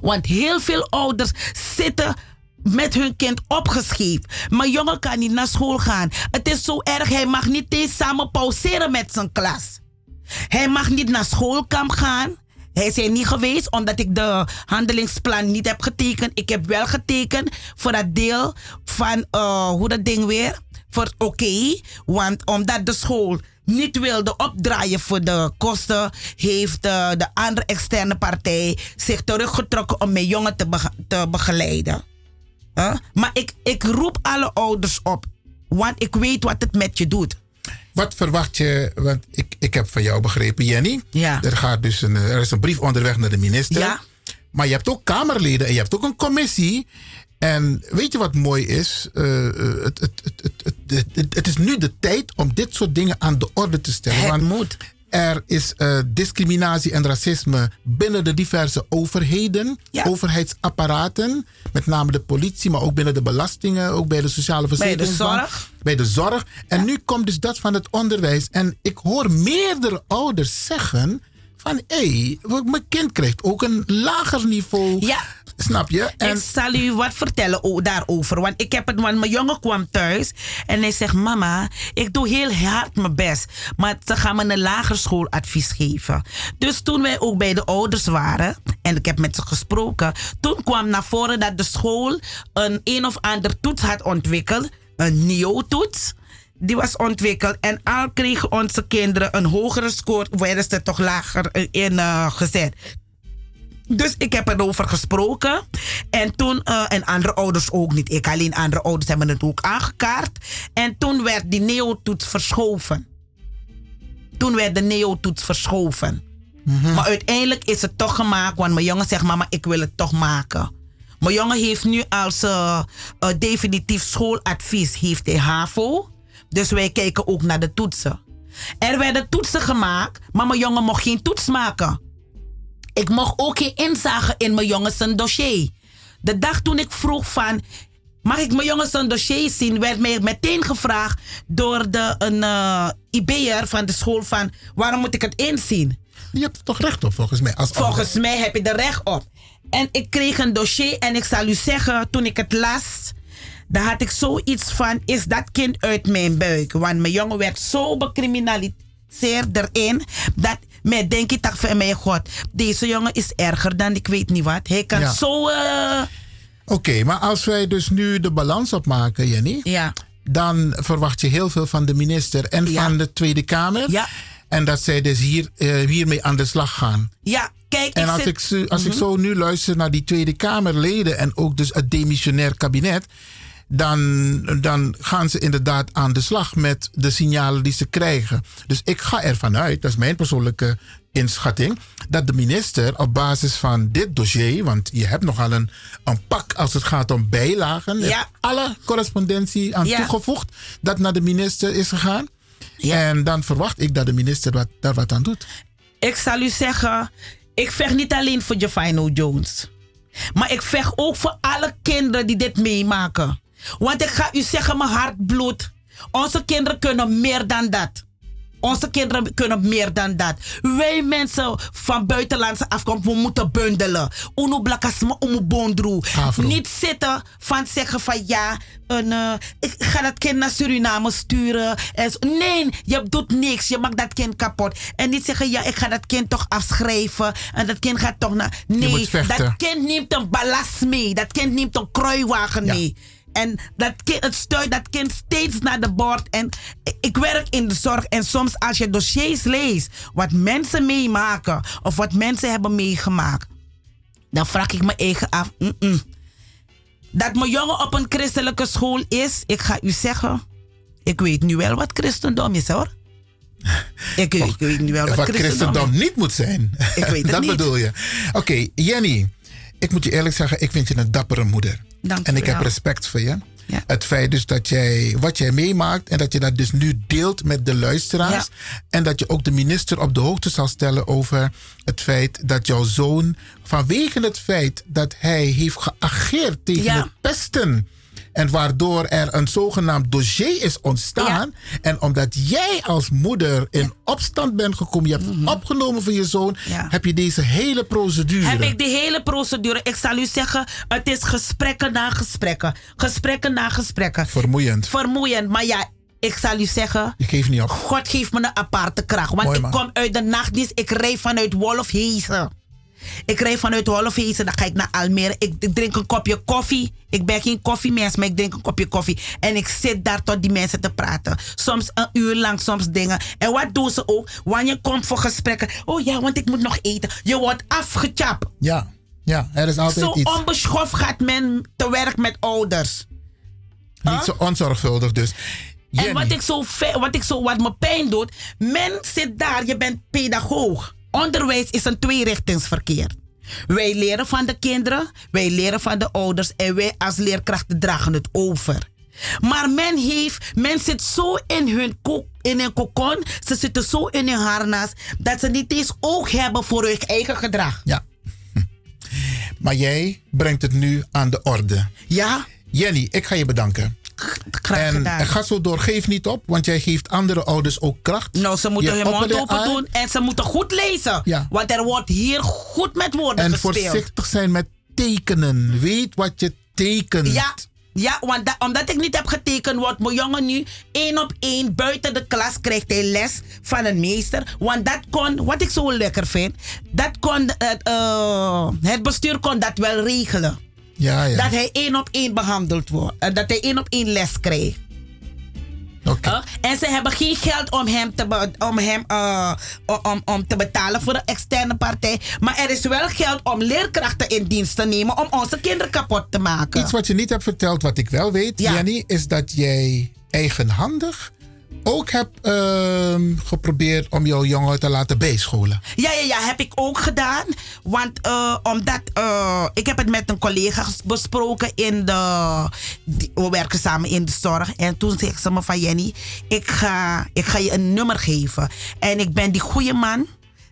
Want heel veel ouders zitten met hun kind opgescheept. Mijn jongen kan niet naar school gaan. Het is zo erg, hij mag niet eens samen pauzeren met zijn klas. Hij mag niet naar schoolkamp gaan. Hij is er niet geweest omdat ik de handelingsplan niet heb getekend. Ik heb wel getekend voor dat deel van, eh, hoe dat ding weer? Voor oké. want omdat de school niet wilde opdraaien voor de kosten, heeft eh, de andere externe partij zich teruggetrokken om mijn jongen te, te begeleiden. Maar ik, ik roep alle ouders op, want ik weet wat het met je doet. Wat verwacht je? Want ik, ik heb van jou begrepen, Jenny. Ja. Er, gaat dus een, er is een brief onderweg naar de minister. Ja. Maar je hebt ook Kamerleden en je hebt ook een commissie. En weet je wat mooi is? Het, het, het, het, het, het, het is nu de tijd om dit soort dingen aan de orde te stellen. Het Want moet. Er is eh, discriminatie en racisme binnen de diverse overheden, overheidsapparaten. Met name de politie, maar ook binnen de belastingen, ook bij de sociale Bij de zorg. Bij de zorg. En nu komt dus dat van het onderwijs. En ik hoor meerdere ouders zeggen van hé, hey, mijn kind krijgt ook een lager niveau. Ja. Snap je? Ik zal u wat vertellen daarover. Want ik heb het, want mijn jongen kwam thuis en hij zegt: Mama, ik doe heel hard mijn best. Maar ze gaan me een lagerschooladvies geven. Dus toen wij ook bij de ouders waren en ik heb met ze gesproken, toen kwam naar voren dat de school een een of ander toets had ontwikkeld, een NIO-toets. Die was ontwikkeld en al kregen onze kinderen een hogere score, werden ze toch lager eh, in eh, gezet. Dus ik heb erover gesproken. En toen, eh, en andere ouders ook niet. Ik alleen, andere ouders hebben het ook aangekaart. En toen werd die neotoets verschoven. Toen werd de neotoets verschoven. Maar uiteindelijk is het toch gemaakt, want mijn jongen zegt: Mama, ik wil het toch maken. Mijn jongen heeft nu als eh, eh, definitief schooladvies heeft hij HAVO. Dus wij kijken ook naar de toetsen. Er werden toetsen gemaakt, maar mijn jongen mocht geen toets maken. Ik mocht ook geen inzage in mijn jongens zijn dossier. De dag toen ik vroeg van, mag ik mijn jongens zijn dossier zien, werd mij meteen gevraagd door de, een uh, IB'er van de school van, waarom moet ik het inzien? Je hebt er toch recht op volgens mij. Als Volgens mij heb je er recht op. En ik kreeg een dossier en ik zal u zeggen, toen ik het las, dan had ik zoiets van, is dat kind uit mijn buik? Want mijn jongen werd zo becriminaliseerd erin, dat mij denk ik toch van mijn god, deze jongen is erger dan ik weet niet wat. Hij kan Ja. zo... eh, Oké, maar als wij dus nu de balans opmaken, Jenny. Ja. Dan verwacht je heel veel van de minister en van de Tweede Kamer. Ja. En dat zij dus hier, eh, hiermee aan de slag gaan. ja, kijk, En als, zit- ik, als ik Mhm. zo nu luister naar die Tweede Kamerleden en ook dus het demissionair kabinet, dan, dan gaan ze inderdaad aan de slag met de signalen die ze krijgen. Dus ik ga ervan uit, dat is mijn persoonlijke inschatting, dat de minister op basis van dit dossier, want je hebt nogal een, een pak als het gaat om bijlagen, Ja. alle correspondentie aan Ja. toegevoegd dat naar de minister is gegaan. En dan verwacht ik dat de minister wat, daar wat aan doet. Ik zal u zeggen, ik vecht niet alleen voor Jafino Jones. Maar ik vecht ook voor alle kinderen die dit meemaken. Want ik ga u zeggen, mijn hart bloedt. Onze kinderen kunnen meer dan dat. Onze kinderen kunnen meer dan dat. Wij mensen van buitenlandse afkomst, we moeten bundelen. Uno blakasma, umu bondru. Niet zitten van zeggen van ja, een, eh, ik ga dat kind naar Suriname sturen. En zo. nee, je doet niks. Je maakt dat kind kapot. En niet zeggen ja, ik ga dat kind toch afschrijven. En dat kind gaat toch naar... Nee, dat kind neemt een ballast mee. Dat kind neemt een kruiwagen mee. En dat kind, het stuurt dat kind steeds naar de bord. En ik- werk in de zorg. En soms als je dossiers leest, wat mensen meemaken of wat mensen hebben meegemaakt, dan vraag ik me eigen af. Dat mijn jongen op een christelijke school is, ik ga u zeggen, ik weet nu wel wat christendom is hoor. Ik, weet- ik weet nu wel wat, wat christendom is. niet moet zijn. Ik weet het dat niet. bedoel je. Oké, Jenny. Ik moet je eerlijk zeggen, ik vind je een dappere moeder. Dank en ik heb respect voor je. Het feit dus dat jij wat jij meemaakt en dat je dat dus nu deelt met de luisteraars. En dat je ook de minister op de hoogte zal stellen over het feit dat jouw zoon, vanwege het feit dat hij heeft geageerd tegen Ja. het pesten. En waardoor er een zogenaamd dossier is ontstaan. En omdat jij als moeder in opstand bent gekomen, je hebt Mhm. opgenomen voor je zoon, heb je deze hele procedure. Heb ik die hele procedure. Ik zal u zeggen, het is gesprekken na gesprekken. Gesprekken na gesprekken. Vermoeiend. Vermoeiend. Maar ja, ik zal u zeggen, Je geeft niet op. God geeft me een aparte kracht. Want Mooi, ik kom uit de nachtdienst. Ik rijd vanuit Wolfhezen. Ik rijd vanuit Wolfhezen. Dan ga ik naar Almere. Ik, drink een kopje koffie. Ik ben geen koffiemens, maar ik drink een kopje koffie. En ik zit daar tot die mensen te praten. Soms een uur lang, soms dingen. En wat doen ze ook? Wanneer je komt voor gesprekken. Oh ja, want ik moet nog eten. Je wordt afgechapt. Ja, ja, er is altijd Zo iets. onbeschoft gaat men te werk met ouders. Niet zo onzorgvuldig dus. En wat ik, zo, wat ik zo, wat me pijn doet, men zit daar, je bent pedagoog. Onderwijs is een tweerichtingsverkeer. Wij leren van de kinderen, wij leren van de ouders en wij als leerkrachten dragen het over. Maar men heeft, men zit zo in hun, in hun kokon, ze zitten zo in hun harnas, dat ze niet eens oog hebben voor hun eigen gedrag. Ja. Maar jij brengt het nu aan de orde. Ja. Jenny, ik ga je bedanken. Graag en, en ga zo door. Geef niet op, want jij geeft andere ouders ook kracht. Nou, ze moeten Je hun mond open aan doen en ze moeten goed lezen. Ja. Want er wordt hier goed met woorden En gespeeld. voorzichtig zijn met tekenen. Weet wat je tekent. Ja, ja want da- omdat ik niet heb getekend, wordt mijn jongen nu één op één buiten de klas krijgt hij les van een meester. Want dat kon, wat ik zo lekker vind, dat kon het, eh, het bestuur kon dat wel regelen. Ja, ja. Dat hij één op één behandeld wordt. En dat hij één op één les krijgt. Uh, en ze hebben geen geld om hem te, om hem, eh, om, om te betalen voor een externe partij. Maar er is wel geld om leerkrachten in dienst te nemen om onze kinderen kapot te maken. Iets wat je niet hebt verteld, wat ik wel weet, Jenny, is dat jij eigenhandig ook hebt ehm, geprobeerd om jouw jongen te laten bijscholen. Ja, ja, ja, heb ik ook gedaan. Want eh, omdat eh, ik heb het met een collega besproken in de. we werken samen in de zorg. En toen zei ze me van Jenny, ik ga, ik ga je een nummer geven. En ik ben die goede man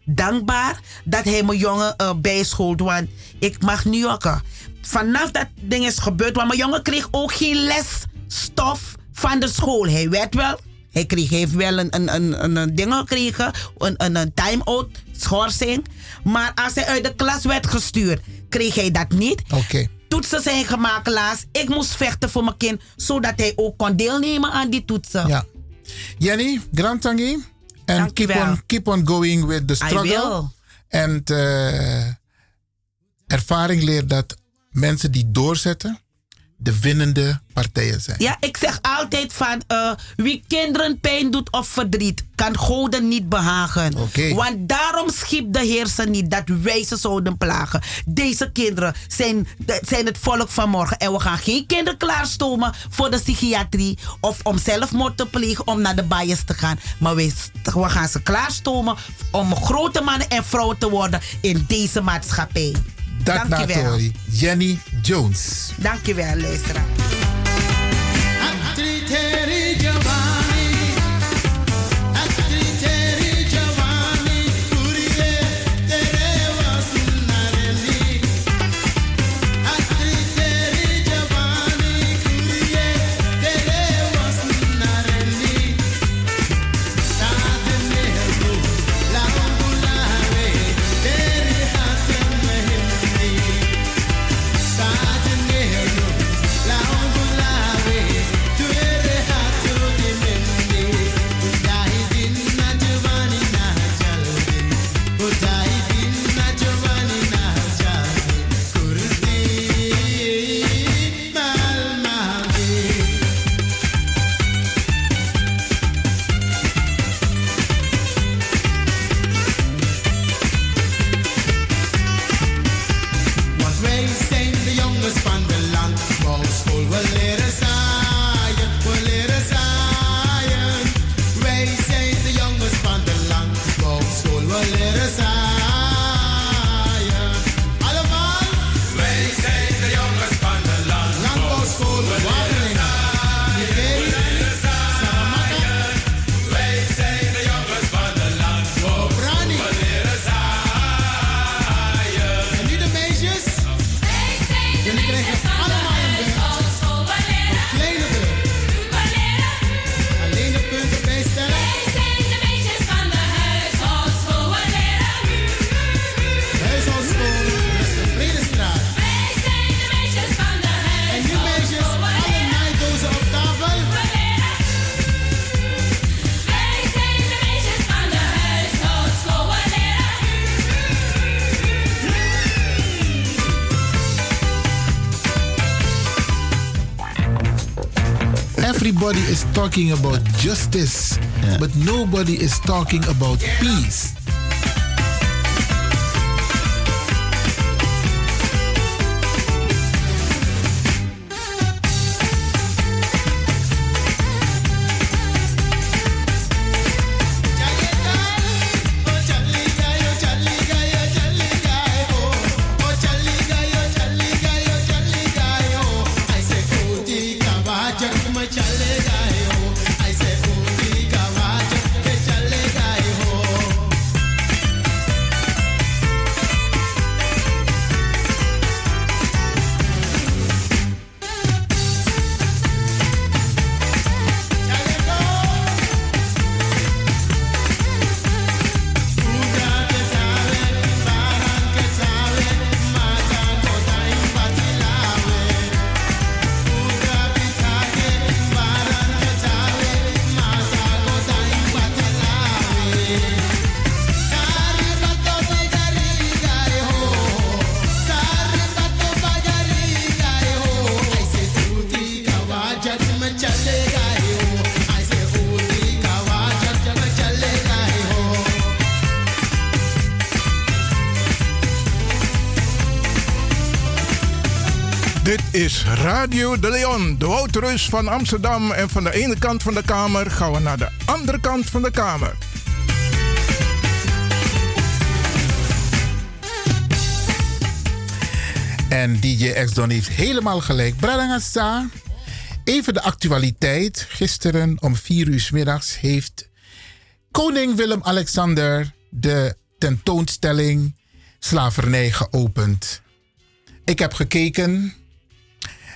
dankbaar dat hij mijn jongen eh bijschoolt. Want ik mag nu ook. Vanaf dat ding is gebeurd, want mijn jongen kreeg ook geen lesstof van de school. Hij werd wel hij, kreeg, heeft wel een, een, een, een, een ding gekregen, een, een, een time-out, schorsing. Maar als hij uit de klas werd gestuurd, kreeg hij dat niet. Oké. Toetsen zijn gemaakt laatst. Ik moest vechten voor mijn kind, zodat hij ook kon deelnemen aan die toetsen. Ja. Jenny, Grantangi. En keep on, keep on going with the struggle. En eh, ervaring leert dat mensen die doorzetten, de winnende partijen zijn. Ja, ik zeg altijd van eh, wie kinderen pijn doet of verdriet, kan goden niet behagen. Want daarom schiep de Heer ze niet dat wij ze zouden plagen. Deze kinderen zijn, zijn het volk van morgen. En we gaan geen kinderen klaarstomen voor de psychiatrie of om zelfmoord te plegen, om naar de bias te gaan. Maar we gaan ze klaarstomen om grote mannen en vrouwen te worden in deze maatschappij. Dat Dankjewel. Natori, Jenny Jones. Dankjewel, luisteraar. Everybody is talking about justice, but nobody is talking about peace. Radio de Leon, de Wouterus van Amsterdam. En van de ene kant van de kamer gaan we naar de andere kant van de kamer. En DJ X-Don heeft helemaal gelijk. Bradangasa, even de actualiteit. Gisteren om 4 uur middags heeft koning Willem-Alexander de tentoonstelling Slavernij geopend. Ik heb gekeken.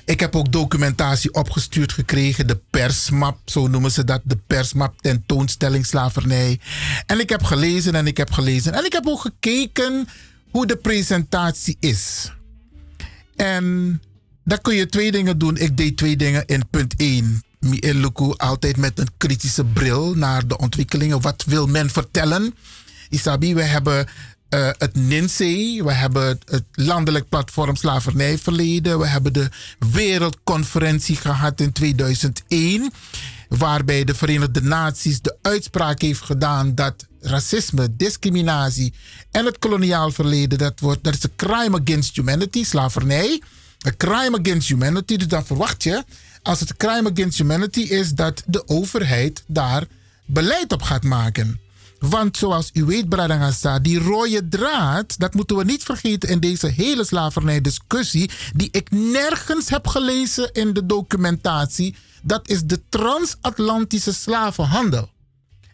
Ik heb ook documentatie opgestuurd gekregen. De persmap, zo noemen ze dat. De persmap tentoonstelling slavernij. En ik heb gelezen en ik heb gelezen. En ik heb ook gekeken hoe de presentatie is. En dan kun je twee dingen doen. Ik deed twee dingen in punt 1. Mieluku altijd met een kritische bril naar de ontwikkelingen. Wat wil men vertellen? Isabi, we hebben eh, het NINSE, we hebben het Landelijk Platform Slavernijverleden, we hebben de Wereldconferentie gehad in 2001, waarbij de Verenigde Naties de uitspraak heeft gedaan dat racisme, discriminatie en het koloniaal verleden, dat, wordt, dat is een crime against humanity, slavernij. Een crime against humanity, dus dan verwacht je, als het een crime against humanity is, dat de overheid daar beleid op gaat maken. Want zoals u weet, Bradangasa, die rode draad, dat moeten we niet vergeten in deze hele slavernijdiscussie, die ik nergens heb gelezen in de documentatie, dat is de transatlantische slavenhandel.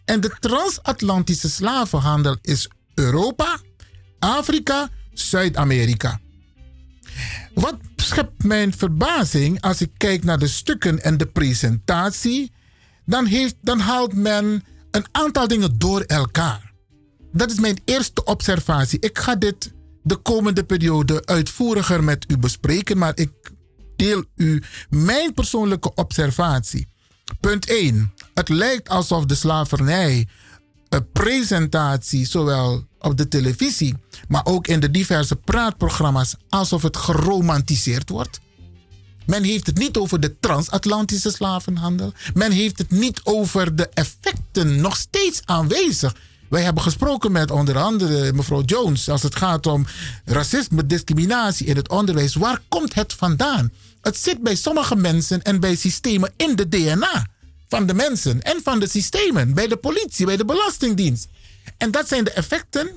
En de transatlantische slavenhandel is Europa, Afrika, Zuid-Amerika. Wat schept mijn verbazing als ik kijk naar de stukken en de presentatie, dan, heeft, dan haalt men een aantal dingen door elkaar. Dat is mijn eerste observatie. Ik ga dit de komende periode uitvoeriger met u bespreken, maar ik deel u mijn persoonlijke observatie. Punt 1. Het lijkt alsof de slavernij een presentatie, zowel op de televisie, maar ook in de diverse praatprogramma's, alsof het geromantiseerd wordt. Men heeft het niet over de transatlantische slavenhandel. Men heeft het niet over de effecten nog steeds aanwezig. Wij hebben gesproken met onder andere mevrouw Jones als het gaat om racisme, discriminatie in het onderwijs. Waar komt het vandaan? Het zit bij sommige mensen en bij systemen in de DNA van de mensen en van de systemen, bij de politie, bij de Belastingdienst. En dat zijn de effecten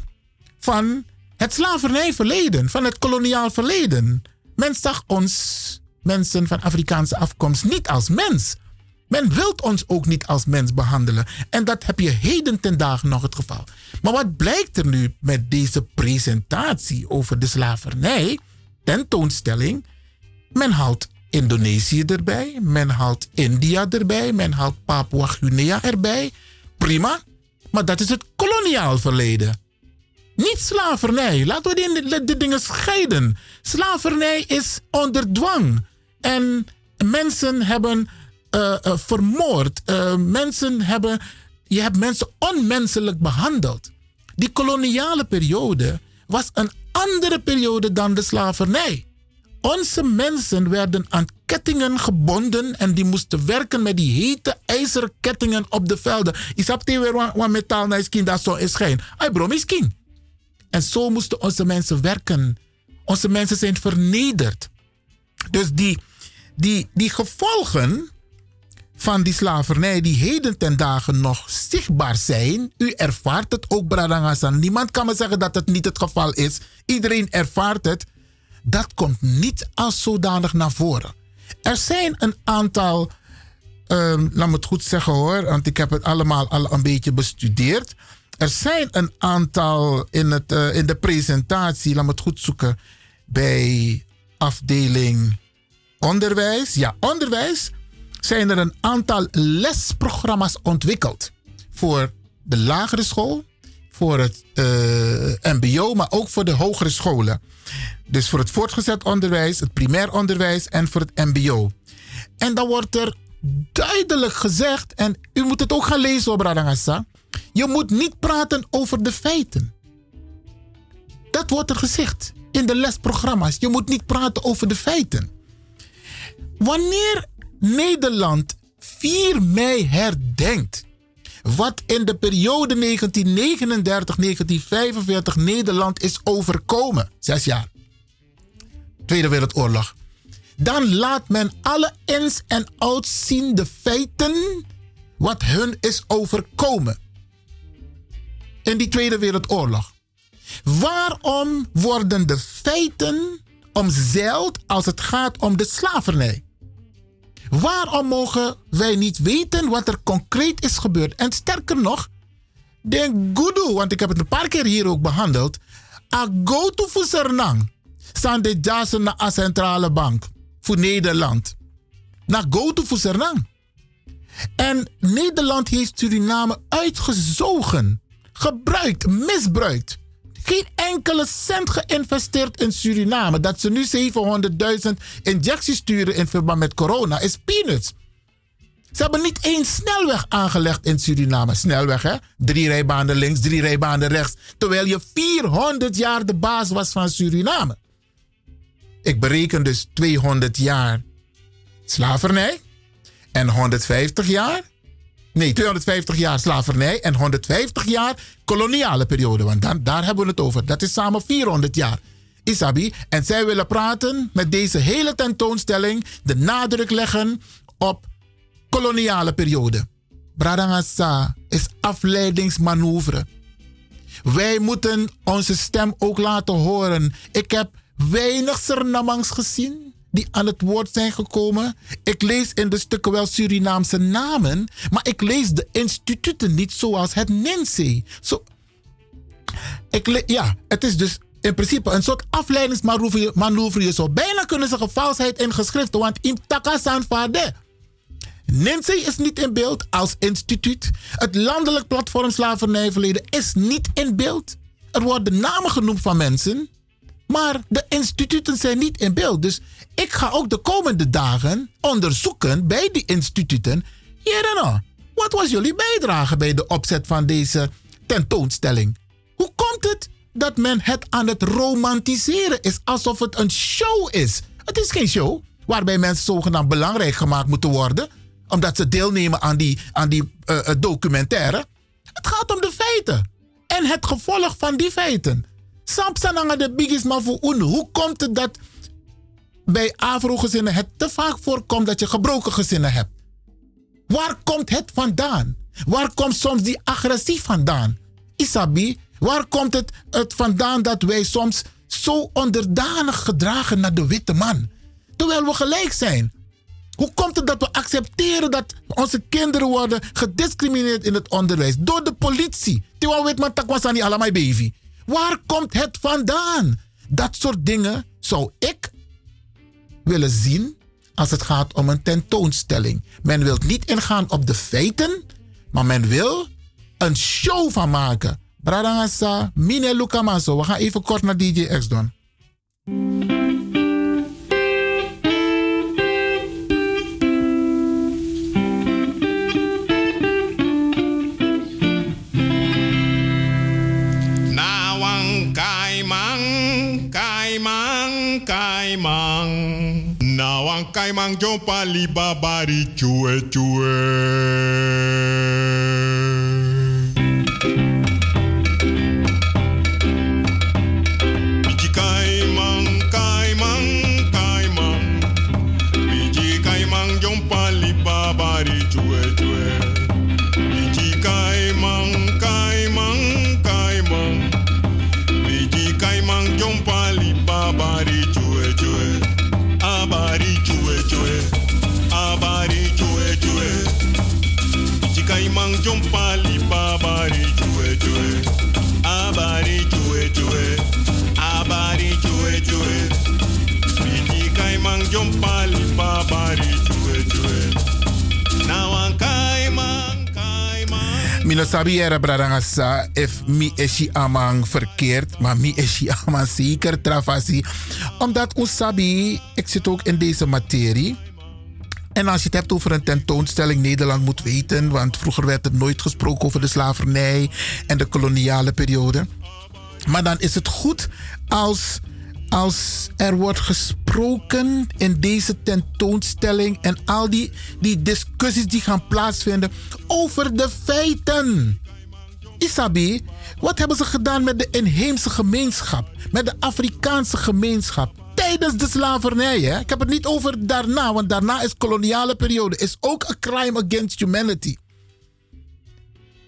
van het slavernijverleden, van het koloniaal verleden. Men zag ons mensen van Afrikaanse afkomst niet als mens. Men wil ons ook niet als mens behandelen. En dat heb je heden ten dagen nog het geval. Maar wat blijkt er nu met deze presentatie over de slavernij, tentoonstelling? Men haalt Indonesië erbij, men haalt India erbij, men haalt Papua-Guinea erbij. Prima, maar dat is het koloniaal verleden. Niet slavernij. Laten we die, die dingen scheiden. Slavernij is onder dwang. En mensen hebben uh, uh, vermoord. Uh, mensen hebben, je hebt mensen onmenselijk behandeld. Die koloniale periode was een andere periode dan de slavernij. Onze mensen werden aan kettingen gebonden en die moesten werken met die hete ijzeren kettingen op de velden. Isapte weer wat metaal naar skin dat zo is schijn. Ai bro, skin. En zo moesten onze mensen werken. Onze mensen zijn vernederd. Dus die, die, die gevolgen van die slavernij die heden ten dagen nog zichtbaar zijn. U ervaart het ook, Bradangasan. Niemand kan me zeggen dat het niet het geval is. Iedereen ervaart het. Dat komt niet als zodanig naar voren. Er zijn een aantal, um, laat me het goed zeggen hoor, want ik heb het allemaal al een beetje bestudeerd. Er zijn een aantal in, het, uh, in de presentatie, laat me het goed zoeken, bij afdeling onderwijs. Ja, onderwijs zijn er een aantal lesprogramma's ontwikkeld. Voor de lagere school, voor het uh, MBO, maar ook voor de hogere scholen. Dus voor het voortgezet onderwijs, het primair onderwijs en voor het MBO. En dan wordt er duidelijk gezegd, en u moet het ook gaan lezen op Radangassa. Je moet niet praten over de feiten. Dat wordt er gezegd in de lesprogramma's. Je moet niet praten over de feiten. Wanneer Nederland 4 mei herdenkt wat in de periode 1939-1945 Nederland is overkomen, zes jaar, Tweede Wereldoorlog, dan laat men alle ins en outs zien de feiten wat hun is overkomen. In die Tweede Wereldoorlog. Waarom worden de feiten omzeild als het gaat om de slavernij? Waarom mogen wij niet weten wat er concreet is gebeurd? En sterker nog, de Gudu, want ik heb het een paar keer hier ook behandeld. A go to Fusernang. Staan de jassen naar de centrale bank voor Nederland. Na go to Fusernang. En Nederland heeft Suriname uitgezogen, gebruikt, misbruikt. Geen enkele cent geïnvesteerd in Suriname. Dat ze nu 700.000 injecties sturen in verband met corona is peanuts. Ze hebben niet één snelweg aangelegd in Suriname. Snelweg, hè? Drie rijbanen links, drie rijbanen rechts. Terwijl je 400 jaar de baas was van Suriname. Ik bereken dus 200 jaar slavernij en 150 jaar. Nee, 250 jaar slavernij en 150 jaar koloniale periode. Want dan, daar hebben we het over. Dat is samen 400 jaar. Isabi. En zij willen praten met deze hele tentoonstelling. De nadruk leggen op koloniale periode. Bradangasa is afleidingsmanoeuvre. Wij moeten onze stem ook laten horen. Ik heb weinig Surinamangs gezien die aan het woord zijn gekomen. Ik lees in de stukken wel Surinaamse namen, maar ik lees de instituten niet zoals het NINSE. Zo, ik ja, het is dus in principe een soort afleidingsmanoeuvre. Je zou bijna kunnen zeggen valsheid in geschriften, want in Takasan Fade. NINSE is niet in beeld als instituut. Het landelijk platform slavernijverleden is niet in beeld. Er worden namen genoemd van mensen, maar de instituten zijn niet in beeld. Dus ik ga ook de komende dagen onderzoeken bij die instituten. Nou, wat was jullie bijdrage bij de opzet van deze tentoonstelling? Hoe komt het dat men het aan het romantiseren is alsof het een show is? Het is geen show waarbij mensen zogenaamd belangrijk gemaakt moeten worden omdat ze deelnemen aan die, aan die eh, eh, documentaire. Het gaat om de feiten en het gevolg van die feiten. Samsananga de biggest voor un. Hoe komt het dat bij Afro-gezinnen het te vaak voorkomt dat je gebroken gezinnen hebt? Waar komt het vandaan? Waar komt soms die agressie vandaan? Isabi, waar komt het, het vandaan dat wij soms zo onderdanig gedragen naar de witte man? Terwijl we gelijk zijn. Hoe komt het dat we accepteren dat onze kinderen worden gediscrimineerd in het onderwijs? Door de politie. Terwijl weet man takwasani allemaal baby. Waar komt het vandaan? Dat soort dingen zou ik willen zien als het gaat om een tentoonstelling. Men wil niet ingaan op de feiten, maar men wil een show van maken. Bradangasa, Mine Lukamaso. We gaan even kort naar DJ X doen. Kaimang jompa libabari chue chue. Sabi era bradangasa if mi eshi amang verkeerd, maar mi eshi amang zeker travasi. Omdat usabi, ik zit ook in deze materie. En als je het hebt over een tentoonstelling, Nederland moet weten, want vroeger werd er nooit gesproken over de slavernij en de koloniale periode. Maar dan is het goed als, als er wordt gesproken in deze tentoonstelling en al die, die discussies die gaan plaatsvinden over de feiten. Isabi, wat hebben ze gedaan met de inheemse gemeenschap, met de Afrikaanse gemeenschap tijdens de slavernij, hè? ik heb het niet over daarna, want daarna is koloniale periode, is ook een crime against humanity.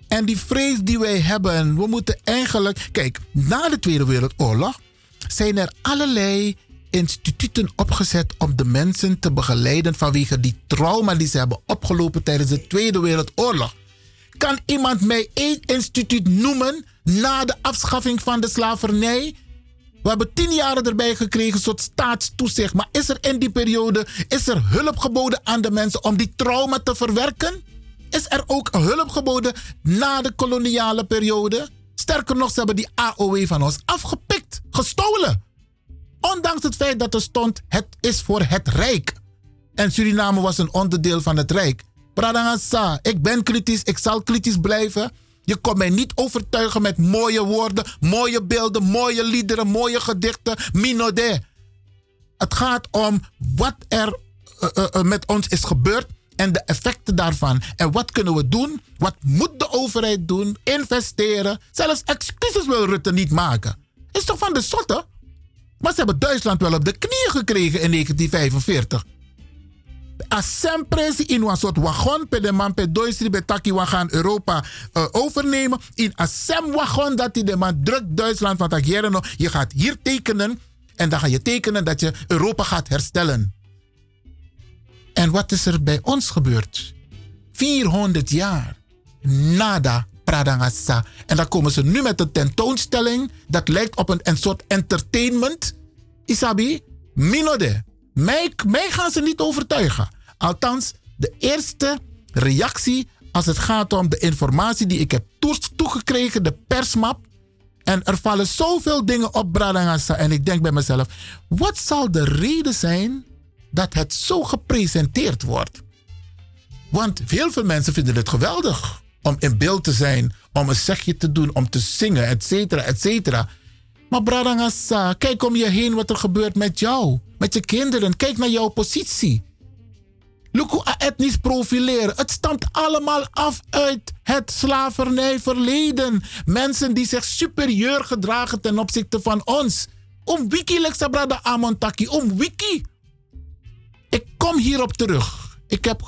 En die vrees die wij hebben, we moeten eigenlijk. Kijk, na de Tweede Wereldoorlog zijn er allerlei instituten opgezet om de mensen te begeleiden vanwege die trauma die ze hebben opgelopen tijdens de Tweede Wereldoorlog. Kan iemand mij één instituut noemen na de afschaffing van de slavernij? We hebben tien jaar erbij gekregen, soort staatstoezicht. Maar is er in die periode is er hulp geboden aan de mensen om die trauma te verwerken? Is er ook hulp geboden na de koloniale periode? Sterker nog, ze hebben die AOW van ons afgepikt, gestolen. Ondanks het feit dat er stond, het is voor het Rijk. En Suriname was een onderdeel van het Rijk. Pradangasa, ik ben kritisch, ik zal kritisch blijven. Je kon mij niet overtuigen met mooie woorden, mooie beelden, mooie liederen, mooie gedichten. Minode. Het gaat om wat er uh, uh, uh, met ons is gebeurd en de effecten daarvan. En wat kunnen we doen? Wat moet de overheid doen? Investeren. Zelfs excuses wil Rutte niet maken. Is toch van de zotte? Maar ze hebben Duitsland wel op de knieën gekregen in 1945. Assem in een soort wagon, per de man per Duitsland, bij Taki we gaan Europa uh, overnemen. In Assem wagon dat die de man drukt Duitsland van Tagieren. Je gaat hier tekenen en dan ga je tekenen dat je Europa gaat herstellen. En wat is er bij ons gebeurd? 400 jaar. Nada pradangasa. En dan komen ze nu met een tentoonstelling dat lijkt op een, een soort entertainment. Isabi, minode. Mij, mij gaan ze niet overtuigen. Althans, de eerste reactie als het gaat om de informatie die ik heb toegekregen, de persmap. En er vallen zoveel dingen op Bradangasa. En ik denk bij mezelf, wat zal de reden zijn dat het zo gepresenteerd wordt? Want heel veel mensen vinden het geweldig om in beeld te zijn, om een zegje te doen, om te zingen, et cetera, et cetera. Maar Bradangasa, kijk om je heen wat er gebeurt met jou, met je kinderen. Kijk naar jouw positie. Luku etnisch profileren. Het stamt allemaal af uit het slavernijverleden. Mensen die zich superieur gedragen ten opzichte van ons. Om wiki Lexabrada Amontaki. Om wiki. Ik kom hierop terug. Ik heb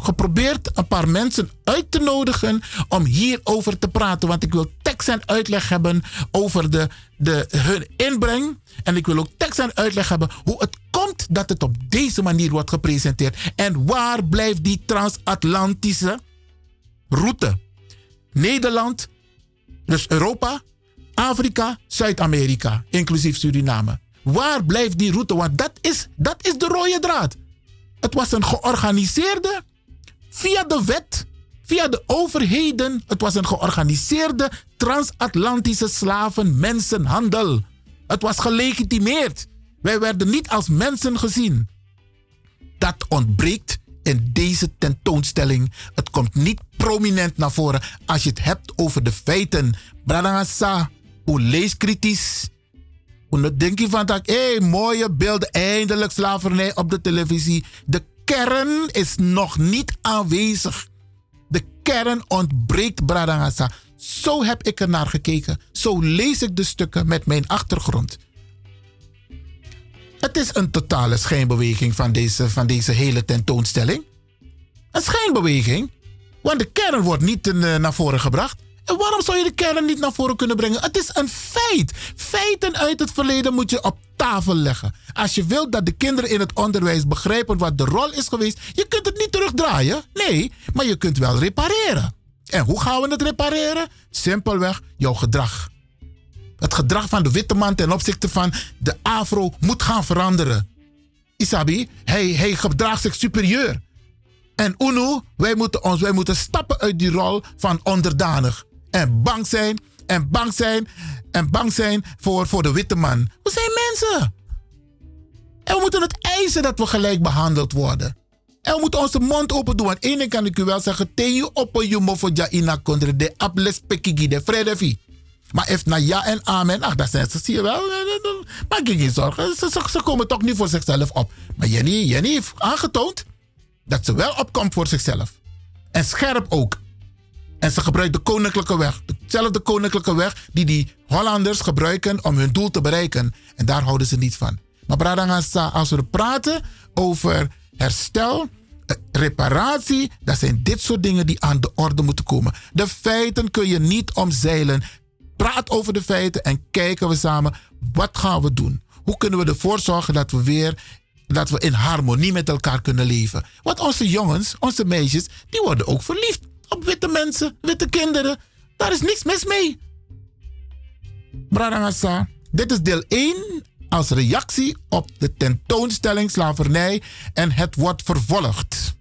geprobeerd een paar mensen uit te nodigen om hierover te praten. Want ik wil tekst en uitleg hebben over de, de, hun inbreng. En ik wil ook tekst en uitleg hebben hoe het komt dat het op deze manier wordt gepresenteerd. En waar blijft die transatlantische route? Nederland, dus Europa, Afrika, Zuid-Amerika, inclusief Suriname. Waar blijft die route? Want dat is, dat is de rode draad. Het was een georganiseerde, via de wet, via de overheden. Het was een georganiseerde transatlantische slaven-mensenhandel. Het was gelegitimeerd. Wij werden niet als mensen gezien. Dat ontbreekt in deze tentoonstelling. Het komt niet prominent naar voren als je het hebt over de feiten. Bradangasa, hoe lees kritisch. Hoe denk je van dat, hé, mooie beelden, eindelijk slavernij op de televisie. De kern is nog niet aanwezig. De kern ontbreekt, Bradangasa. Zo heb ik er naar gekeken. Zo lees ik de stukken met mijn achtergrond. Het is een totale schijnbeweging van deze, van deze hele tentoonstelling. Een schijnbeweging, want de kern wordt niet uh, naar voren gebracht. En waarom zou je de kern niet naar voren kunnen brengen? Het is een feit. Feiten uit het verleden moet je op tafel leggen. Als je wilt dat de kinderen in het onderwijs begrijpen wat de rol is geweest, je kunt het niet terugdraaien. Nee, maar je kunt wel repareren. En hoe gaan we het repareren? Simpelweg jouw gedrag. Het gedrag van de witte man ten opzichte van de afro moet gaan veranderen. Isabi, hij, hij gedraagt zich superieur. En UNO, wij moeten, ons, wij moeten stappen uit die rol van onderdanig. En bang zijn, en bang zijn, en bang zijn voor, voor de witte man. We zijn mensen. En we moeten het eisen dat we gelijk behandeld worden. En we moeten onze mond open doen. Want ding kan ik u wel zeggen. Teju op je mofo ina kondre de ables pekigi de vredevi. Maar if na ja en amen, ach, dat zijn ze, zie je wel. Maak je geen zorgen. Ze, ze, ze, komen toch niet voor zichzelf op. Maar Jenny, Jenny heeft aangetoond dat ze wel opkomt voor zichzelf. En scherp ook. En ze gebruikt de koninklijke weg. Dezelfde koninklijke weg die die Hollanders gebruiken om hun doel te bereiken. En daar houden ze niet van. Maar als we praten over herstel, eh, reparatie, dat zijn dit soort dingen die aan de orde moeten komen. De feiten kun je niet omzeilen. Praat over de feiten en kijken we samen wat gaan we doen. Hoe kunnen we ervoor zorgen dat we weer dat we in harmonie met elkaar kunnen leven. Want onze jongens, onze meisjes, die worden ook verliefd op witte mensen, witte kinderen. Daar is niks mis mee. Bradangasa, dit is deel 1 als reactie op de tentoonstelling slavernij en het wordt vervolgd.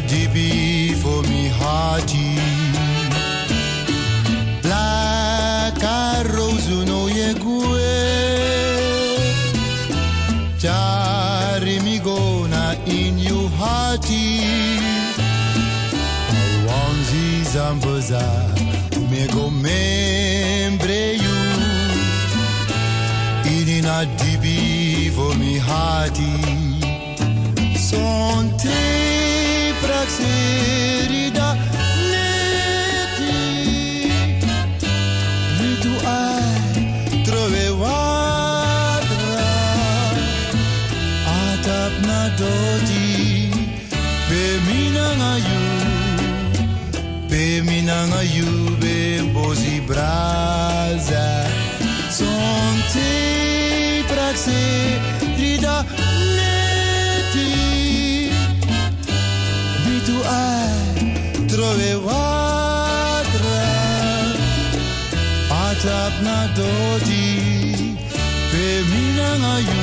Ini na dibi for mi haji La carrozu no ye kue. Jari mi go na in you hati Wanzi zamboza me go membre you. Ini na dibi mi hati Sonte praxerida braza. Son te praxe vetroveatra Atlapna dodi Pe minanga iu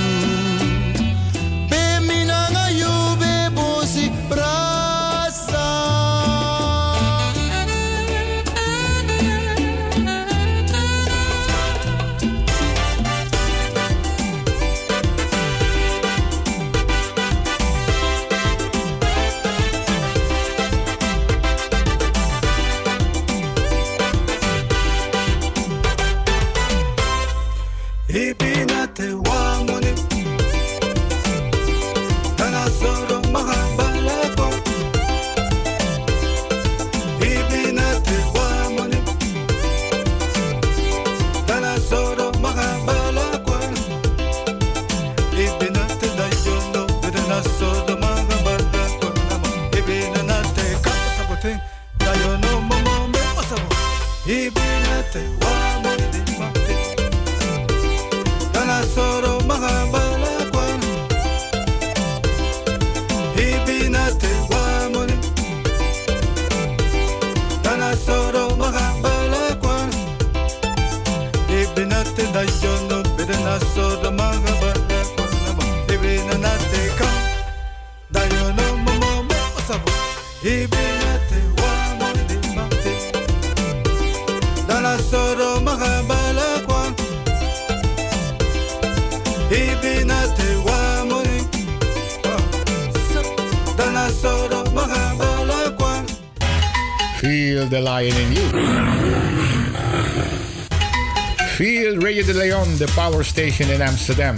Feel the lion in you. Feel Radio de Leon, the power station in Amsterdam.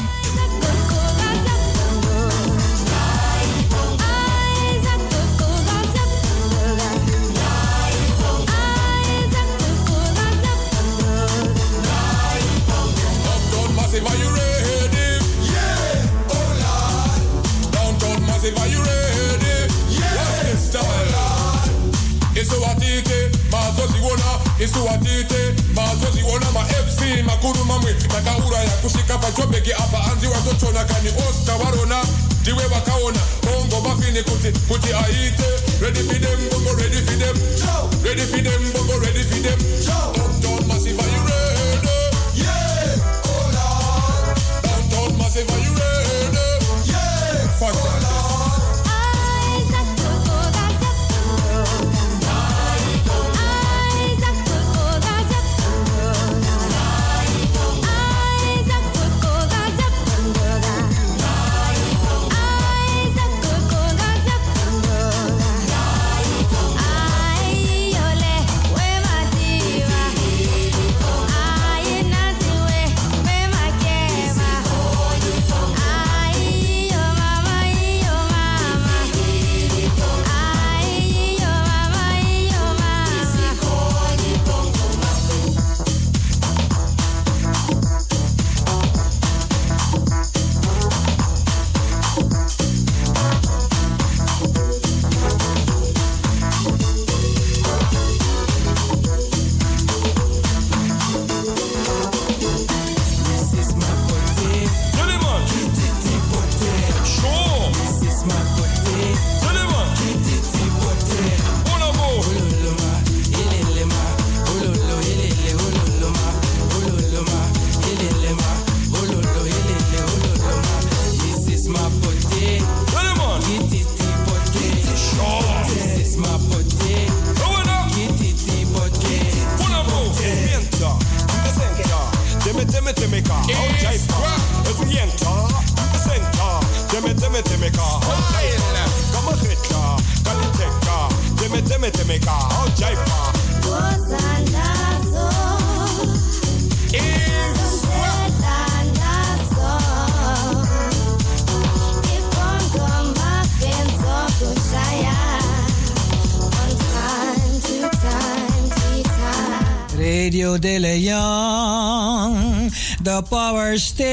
vakauraya kusvika pachobheki apa. Hanzi watotona kani osta varona ndiwe vakaona bongo kuti kuti aite. For them, bongo redi fidem redi bongo the